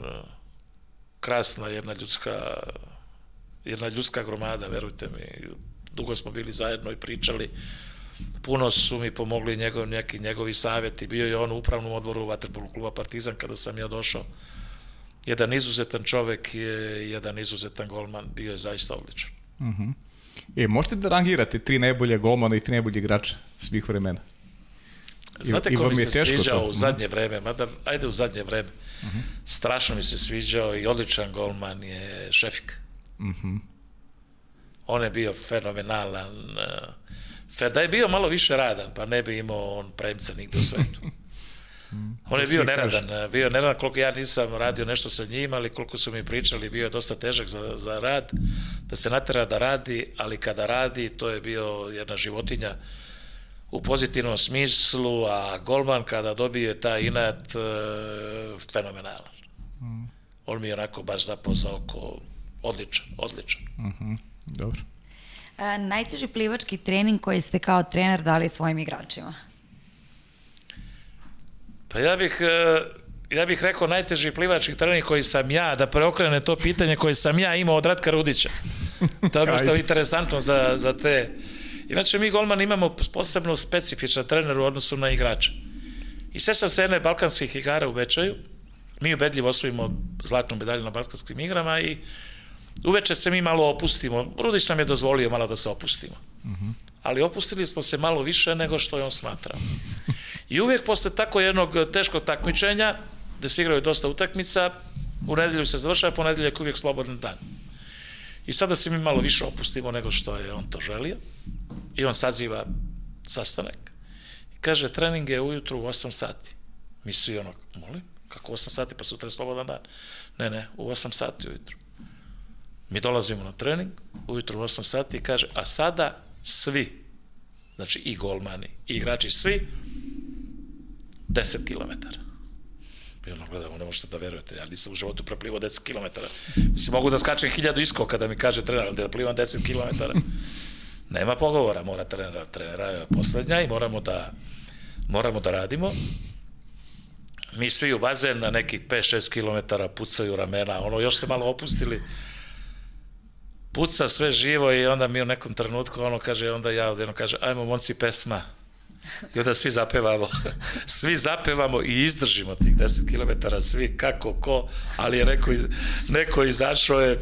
krasna jedna ljudska jedna ljudska gromada, verujte mi. Dugo smo bili zajedno i pričali. Puno su mi pomogli njegov, neki njegovi savjeti. Bio je on u upravnom odboru Vaterpolu kluba Partizan kada sam ja došao. Jedan izuzetan čovek je jedan izuzetan golman, bio je zaista odličan.
Uh -huh. E, možete da rangirate tri najbolje golmana i tri najbolje igrača svih vremena?
Znate ko mi se sviđao to? u zadnje vreme, mada ajde u zadnje vreme. Uh -huh. Strašno mi se sviđao i odličan golman je Šefik. Uh -huh. On je bio fenomenalan. Eh, da je bio malo više radan, pa ne bi imao on premca nigde u svetu. On je bio neradan, kaže. bio neradan koliko ja nisam radio nešto sa njim, ali koliko su mi pričali, bio je dosta težak za, za rad, da se natera da radi, ali kada radi, to je bio jedna životinja u pozitivnom smislu, a golman kada dobije taj inat, e, fenomenalan. Mm. On mi je onako baš zapao za oko odličan, odličan.
Mm -hmm. Dobro.
A, najteži plivački trening koji ste kao trener dali svojim igračima?
Pa ja bih, e, ja bih rekao najteži plivački trening koji sam ja, da preokrene to pitanje koje sam ja imao od Ratka Rudića. To je što interesantno za, za te... Inače, mi golman imamo posebno specifičan trener u odnosu na igrača. I sve sam se jedne balkanskih igara u Bečaju, mi ubedljivo osvojimo zlatnu medalju na balkanskim igrama i uveče se mi malo opustimo. Rudić nam je dozvolio malo da se opustimo. Uh mhm. -huh. Ali opustili smo se malo više nego što je on smatrao. I uvijek posle tako jednog teškog takmičenja, gde se igraju dosta utakmica, u nedelju se završava, ponedeljak uvijek slobodan dan. I sada se mi malo više opustimo nego što je on to želio. I on saziva sastanak. I kaže, trening je ujutru u 8 sati. Mi svi ono, molim, kako 8 sati, pa sutra je slobodan dan. Ne, ne, u 8 sati ujutru. Mi dolazimo na trening, ujutru u 8 sati i kaže, a sada svi, znači i golmani, i igrači, svi 10 km. I ono gledamo, ne možete da verujete, ja nisam u životu preplivao 10 km. Mislim, mogu da skačem 1000 iskoka kada mi kaže trener, da plivam 10 km. Nema pogovora, mora trener, trenera je poslednja i moramo da, moramo da radimo. Mi svi u bazen na nekih 5-6 km pucaju ramena, ono, još se malo opustili, puca sve živo i onda mi u nekom trenutku ono kaže, onda ja odjedno kaže, ajmo monci pesma. I onda svi zapevamo. svi zapevamo i izdržimo tih 10 km, svi kako, ko, ali je neko, neko izašao je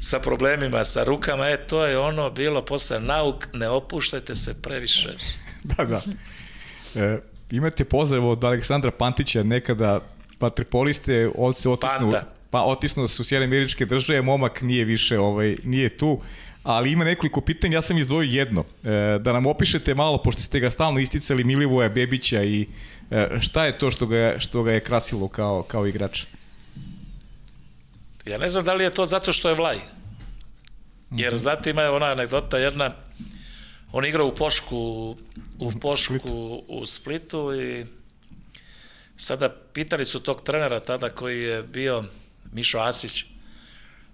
sa problemima, sa rukama, e, to je ono bilo posle nauk, ne opuštajte se previše.
da, da. E, imate pozdrav od Aleksandra Pantića, nekada vatripoliste, od se otisnu, Panta. Pa otisnu su Sjedine američke države, momak nije više, ovaj, nije tu, ali ima nekoliko pitanja, ja sam izdvojio jedno. E, da nam opišete malo, pošto ste ga stalno isticali Milivoja Bebića i e, šta je to što ga, što ga je krasilo kao, kao igrač?
Ja ne znam da li je to zato što je Vlaj. Jer mm -hmm. znate ima je ona anegdota jedna, on igra u Pošku, u Pošku Splitu. u Splitu i sada pitali su tog trenera tada koji je bio Mišo Asić,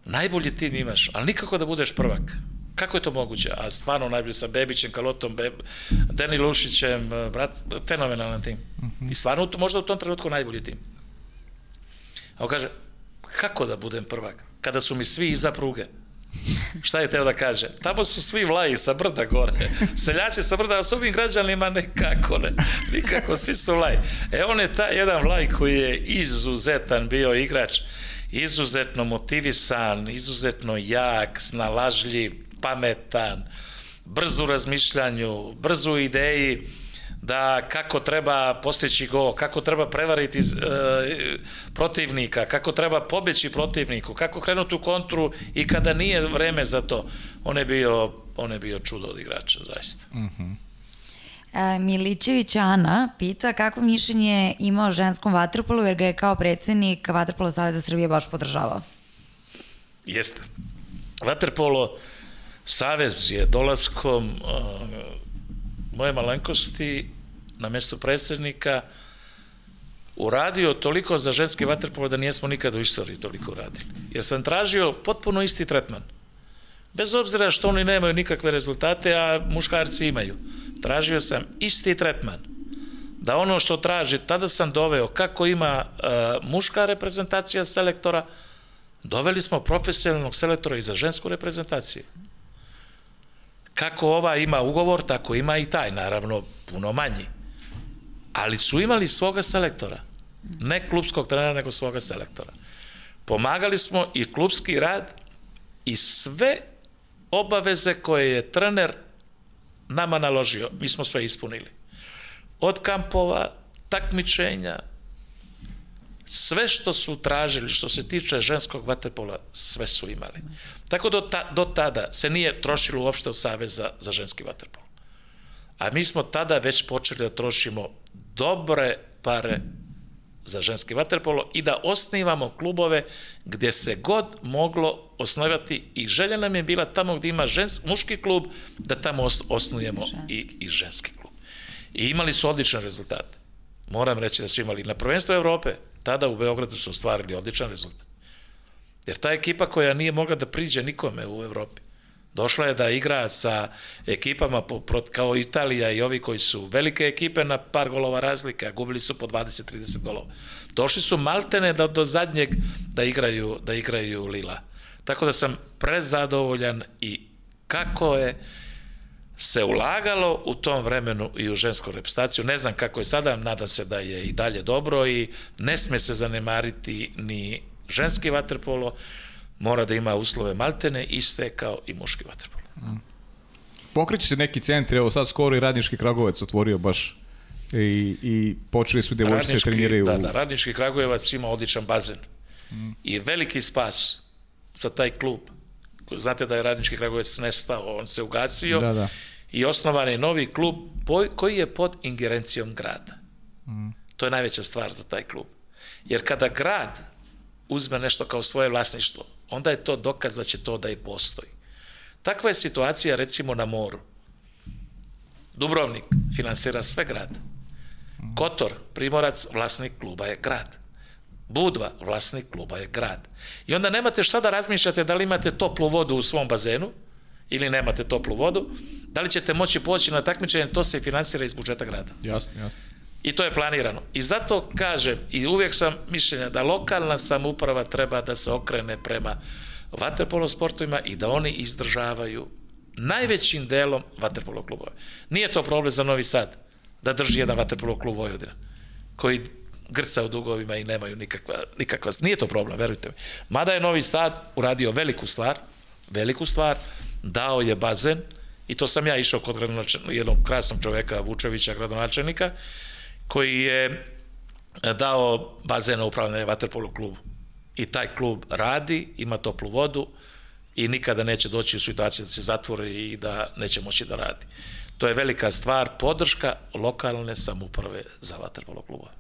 najbolji tim imaš, ali nikako da budeš prvak. Kako je to moguće? A stvarno najbolji sa Bebićem, Kalotom, Beb, Deni Lušićem, brat, fenomenalan tim. Mm -hmm. I stvarno možda u tom trenutku najbolji tim. A on kaže, kako da budem prvak? Kada su mi svi iza pruge. Šta je teo da kaže? Tamo su svi vlaji sa brda gore. Seljaci sa brda, a s ovim građanima nekako, ne. Nikako, svi su vlaji. E, on je taj jedan vlaj koji je izuzetan bio igrač, izuzetno motivisan, izuzetno jak, snalažljiv, pametan, brzo u razmišljanju, brzo u ideji, da kako treba postići go, kako treba prevariti e, protivnika, kako treba pobeći protivniku, kako krenuti u kontru i kada nije vreme za to. On je bio, on je bio čudo od igrača, zaista. Mm -hmm.
E, Milićević Ana pita kako mišljenje ima o ženskom vaterpolu jer ga je kao predsednik Vaterpola Saveza Srbije baš podržavao.
Jeste. Vaterpolo Savez je dolaskom uh, moje malenkosti na mesto predsednika uradio toliko za ženski vaterpolo da nijesmo nikada u istoriji toliko uradili. Jer sam tražio potpuno isti tretman. Bez obzira što oni nemaju nikakve rezultate, a muškarci imaju. Tražio sam isti tretman. Da ono što traži, tada sam doveo kako ima uh, muška reprezentacija selektora, doveli smo profesionalnog selektora i za žensku reprezentaciju. Kako ova ima ugovor, tako ima i taj, naravno, puno manji. Ali su imali svoga selektora. Ne klubskog trenera, nego svoga selektora. Pomagali smo i klubski rad i sve obaveze koje je trener nama naložio, mi smo sve ispunili. Od kampova, takmičenja, sve što su tražili, što se tiče ženskog vaterpola, sve su imali. Tako do, ta, do tada se nije trošilo uopšte od Saveza za ženski vaterpol. A mi smo tada već počeli da trošimo dobre pare za ženski vaterpolo i da osnivamo klubove gde se god moglo osnovati i želja nam je bila tamo gde ima žens, muški klub da tamo os, osnujemo i, i ženski klub. I imali su odličan rezultat. Moram reći da su imali na prvenstvo Evrope, tada u Beogradu su ostvarili odličan rezultat. Jer ta ekipa koja nije mogla da priđe nikome u Evropi, došla je da igra sa ekipama kao Italija i ovi koji su velike ekipe na par golova razlika, gubili su po 20-30 golova. Došli su maltene da do zadnjeg da igraju, da igraju Lila. Tako da sam prezadovoljan i kako je se ulagalo u tom vremenu i u žensku reprezentaciju. Ne znam kako je sada, nadam se da je i dalje dobro i ne sme se zanemariti ni ženski vaterpolo, mora da ima uslove maltene iste kao i muški vaterpolo. Mm.
Pokreće se neki centri, evo sad skoro i Radnički Kragovac otvorio baš i, i počeli su devojčice da treniraju.
Da, da, Radnički Kragujevac ima odličan bazen mm. i veliki spas za taj klub. Znate da je Radnički Kragujevac nestao, on se ugasio da, da. i osnovan je novi klub koji je pod ingerencijom grada. Mm. To je najveća stvar za taj klub. Jer kada grad uzme nešto kao svoje vlasništvo, onda je to dokaz da će to da i postoji. Takva je situacija recimo na moru. Dubrovnik finansira sve grad. Kotor, Primorac, vlasnik kluba je grad. Budva, vlasnik kluba je grad. I onda nemate šta da razmišljate da li imate toplu vodu u svom bazenu ili nemate toplu vodu, da li ćete moći poći na takmičenje, to se finansira iz budžeta grada.
Jasno, jasno.
I to je planirano. I zato kažem, i uvijek sam mišljenja da lokalna samuprava treba da se okrene prema vaterpolo sportovima i da oni izdržavaju najvećim delom vaterpolo klubove. Nije to problem za Novi Sad da drži jedan vaterpolo klub Vojvodina, koji grca u dugovima i nemaju nikakva, nikakva... Nije to problem, verujte mi. Mada je Novi Sad uradio veliku stvar, veliku stvar, dao je bazen, i to sam ja išao kod jednog krasnog čoveka, Vučevića, gradonačelnika, koji je dao bazen na upravljanje vaterpolo klubu i taj klub radi, ima toplu vodu i nikada neće doći u situaciju da se zatvori i da neće moći da radi. To je velika stvar, podrška lokalne samuprave za vaterpolo klubove.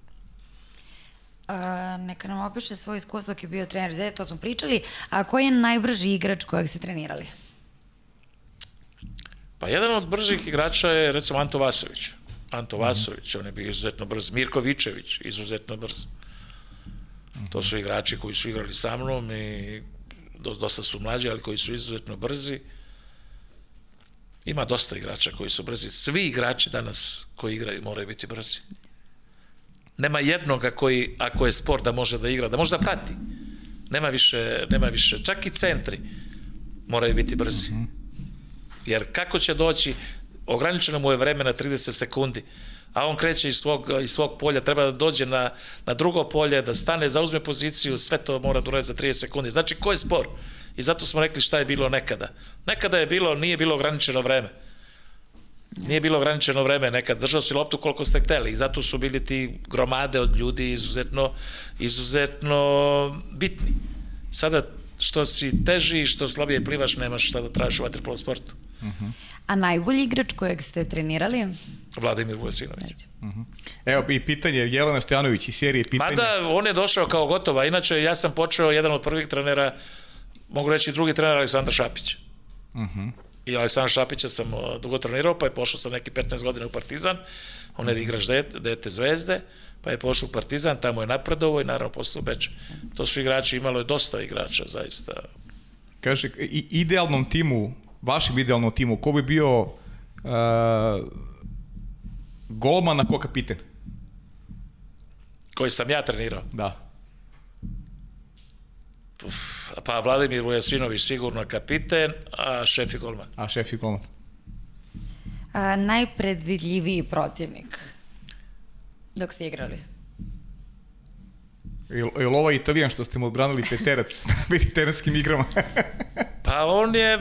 A, neka nam opiše svoj iskustvo koji je bio trener Zete, to smo pričali. A koji je najbrži igrač kojeg ste trenirali?
Pa jedan od bržih igrača je recimo Anto Vasović. Anto mm -hmm. Vasović, on je bio izuzetno brz. Mirko Vičević, izuzetno brz. Mm To su igrači koji su igrali sa mnom i dosta su mlađi, ali koji su izuzetno brzi. Ima dosta igrača koji su brzi. Svi igrači danas koji igraju moraju biti brzi. Nema jednoga koji, ako je sport, da može da igra, da može da prati. Nema više, nema više. Čak i centri moraju biti brzi. Jer kako će doći, ograničeno mu je vreme na 30 sekundi, a on kreće iz svog, iz svog polja, treba da dođe na, na drugo polje, da stane, zauzme poziciju, sve to mora da uradi za 30 sekundi. Znači, ko je spor? I zato smo rekli šta je bilo nekada. Nekada je bilo, nije bilo ograničeno vreme. Nije bilo ograničeno vreme, nekad držao si loptu koliko ste hteli i zato su bili ti gromade od ljudi izuzetno, izuzetno bitni. Sada što si teži i što slabije plivaš, nemaš šta da tražiš u vaterpolo sportu.
A najbolji igrač kojeg ste trenirali?
Vladimir Vujasinović.
Evo i pitanje Jelena Stojanović iz serije pitanje.
Mada on je došao kao gotova, inače ja sam počeo jedan od prvih trenera, mogu reći drugi trener Aleksandar Šapić. Uh -huh. I Aleksandra Šapića sam dugo trenirao, pa je pošao sa neki 15 godina u Partizan, on je igrač dete, dete zvezde, pa je pošao u Partizan, tamo je napredovo i naravno posle u Beč. To su igrači, imalo je dosta igrača, zaista.
Kaže, i, idealnom timu, vašem idealnom timu, ko bi bio uh, golman, a ko kapiten?
Koji sam ja trenirao?
Da.
Uf, pa Vladimir Vujasinović sigurno kapiten, a šef i golman.
A šef i golman.
A, najpredvidljiviji protivnik dok ste igrali?
Je, li ovaj italijan što ste mu odbranili peterac na mediteranskim igrama?
pa on je,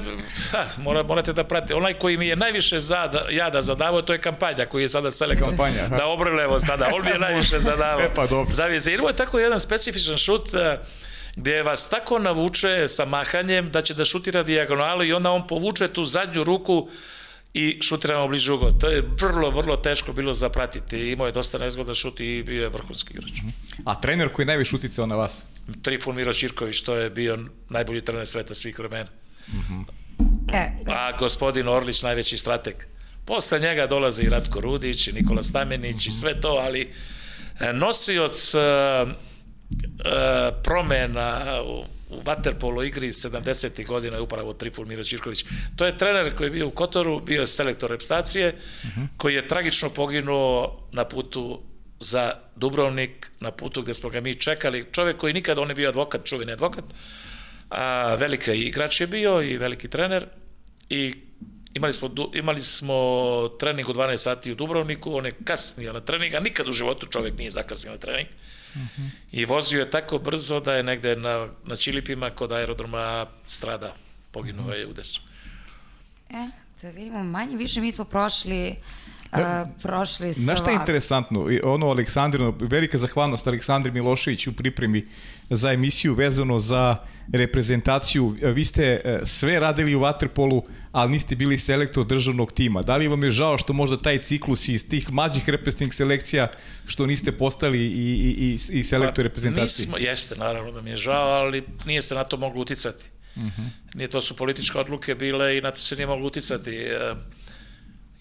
ha, mora, morate da pratite, onaj koji mi je najviše zada, jada zadavao, to je kampanja koji je sada selektor.
Kampanja,
da obrlevo sada, on mi je najviše zadavao.
e pa dobro.
Zavise, jer je tako jedan specifičan šut, gde vas tako navuče sa mahanjem da će da šutira dijagonalu i onda on povuče tu zadnju ruku i šutiramo bliže ugod. To je vrlo, vrlo teško bilo zapratiti. Imao je dosta nezgodan šut i bio je vrhunski igrač.
A trener koji je najviše uticao na vas?
Trifun Miro Čirković, to je bio najbolji trener sveta svih vremena. Mm -hmm.
e.
A gospodin Orlić, najveći strateg. Posle njega dolaze i Ratko Rudić, i Nikola Stamenić mm -hmm. i sve to, ali nosioc uh, uh, promena u, u vaterpolo igri 70. godina je upravo Trifun Miro Ćirković. To je trener koji je bio u Kotoru, bio je selektor repstacije, uh -huh. koji je tragično poginuo na putu za Dubrovnik, na putu gde smo ga mi čekali. Čovek koji nikad, on je bio advokat, čuveni advokat, a veliki igrač je bio i veliki trener i imali smo, imali smo trening u 12 sati u Dubrovniku, on je kasnio na trening, a nikad u životu čovek nije zakasnio na trening. Uh -huh. I vozio je tako brzo da je negde na, na Čilipima kod aerodroma strada, poginuo uh -huh. je u desu.
E, da vidimo, manje više mi smo prošli Da, uh, prošli
svak. Znaš šta je interesantno? Ono, Aleksandrino, velika zahvalnost Aleksandri Milošević u pripremi za emisiju vezano za reprezentaciju. Vi ste sve radili u Waterpolu, ali niste bili selektor državnog tima. Da li vam je žao što možda taj ciklus iz tih mlađih reprezentativnih selekcija što niste postali i, i, i, i selektor pa, reprezentacije?
Nismo, jeste, naravno da mi je žao, ali nije se na to moglo uticati. Uh -huh. Nije to su političke odluke bile i na to se nije moglo uticati.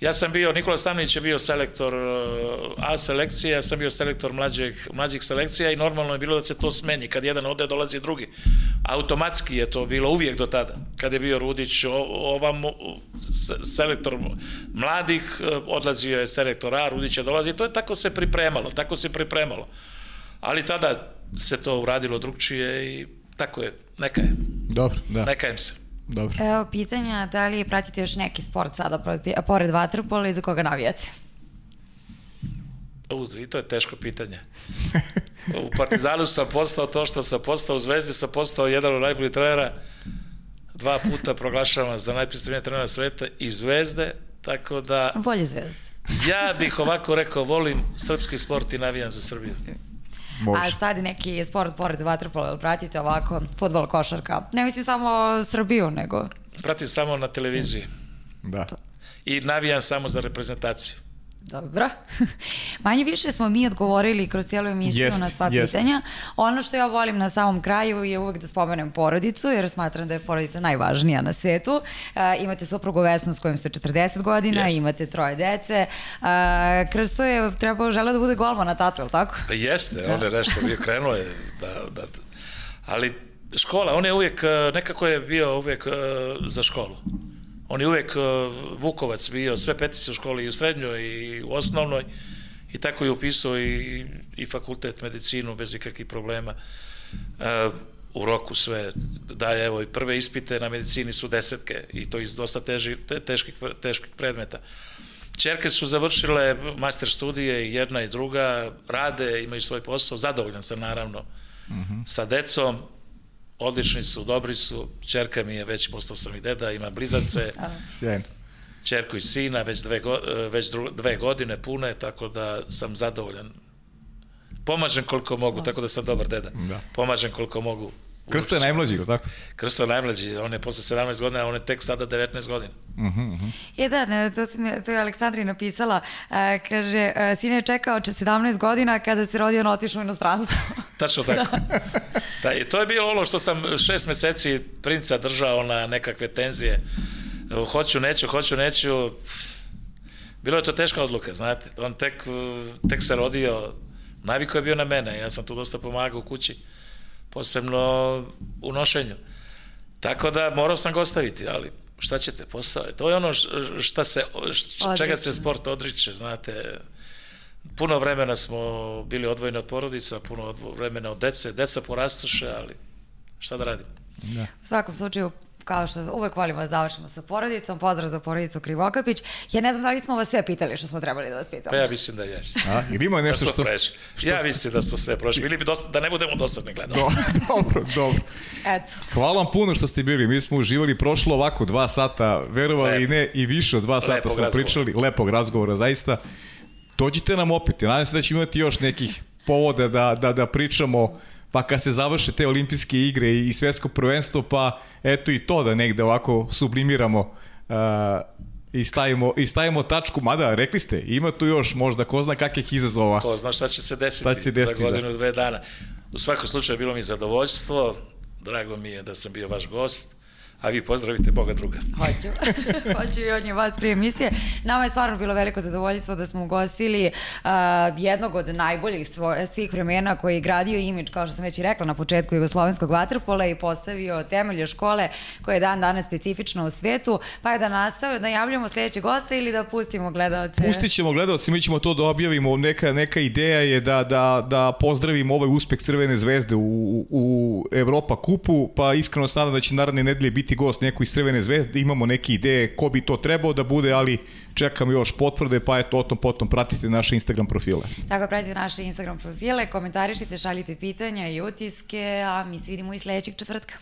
Ja sam bio, Nikola Stamnić je bio selektor A selekcije, ja sam bio selektor mlađih, mlađih selekcija i normalno je bilo da se to smeni. Kad jedan ode, dolazi drugi. Automatski je to bilo uvijek do tada. Kad je bio Rudić, ovam selektor mladih, odlazio je selektor A, Rudić je dolazi. To je tako se pripremalo, tako se pripremalo. Ali tada se to uradilo drugčije i tako je, neka je.
Dobro, da.
Neka im se.
Dobro.
Evo pitanja, da li pratite još neki sport sada proti, pored vaterpola i za koga navijate?
U, i to je teško pitanje. U Partizanu sam postao to što sam postao, u Zvezdi sam postao jedan od najboljih trenera. Dva puta proglašavam za najpredstavljenije trenera sveta i Zvezde, tako da...
Volje Zvezde.
ja bih ovako rekao, volim srpski sport i navijam za Srbiju.
Može. A sad neki sport pored vaterpola, ili pratite ovako, futbol, košarka? Ne mislim samo Srbiju, nego...
Pratim samo na televiziji.
Da.
I navijam samo za reprezentaciju.
Dobro. Manje više smo mi odgovorili kroz cijelu emisiju jest, na sva jest. pitanja. Ono što ja volim na samom kraju je uvek da spomenem porodicu, jer smatram da je porodica najvažnija na svetu. E, imate suprugu Vesnu s kojim ste 40 godina, jest. imate troje dece. E, Krsto je trebao, želeo da bude golman na tatu, je tako?
Pa jeste, on je nešto bio krenuo je da, da, ali škola, on je uvijek, nekako je bio uvijek za školu. On je uvek uh, Vukovac bio, sve petice u školi i u srednjoj i u osnovnoj i tako je upisao i, i fakultet medicinu bez ikakvih problema. Uh, u roku sve daje, evo i prve ispite na medicini su desetke i to iz dosta teži, te, teških, teških predmeta. Čerke su završile master studije i jedna i druga, rade, imaju svoj posao, zadovoljan sam naravno uh mhm. -huh. sa decom, odlični su, dobri su, čerka mi je već, postao sam i deda, ima blizace.
Sjajno.
čerku i sina, već dve, go, već dru, dve godine pune, tako da sam zadovoljan. Pomažem koliko mogu, tako da sam dobar deda.
Da.
Pomažem koliko mogu.
Krsto je najmlađi, ili tako?
Krsto je najmlađi, on je posle 17 godina, a on je tek sada 19 godina.
Je da, ne, to, sam, to je Aleksandri napisala. E, kaže, e, sine je čekao če 17 godina kada se rodio on otišao u inostranstvo.
Tačno tako. da, i to je bilo ono što sam šest meseci princa držao na nekakve tenzije. Hoću, neću, hoću, neću. Bilo je to teška odluka, znate. On tek, tek se rodio, naviko je bio na mene, ja sam tu dosta pomagao u kući, posebno u nošenju. Tako da morao sam ga ostaviti, ali šta ćete, posao je. To je ono šta se, šta, čega se sport odriče, znate puno vremena smo bili odvojeni od porodica, puno vremena od dece, deca porastuše, ali šta da radimo?
Da. U svakom slučaju, kao što uvek volimo da završimo sa porodicom, pozdrav za porodicu Krivokapić. Ja ne znam da li smo vas sve pitali što smo trebali da vas pitamo.
Pa ja mislim da jeste.
A, ili ima nešto da što...
što... Ja mislim da smo sve prošli. Ili bi dosta, da ne budemo dosadni gledalci.
Do, dobro, dobro.
Eto.
Hvala vam puno što ste bili. Mi smo uživali prošlo ovako dva sata, verovali i ne, i više od dva sata Lepog smo razgovora. pričali. Lepog razgovora, zaista. Dođite nam opet. Nadam se da ćemo imati još nekih povoda da, da, da pričamo pa kad se završe te olimpijske igre i svetsko prvenstvo, pa eto i to da negde ovako sublimiramo uh, i stavimo, i stavimo tačku, mada rekli ste, ima tu još možda ko zna kakvih izazova.
Ko zna šta će se desiti, šta će se desiti za godinu, da. dve dana. U svakom slučaju bilo mi zadovoljstvo, drago mi je da sam bio vaš gost a vi pozdravite Boga druga.
Hoću. Hoću i on je vas prije emisije. Nama je stvarno bilo veliko zadovoljstvo da smo ugostili uh, jednog od najboljih svo, svih vremena koji je gradio imidž, kao što sam već i rekla na početku jugoslovenskog vaterpola i postavio temelje škole koje je dan danas specifično u svetu, pa je da nastavimo, da javljamo sledećeg gosta ili da pustimo gledalce.
Pustit ćemo gledalce, mi ćemo to da objavimo, neka, neka ideja je da, da, da pozdravimo ovaj uspeh Crvene zvezde u, u Evropa kupu, pa iskreno se nadam da će naredne nedelje biti biti gost neko iz Crvene zvezde, imamo neke ideje ko bi to trebao da bude, ali čekamo još potvrde, pa eto, o tom potom pratite naše Instagram profile.
Tako, pratite naše Instagram profile, komentarišite, šaljite pitanja i utiske, a mi se vidimo i sledećeg četvrtka.